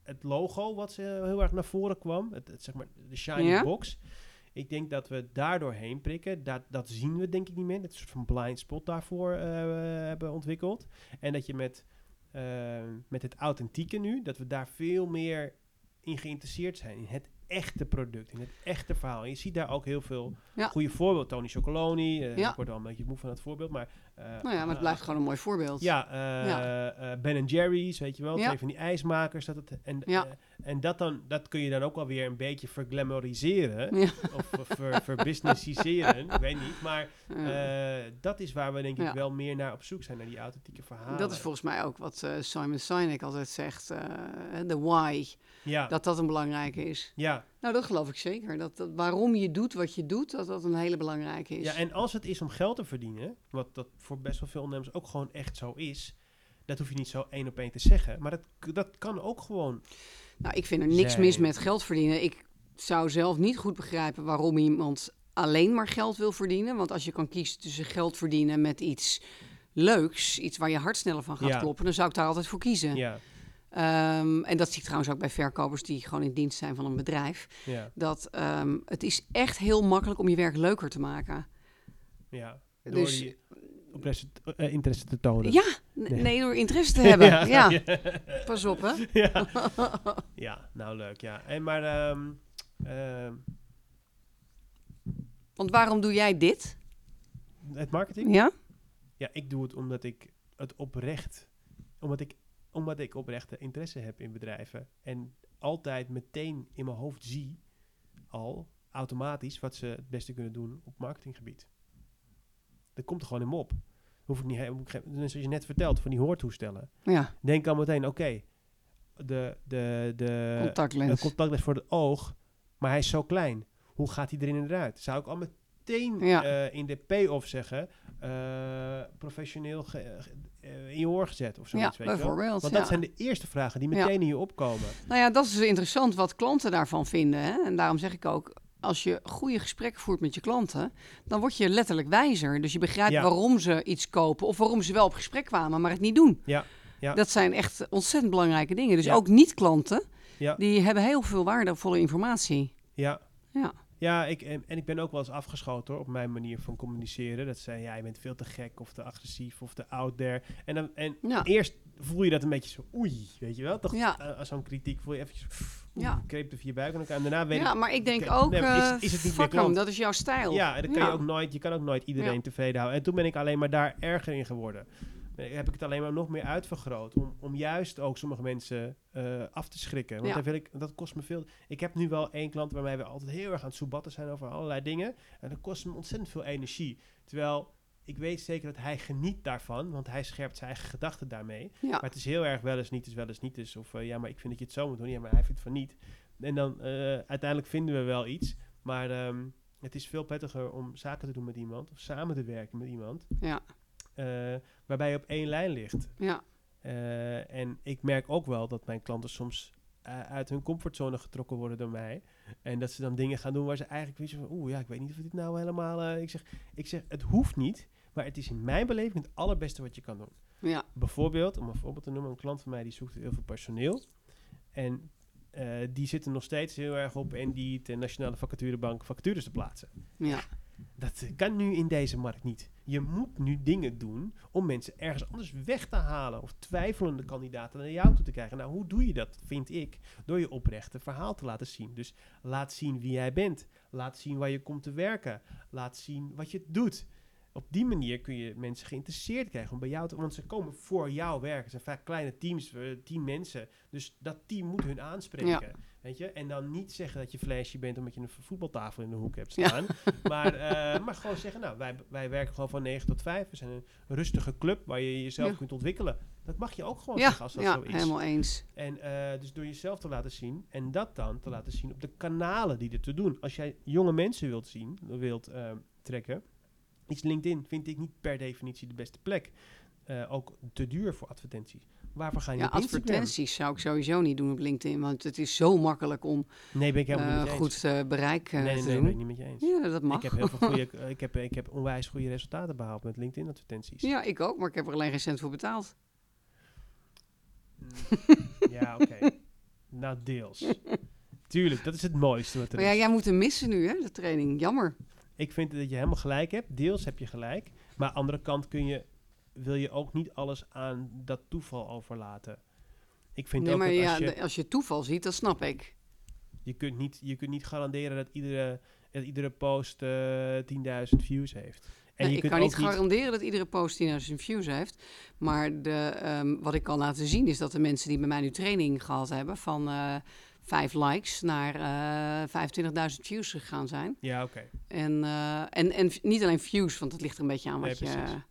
het logo wat ze heel erg naar voren kwam, het, het, zeg maar de shiny Ja. box. Ik denk dat we daardoor heen prikken. Dat, dat zien we denk ik niet meer. Dat soort van blind spot daarvoor eh, hebben ontwikkeld. En dat je met, eh, met het authentieke nu, dat we daar veel meer in geïnteresseerd zijn. In het echte product, in het echte verhaal. En je ziet daar ook heel veel Ja. goede voorbeelden. Tony Chocoloni, eh, Ja. ik word wel een beetje moe van het voorbeeld, maar... eh, Nou ja, maar het eh, blijft gewoon een mooi voorbeeld. ja, eh, eh, Ben Jerry's, weet je wel. Ja. Twee van die ijsmakers. Dat het, en Ja. en dat, dan, dat kun je dan ook wel weer een beetje verglamoriseren. Ja. Of ver, ver, verbusinessiseren, ik weet niet. Maar Ja. dat is waar we denk ik Ja. wel meer naar op zoek zijn. Naar die authentieke verhalen. Dat is volgens mij ook wat Simon Sinek altijd zegt, de why, Ja, dat dat een belangrijke is. ja, Nou, dat geloof ik zeker. Dat, dat waarom je doet wat je doet, dat dat een hele belangrijke is. ja, en als het is om geld te verdienen, wat dat voor best wel veel ondernemers ook gewoon echt zo is... Dat hoef je niet zo één op één te zeggen. Maar dat, dat kan ook gewoon. Nou, ik vind er niks mis met geld verdienen. Ik zou zelf niet goed begrijpen waarom iemand alleen maar geld wil verdienen. Want als je kan kiezen tussen geld verdienen met iets leuks, iets waar je hart sneller van gaat Ja. kloppen, dan zou ik daar altijd voor kiezen. Ja, Ehm, en dat zie ik trouwens ook bij verkopers die gewoon in dienst zijn van een bedrijf. ja, Dat ehm, het is echt heel makkelijk om je werk leuker te maken. ja. Door Dus- die interesse, eh, interesse te tonen. Ja, nee, door interesse te hebben. ja, ja. pas op hè. ja. ja, nou leuk, ja. En maar, ehm, ehm, Want waarom doe jij dit? het marketing? Ja? Ja, ik doe het omdat ik het oprecht, omdat ik, omdat ik oprechte interesse heb in bedrijven. En altijd meteen in mijn hoofd zie, al automatisch, wat ze het beste kunnen doen op marketinggebied. Dat komt er gewoon in me op. Hoef ik niet, zoals je net vertelt, van die hoortoestellen. Ja, Denk al meteen, oké, de, de, de, contactlens. een contactlens voor het oog, maar hij is zo klein. Hoe gaat hij erin en eruit? Zou ik al met meteen Ja. eh, in de payoff zeggen, eh, professioneel ge- eh, in je oor gezet of zoiets. Ja, weet je wel? bijvoorbeeld, Want dat ja. zijn de eerste vragen die meteen in je opkomen. Nou ja, dat is interessant wat klanten daarvan vinden. Hè? En daarom zeg ik ook, als je goede gesprekken voert met je klanten, dan word je letterlijk wijzer. Dus je begrijpt Ja. waarom ze iets kopen of waarom ze wel op gesprek kwamen, maar het niet doen. Ja, ja. Dat zijn echt ontzettend belangrijke dingen. Dus Ja. ook niet-klanten, Ja. die hebben heel veel waardevolle informatie. Ja. Ja. Ja, ik, en, en ik ben ook wel eens afgeschoten hoor, op mijn manier van communiceren. Dat zei, ja, je bent veel te gek of te agressief of te out there. En, dan, en Ja. eerst voel je dat een beetje zo, oei, weet je wel? Toch, Ja. eh, als zo'n kritiek voel je eventjes, oeh, Ja. kreep er via je buik elkaar. En daarna weet Ja, ik, maar ik denk ook, nee, eh is, is het niet meer fuck hem, dat is jouw stijl. Ja, en dan kan Ja. je ook nooit, je kan ook nooit iedereen tevreden houden. En toen ben ik alleen maar daar erger in geworden. Heb ik het alleen maar nog meer uitvergroot. Om, om juist ook sommige mensen eh, af te schrikken. Want Ja. dan wil ik, dat kost me veel. Ik heb nu wel één klant waarmee we altijd heel erg aan het soebatten zijn over allerlei dingen. En dat kost me ontzettend veel energie. Terwijl ik weet zeker dat hij geniet daarvan. Want hij scherpt zijn eigen gedachten daarmee. Ja. Maar het is heel erg wel eens niet is, wel eens niet is. Of eh, ja, maar ik vind dat je het zo moet doen. Ja, maar hij vindt van niet. En dan eh, uiteindelijk vinden we wel iets. Maar ehm, het is veel prettiger om zaken te doen met iemand. Of samen te werken met iemand. Ja. Eh, waarbij je op één lijn ligt. Ja. Eh, en ik merk ook wel dat mijn klanten soms eh, uit hun comfortzone getrokken worden door mij. En dat ze dan dingen gaan doen waar ze eigenlijk weten van... Oeh, ja, ik weet niet of dit nou helemaal... ik, zeg, ik zeg, het hoeft niet. Maar het is in mijn beleving het allerbeste wat je kan doen. Ja. Bijvoorbeeld, om een voorbeeld te noemen, een klant van mij die zoekt heel veel personeel. En eh, die zitten nog steeds heel erg op en Nationale Vacaturebank vacatures te plaatsen. Ja. Dat kan nu in deze markt niet. Je moet nu dingen doen om mensen ergens anders weg te halen. Of twijfelende kandidaten naar jou toe te krijgen. Nou, hoe doe je dat, vind ik? Door je oprechte verhaal te laten zien. Dus laat zien wie jij bent. Laat zien waar je komt te werken. Laat zien wat je doet. Op die manier kun je mensen geïnteresseerd krijgen om bij jou te... Want ze komen voor jou werken. Het zijn vaak kleine teams, eh, tien mensen. Dus dat team moet hun aanspreken. Weet je? En dan niet zeggen dat je flashy bent omdat je een voetbaltafel in de hoek hebt Ja. staan. Maar, eh, maar gewoon zeggen, nou, wij, wij werken gewoon van 9 tot 5. We zijn een rustige club waar je jezelf Ja. kunt ontwikkelen. Dat mag je ook gewoon Ja, zeggen als dat ja zo is. helemaal eens. En eh, dus door jezelf te laten zien en dat dan te laten zien op de kanalen die er te doen. Als jij jonge mensen wilt zien, wilt eh, trekken, is LinkedIn, vind ik niet per definitie de beste plek. Ook te duur voor advertenties. Waarvoor ga je Ja, op advertenties zou ik sowieso niet doen op LinkedIn, want het is zo makkelijk om Nee, ben ik helemaal eh, niet eens. goed eh, bereik eh, nee, nee, te nee, doen. ben ik niet met je eens. Ja, dat mag. Ik heb heel veel goede, eh, ik heb, ik heb onwijs goede resultaten behaald met LinkedIn advertenties. Ja, ik ook, maar ik heb er alleen geen cent voor betaald. Mm, ja, oké. nou, deels. Tuurlijk, dat is het mooiste wat er Maar ja, is. jij moet hem missen nu, hè, de training. Jammer. Ik vind dat je helemaal gelijk hebt. Deels heb je gelijk. Maar aan de andere kant kun je, wil je ook niet alles aan dat toeval overlaten. Ik vind Nee, ook maar dat ja, als je, de- als je toeval ziet, dat snap ik. je, kunt niet, je kunt niet garanderen dat iedere, dat iedere post eh 10.000 views heeft. En ik kan niet garanderen dat iedere post 10.000 views heeft. Maar de, ehm, wat ik kan laten zien is dat de mensen die bij mij nu training gehad hebben... van eh vijf likes naar eh 25.000 views gegaan zijn. Ja, oké. En, en, en niet alleen views, want dat ligt er een beetje aan Nee, wat, je.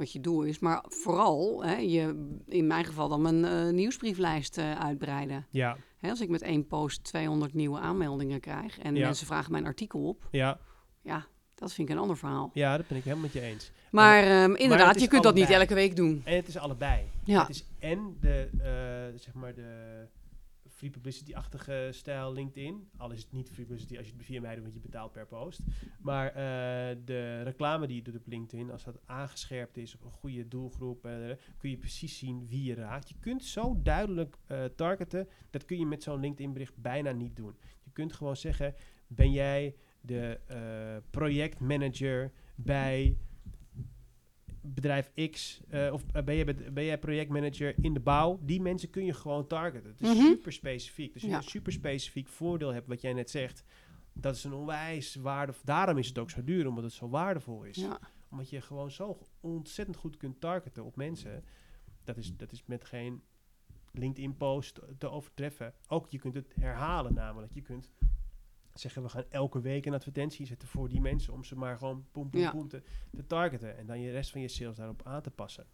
Wat je doel is. Maar vooral, hè, je, in mijn geval dan mijn eh, nieuwsbrieflijst eh, uitbreiden. Ja, Hè, als ik met één post 200 nieuwe aanmeldingen krijg... en Ja. mensen vragen mijn artikel op, ja, ja, dat vind ik een ander verhaal. ja, dat ben ik helemaal met je eens. Maar ehm, inderdaad, je kunt dat niet elke week doen. En het is allebei. Ja. Het is en de, eh, zeg maar de free publicity-achtige stijl LinkedIn. Al is het niet free publicity als je het via mij doet, want je betaalt per post. Maar eh, de reclame die je doet op LinkedIn, als dat aangescherpt is op een goede doelgroep, eh, kun je precies zien wie je raakt. Je kunt zo duidelijk eh, targeten, dat kun je met zo'n LinkedIn-bericht bijna niet doen. Je kunt gewoon zeggen, ben jij de projectmanager bij bedrijf X, eh, of eh, ben, jij, ben jij projectmanager in de bouw, die mensen kun je gewoon targeten. Het is Mhm. super specifiek. Dus Ja. je een super specifiek voordeel hebt, wat jij net zegt, dat is een onwijs waardevol. Daarom is het ook zo duur, omdat het zo waardevol is. Ja. Omdat je gewoon zo ontzettend goed kunt targeten op mensen. Dat is, dat is met geen LinkedIn-post te overtreffen. Ook je kunt het herhalen namelijk. Je kunt zeggen, we gaan elke week een advertentie zetten voor die mensen... om ze maar gewoon poem, poem, Ja. poem te, te targeten. En dan je rest van je sales daarop aan te passen.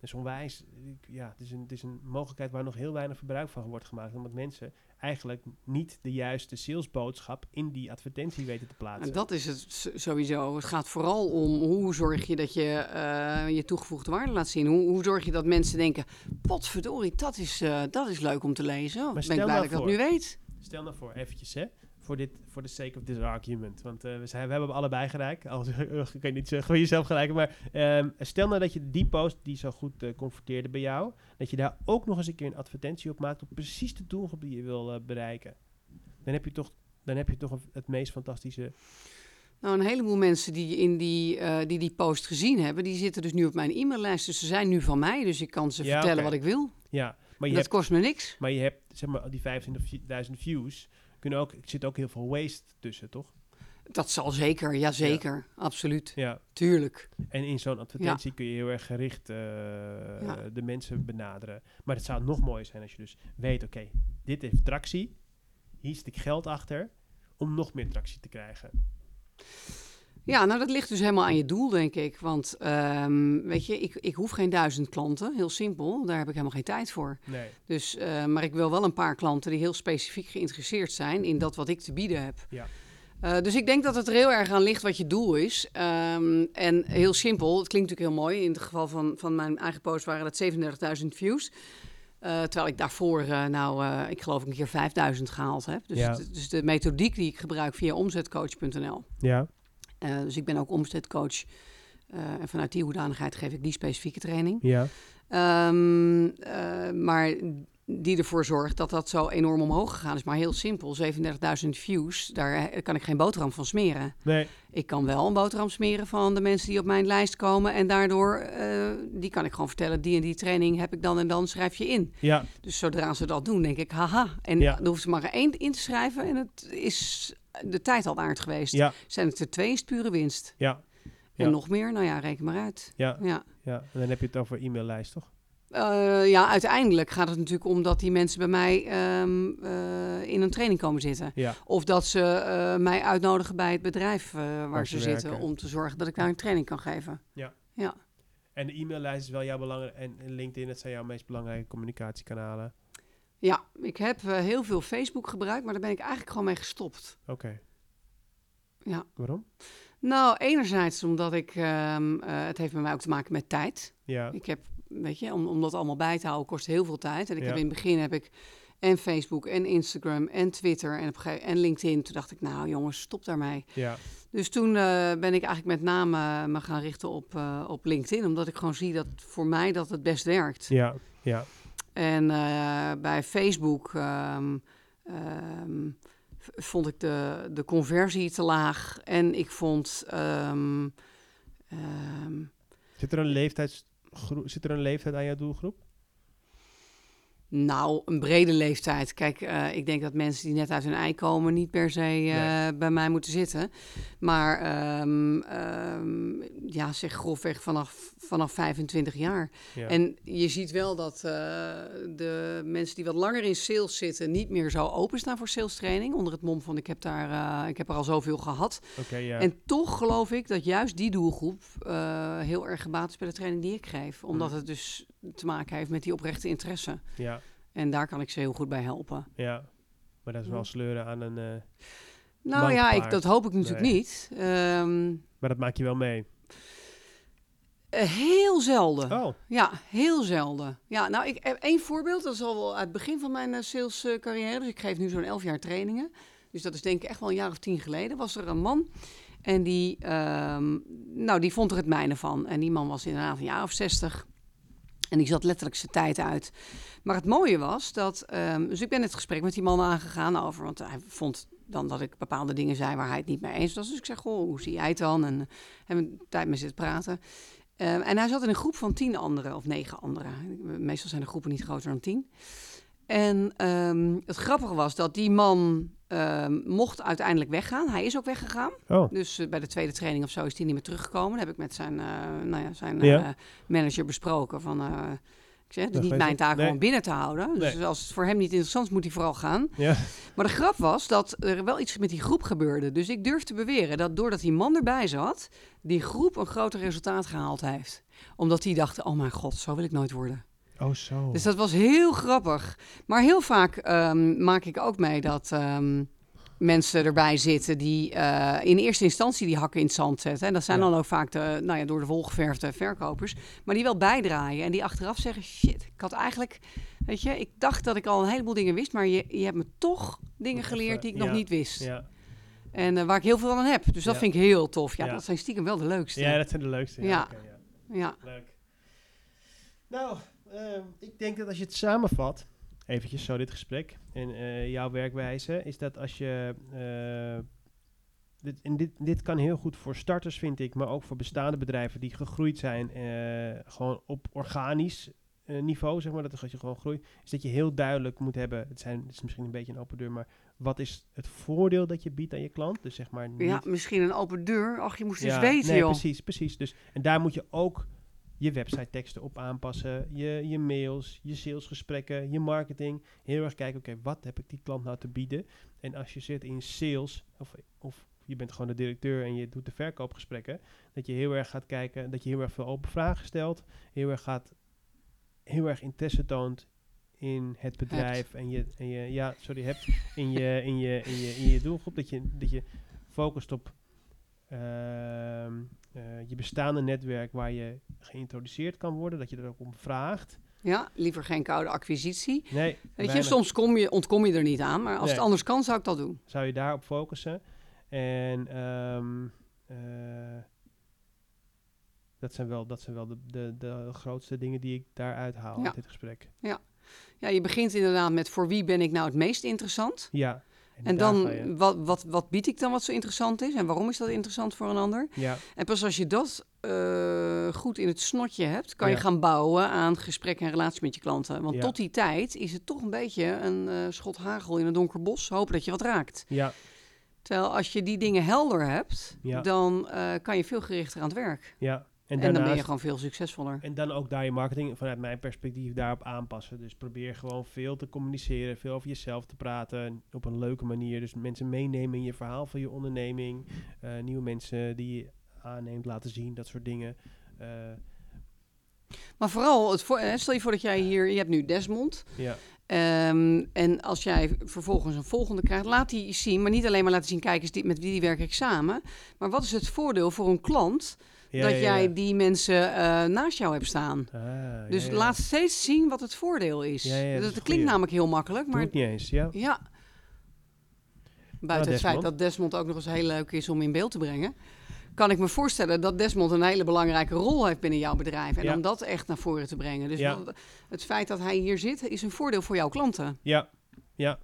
is onwijs, ja, het is, een, het is een mogelijkheid waar nog heel weinig gebruik van wordt gemaakt. Omdat mensen eigenlijk niet de juiste salesboodschap in die advertentie weten te plaatsen. En dat is het sowieso. Het gaat vooral om hoe zorg je dat je eh, je toegevoegde waarde laat zien. Hoe, hoe zorg je dat mensen denken, potverdorie, dat is, eh, dat is leuk om te lezen. Oh, ben ik blij nou dat ik dat nu weet. Stel nou voor, eventjes hè, voor dit, voor the sake of this argument. Want eh, we, zijn, we hebben allebei gelijk. Als ik kan niet zeggen, jezelf gelijk. Maar ehm, stel nou dat je die post die zo goed converteerde bij jou, dat je daar ook nog eens een keer een advertentie op maakt op precies de doelgroep die je wil eh, bereiken. Dan heb je toch, dan heb je toch het meest fantastische. Nou, een heleboel mensen die in die, die die post gezien hebben, die zitten dus nu op mijn e-maillijst. Dus ze zijn nu van mij, dus ik kan ze Ja, vertellen wat ik wil. Ja, maar je dat hebt, kost me niks. maar je hebt zeg maar die 25.000 views. Kunnen ook, er zit ook heel veel waste tussen, toch? Dat zal zeker, ja zeker, absoluut, Ja. tuurlijk. En in zo'n advertentie kun je heel erg gericht eh, de mensen benaderen. Maar het zou nog mooier zijn als je dus weet, oké, dit heeft tractie. Hier zit ik geld achter om nog meer tractie te krijgen. Ja, nou dat ligt dus helemaal aan je doel, denk ik. Want ehm, weet je, ik, ik hoef geen duizend klanten, heel simpel. Daar heb ik helemaal geen tijd voor. Nee, Dus, eh, maar ik wil wel een paar klanten die heel specifiek geïnteresseerd zijn in dat wat ik te bieden heb. Ja. Eh, dus ik denk dat het er heel erg aan ligt wat je doel is. Ehm, en heel simpel, het klinkt natuurlijk heel mooi. In het geval van, van mijn eigen post waren dat 37.000 views. Eh, terwijl ik daarvoor, nou, ik geloof een keer 5000 gehaald heb. Dus, Ja. dus de methodiek die ik gebruik via omzetcoach.nl. ja, Eh, dus ik ben ook omzetcoach. Eh, en vanuit die hoedanigheid geef ik die specifieke training. ja, Ehm, eh, maar die ervoor zorgt dat dat zo enorm omhoog gegaan is. Maar heel simpel, 37.000 views, daar kan ik geen boterham van smeren. nee, Ik kan wel een boterham smeren van de mensen die op mijn lijst komen. En daardoor, die kan ik gewoon vertellen, die en die training heb ik dan en dan, schrijf je in. ja, Dus zodra ze dat doen, denk ik, haha. En Ja. er hoeft er maar één in te schrijven en het is de tijd al waard geweest. ja, Zijn het er twee, is pure winst. ja, En Ja. nog meer, nou ja, reken maar uit. ja, Ja. ja. En dan heb je het over e-maillijst, toch? Eh, ja, uiteindelijk gaat het natuurlijk om dat die mensen bij mij ehm, eh, in een training komen zitten. Ja, Of dat ze eh, mij uitnodigen bij het bedrijf waar, Waar ze zitten om te zorgen dat ik daar een training kan geven. Ja. Ja, en de e-maillijst is wel jouw belangrijk. En en LinkedIn, dat zijn jouw meest belangrijke communicatiekanalen. Ja ik heb eh, heel veel Facebook gebruikt, maar daar ben ik eigenlijk gewoon mee gestopt. Oké, Ja. waarom? Nou, enerzijds omdat ik, ehm, eh, het heeft bij mij ook te maken met tijd. Ja, Ik heb, weet je, om, om dat allemaal bij te houden kost heel veel tijd. En ik Ja. heb in het begin heb ik en Facebook en Instagram en Twitter en, op een gegeven- en LinkedIn. Toen dacht ik, nou jongens, stop daarmee. ja, Dus toen eh, ben ik eigenlijk met name me gaan richten op, op LinkedIn. Omdat ik gewoon zie dat voor mij dat het best werkt. ja, ja, En eh, bij Facebook ehm, ehm, vond ik de, de conversie te laag. En ik vond... ehm, Zit er een leeftijdsgroep, zit er een leeftijd aan jouw doelgroep? Nou, een brede leeftijd. Kijk, eh, ik denk dat mensen die net uit hun ei komen niet per se eh, Nee. bij mij moeten zitten. Maar ehm, ehm, ja, zeg grofweg vanaf, vanaf 25 jaar. Ja. En je ziet wel dat eh, de mensen die wat langer in sales zitten niet meer zo openstaan voor sales training. Onder het mom van ik heb, daar, ik heb er al zoveel gehad. Oké, ja. En toch geloof ik dat juist die doelgroep heel erg gebaat is bij de training die ik geef. Omdat Mm. het dus te maken heeft met die oprechte interesse. ja, En daar kan ik ze heel goed bij helpen. ja. Maar dat is wel sleuren aan een... eh, Nou ja, ik, dat hoop ik natuurlijk Nee. niet. Ehm, maar dat maak je wel mee. eh, heel zelden. Oh, Ja, heel zelden. Ja, nou, ik heb één voorbeeld. Dat is al wel uit het begin van mijn eh, sales eh, carrière. Dus ik geef nu zo'n elf jaar trainingen. Dus dat is denk ik echt wel een jaar of tien geleden. Was er een man en die, ehm, nou, die vond er het mijne van. En die man was inderdaad een jaar of zestig. En die zat letterlijk zijn tijd uit. Maar het mooie was dat... ehm, dus ik ben het gesprek met die man aangegaan over... Want hij vond dan dat ik bepaalde dingen zei waar hij het niet mee eens was. Dus ik zeg, goh, hoe zie jij het dan? En eh, hebben we tijd mee zitten praten. Ehm, en hij zat in een groep van tien anderen, of negen anderen. Meestal zijn de groepen niet groter dan tien. En ehm, het grappige was dat die man ehm, mocht uiteindelijk weggaan. Hij is ook weggegaan. oh. Dus eh, bij de tweede training of zo is hij niet meer teruggekomen. Dat heb ik met zijn, eh, nou ja, zijn Ja. eh, manager besproken. Van, Ik zeg, het is niet mijn taak Nee. om binnen te houden. Dus Nee. als het voor hem niet interessant is, moet hij vooral gaan. Ja. Maar de grap was dat er wel iets met die groep gebeurde. Dus ik durf te beweren dat doordat die man erbij zat, die groep een groter resultaat gehaald heeft. Omdat die dachten, oh mijn god, zo wil ik nooit worden. Oh, zo. Dus dat was heel grappig. Maar heel vaak ehm, maak ik ook mee dat ehm, mensen erbij zitten die eh, in eerste instantie die hakken in het zand zetten. En dat zijn Ja. dan ook vaak de, nou ja, door de wol geverfde verkopers. Maar die wel bijdraaien en die achteraf zeggen, shit, ik had eigenlijk, weet je, ik dacht dat ik al een heleboel dingen wist, maar je, je hebt me toch dingen geleerd die ik ja. nog niet wist. Ja. En eh, waar ik heel veel aan heb. Dus dat vind ik heel tof. Ja, dat zijn stiekem wel de leukste. ja, dat zijn de leukste. Ja. Ja. Leuk. Nou, ik denk dat als je het samenvat, eventjes zo dit gesprek en eh, jouw werkwijze, is dat als je. eh, dit, en dit, dit kan heel goed voor starters, vind ik, maar ook voor bestaande bedrijven die gegroeid zijn, eh, gewoon op organisch niveau, zeg maar, dat als je gewoon groeit, is dat je heel duidelijk moet hebben, het, zijn, het is misschien een beetje een open deur, maar wat is het voordeel dat je biedt aan je klant? Dus zeg maar niet Ja, misschien een open deur. Ach, je moest eens ja, weten, nee, joh. precies, precies. Dus, en daar moet je ook je website teksten op aanpassen, je, je mails, je salesgesprekken, je marketing. Heel erg kijken, oké, wat heb ik die klant nou te bieden? En als je zit in sales, of, of je bent gewoon de directeur en je doet de verkoopgesprekken, dat je heel erg gaat kijken, dat je heel erg veel open vragen stelt, heel erg gaat, heel erg interesse toont in het bedrijf en je, en je ja, sorry, hebt in je, in je, in je, in je doelgroep, dat je, dat je focust op je bestaande netwerk waar je geïntroduceerd kan worden, dat je er ook om vraagt. Ja, liever geen koude acquisitie. Nee, Weet je, soms kom je, ontkom je er niet aan, maar als Nee. het anders kan, zou ik dat doen. zou je daarop focussen. En ehm, eh, dat zijn wel, dat zijn wel de, de, de grootste dingen die ik daaruit haal Ja. uit dit gesprek. Ja, je begint inderdaad met voor wie ben ik nou het meest interessant? Ja. En dan, ga je. wat, wat, wat bied ik dan wat zo interessant is? En waarom is dat interessant voor een ander? Ja, En pas als je dat eh, goed in het snotje hebt, kan je gaan bouwen aan gesprekken en relatie met je klanten. Want Ja. tot die tijd is het toch een beetje een eh, schot hagel in een donker bos. Hopen dat je wat raakt. ja, Terwijl als je die dingen helder hebt, dan eh, kan je veel gerichter aan het werk. ja. En, En, dan ben je gewoon veel succesvoller. En dan ook daar je marketing vanuit mijn perspectief daarop aanpassen. Dus probeer gewoon veel te communiceren, veel over jezelf te praten op een leuke manier. Dus mensen meenemen in je verhaal van je onderneming. eh, nieuwe mensen die je aanneemt laten zien, dat soort dingen. Eh, Maar vooral, het voor, stel je voor dat jij hier, je hebt nu Desmond. ja, Ehm, en als jij vervolgens een volgende krijgt, laat die zien. Maar niet alleen maar laten zien, kijk eens, die, met wie werk ik samen. Maar wat is het voordeel voor een klant ja, dat jij die mensen eh, naast jou hebt staan? Ah, Dus laat steeds zien wat het voordeel is. Dat dat is een klinkt goeie. namelijk heel makkelijk, Doe maar het niet eens, ja. ja. Buiten het feit dat Desmond ook nog eens heel leuk is om in beeld te brengen, kan ik me voorstellen dat Desmond een hele belangrijke rol heeft binnen jouw bedrijf. En Ja. om dat echt naar voren te brengen. Dus Ja. het feit dat hij hier zit, is een voordeel voor jouw klanten. Ja, ja.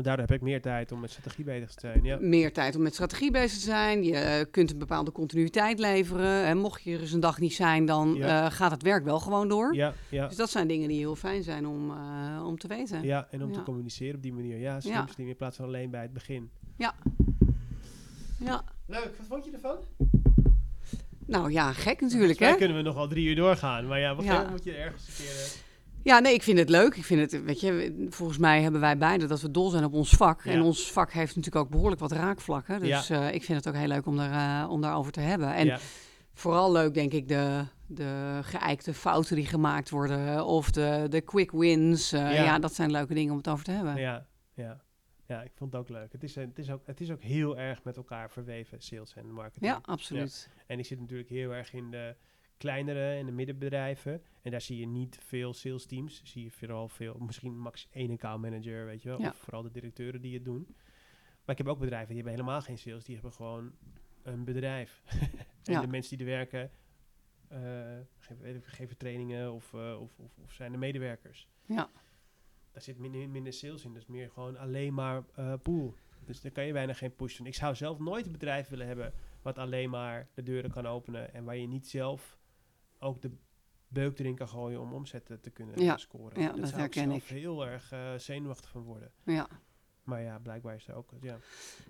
Want daardoor heb ik meer tijd om met strategie bezig te zijn. Ja, Meer tijd om met strategie bezig te zijn. Je eh, kunt een bepaalde continuïteit leveren. En mocht je er eens een dag niet zijn, dan Ja. eh, gaat het werk wel gewoon door. ja, ja. Dus dat zijn dingen die heel fijn zijn om, eh, om te weten. Ja, en om te Ja. communiceren op die manier. Ja, Ja. In plaats van alleen bij het begin. Ja. Leuk, wat vond je ervan? Nou ja, gek natuurlijk Daar kunnen we nog wel drie uur doorgaan. Maar ja, op een Ja. gegeven moment moet je ergens een keer... Ja, nee, ik vind het leuk. Ik vind het, weet je, volgens mij hebben wij beide dat we dol zijn op ons vak. Ja. En ons vak heeft natuurlijk ook behoorlijk wat raakvlakken. Dus eh, ik vind het ook heel leuk om, daar, eh, om daarover te hebben. En ja, vooral leuk, denk ik, de, de geëikte fouten die gemaakt worden. Of de, de quick wins. Eh, Ja. dat zijn leuke dingen om het over te hebben. ja, ja. Ja, ik vond het ook leuk. Het is, het, is ook, het is ook heel erg met elkaar verweven, sales en marketing. Ja, absoluut. En ik zit natuurlijk heel erg in de kleinere en de middenbedrijven. En daar zie je niet veel sales teams. Zie je vooral veel, misschien max één account manager, weet je wel. Ja. Of vooral de directeuren die het doen. Maar ik heb ook bedrijven die hebben helemaal geen sales. Die hebben gewoon een bedrijf. en Ja. de mensen die er werken, eh, geven, geven trainingen of, eh, of, of, of zijn de medewerkers. Ja. Daar zit minder, minder sales in. Dus meer gewoon alleen maar eh pool. Dus dan kan je bijna geen push doen. Ik zou zelf nooit een bedrijf willen hebben wat alleen maar de deuren kan openen. En waar je niet zelf ook de beuk erin kan gooien om omzetten te kunnen Ja, scoren. ja, dat dat zou herken zelf ik. heel erg eh, zenuwachtig van worden. Ja. Maar ja, blijkbaar is er ook... Ja,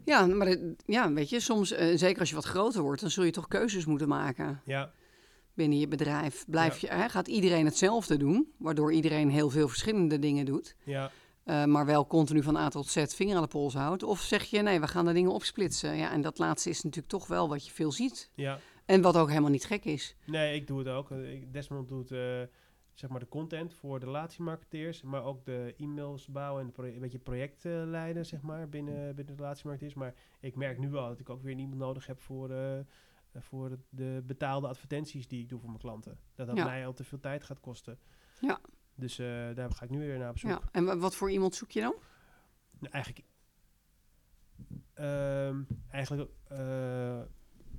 Ja, maar het- ja, weet je, soms, eh, zeker als je wat groter wordt, dan zul je toch keuzes moeten maken. ja, binnen je bedrijf? Blijf je, hè, gaat iedereen hetzelfde doen, waardoor iedereen heel veel verschillende dingen doet, Ja, eh, maar wel continu van A tot Z vinger aan de pols houdt? Of zeg je nee, we gaan de dingen opsplitsen? Ja, en dat laatste is natuurlijk toch wel wat je veel ziet. ja. En wat ook helemaal niet gek is. Nee, ik doe het ook. Desmond doet eh, zeg maar de content voor de relatiemarketeers, maar ook de e-mails bouwen en een beetje projecten leiden, zeg maar, binnen, binnen de relatiemarketeers. Maar ik merk nu al dat ik ook weer iemand nodig heb voor, eh, voor de betaalde advertenties die ik doe voor mijn klanten. Dat dat Ja. mij al te veel tijd gaat kosten. Ja. Dus eh, daar ga ik nu weer naar op zoek. Ja. En wa- wat voor iemand zoek je dan? Nou, eigenlijk, ehm, eigenlijk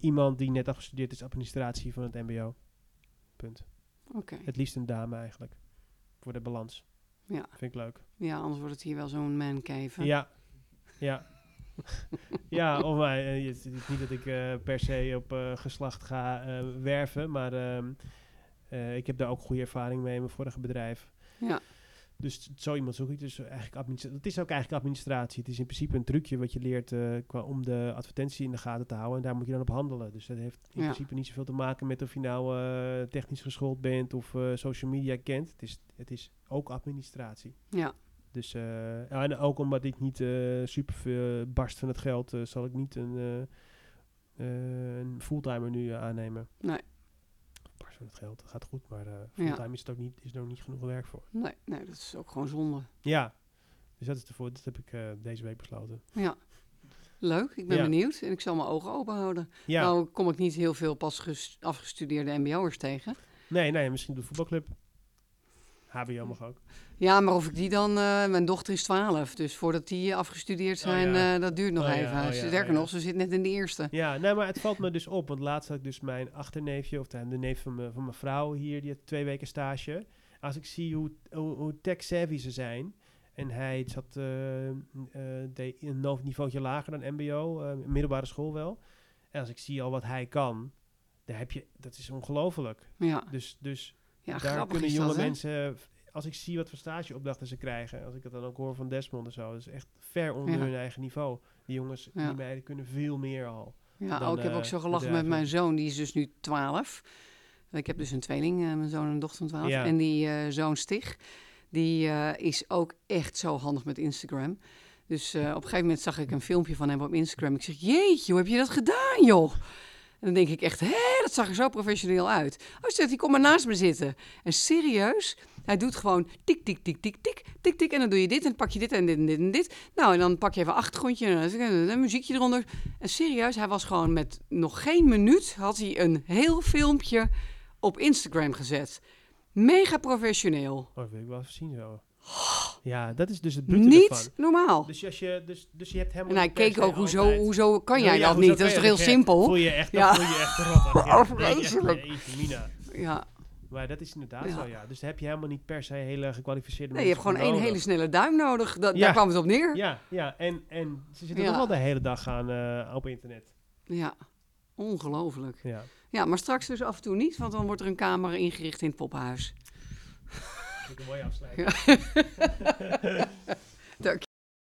iemand die net afgestudeerd is administratie van het MBO. Punt. Oké. Het liefst een dame eigenlijk. Voor de balans. Ja. Vind ik leuk. Ja, anders wordt het hier wel zo'n mancave. Ja. Ja. ja, of wij, eh, het is niet dat ik eh, per se op eh, geslacht ga eh, werven, maar ehm, eh, ik heb daar ook goede ervaring mee in mijn vorige bedrijf. Ja. Dus zo iemand zoek ik. Dus eigenlijk administratie. Het is ook eigenlijk administratie. Het is in principe een trucje wat je leert eh, qua, om de advertentie in de gaten te houden. En daar moet je dan op handelen. Dus dat heeft in Ja. principe niet zoveel te maken met of je nou eh, technisch geschoold bent of eh, social media kent. Het is, het is ook administratie. Ja. Dus ja, en ook omdat ik niet super veel barst van het geld, zal ik niet een, een fulltimer nu aannemen. Nee. Van het geld, gaat goed, maar Ja. fulltime is, het ook niet, is er ook niet genoeg werk voor. Nee, nee, dat is ook gewoon zonde. Ja, dus dat is ervoor. Dat heb ik eh, deze week besloten. Ja. Leuk, ik ben Ja. benieuwd en ik zal mijn ogen open houden. Ja, Nou kom ik niet heel veel pas ges- afgestudeerde mbo'ers tegen. nee, nee, misschien de voetbalclub. HBO mag ook. Ja, maar of ik die dan... eh, mijn dochter is 12, dus voordat die afgestudeerd Oh, zijn, ja. eh, dat duurt nog Oh, even. oh, ja, Sterker oh, ja. nog, ze zit net in de eerste. Ja, nee, maar het valt me dus op. Want laatst had ik dus mijn achterneefje, of de, de neef van mijn, van mijn vrouw hier, die had twee weken stage. Als ik zie hoe, hoe, hoe tech-savvy ze zijn. En hij zat eh, deed een niveautje lager dan mbo, middelbare school wel. En als ik zie al wat hij kan, daar heb je, dat is ongelooflijk. Ja, Dus, dus ja daar kunnen jonge dat, mensen, als ik zie wat voor stageopdrachten ze krijgen, als ik dat dan ook hoor van Desmond en zo, dat is echt ver onder Ja. hun eigen niveau. Die jongens, Ja. die meiden kunnen veel meer al. Ja, dan, oh, ik heb eh, ook zo gelachen met mijn zoon, die is dus nu 12. Ik heb dus een tweeling, eh, mijn zoon en een dochter van 12. Ja. En die eh, zoon Stig, die eh, is ook echt zo handig met Instagram. Dus eh, op een gegeven moment zag ik een filmpje van hem op Instagram. Ik zeg, jeetje, hoe heb je dat gedaan, joh? Dan denk ik echt, hé, dat zag er zo professioneel uit. Oh, zegt hij, kom maar naast me zitten. En serieus, hij doet gewoon tik, tik, tik, tik, tik, tik, tik. En dan doe je dit en pak je dit en dit en dit en dit. Nou, en dan pak je even een achtergrondje en een muziekje eronder. En serieus, hij was gewoon met nog geen minuut... had hij een heel filmpje op Instagram gezet. Mega professioneel. Oh, dat wil ik wel even zien zo. Ja, dat is dus het brute Niet ervan. normaal. Dus, als je, dus, dus je hebt helemaal En hij keek ook, hoezo, altijd- hoezo kan Ja, jij dat niet? Dat is toch heel simpel? Voel je echt, Ja. voel je echt rot. Ja, vreselijk. Ja. Maar dat is inderdaad Ja. zo, ja. Dus heb je helemaal niet per se hele gekwalificeerde Nee, je hebt gewoon één hele snelle duim nodig. Da- Ja. Daar kwam het op neer. Ja, ja. En, en ze zitten nog wel de hele dag aan eh, op internet. Ja, ongelooflijk. Ja. Ja, maar straks dus af en toe niet, want dan wordt er een kamer ingericht in het poppenhuis vind een mooie afsluiting.